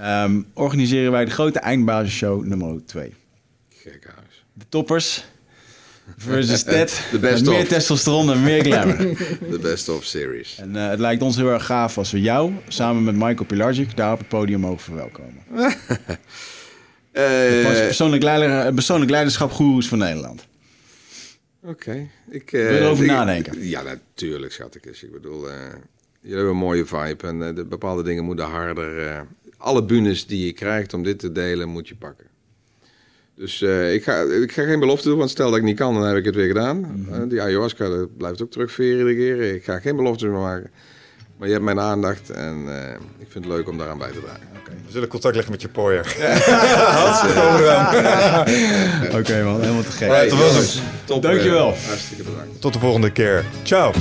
Speaker 1: Um, organiseren wij de grote eindbasisshow nummer 2. Gekhuis. De toppers versus <laughs> Ted. De best meer testosteron en meer glamour. <laughs>
Speaker 2: De best of series.
Speaker 1: En uh, het lijkt ons heel erg gaaf als we jou samen met Michael Pilarczyk daar op het podium mogen verwelkomen. <laughs> Uh, persoonlijk, leider, persoonlijk leiderschap goeroes van Nederland.
Speaker 2: Oké. Ik
Speaker 1: Wil erover nadenken?
Speaker 2: Ja, natuurlijk, schat ik bedoel, jullie hebben een mooie vibe en de bepaalde dingen moeten harder. alle bunes die je krijgt om dit te delen, moet je pakken. Dus ik, ga, ik ga geen belofte doen, want stel dat ik niet kan, dan heb ik het weer gedaan. Mm -hmm. die ayahuasca dat blijft ook terugveren iedere keer. Ik ga geen belofte meer maken. Maar je hebt mijn aandacht en uh, ik vind het leuk om daaraan bij te dragen.
Speaker 3: Okay. We zullen contact leggen met je pooier. <laughs> <laughs>
Speaker 1: Oké man, helemaal te gek. Top, Dankjewel. Uh,
Speaker 2: hartstikke bedankt.
Speaker 3: Tot de volgende keer. Ciao.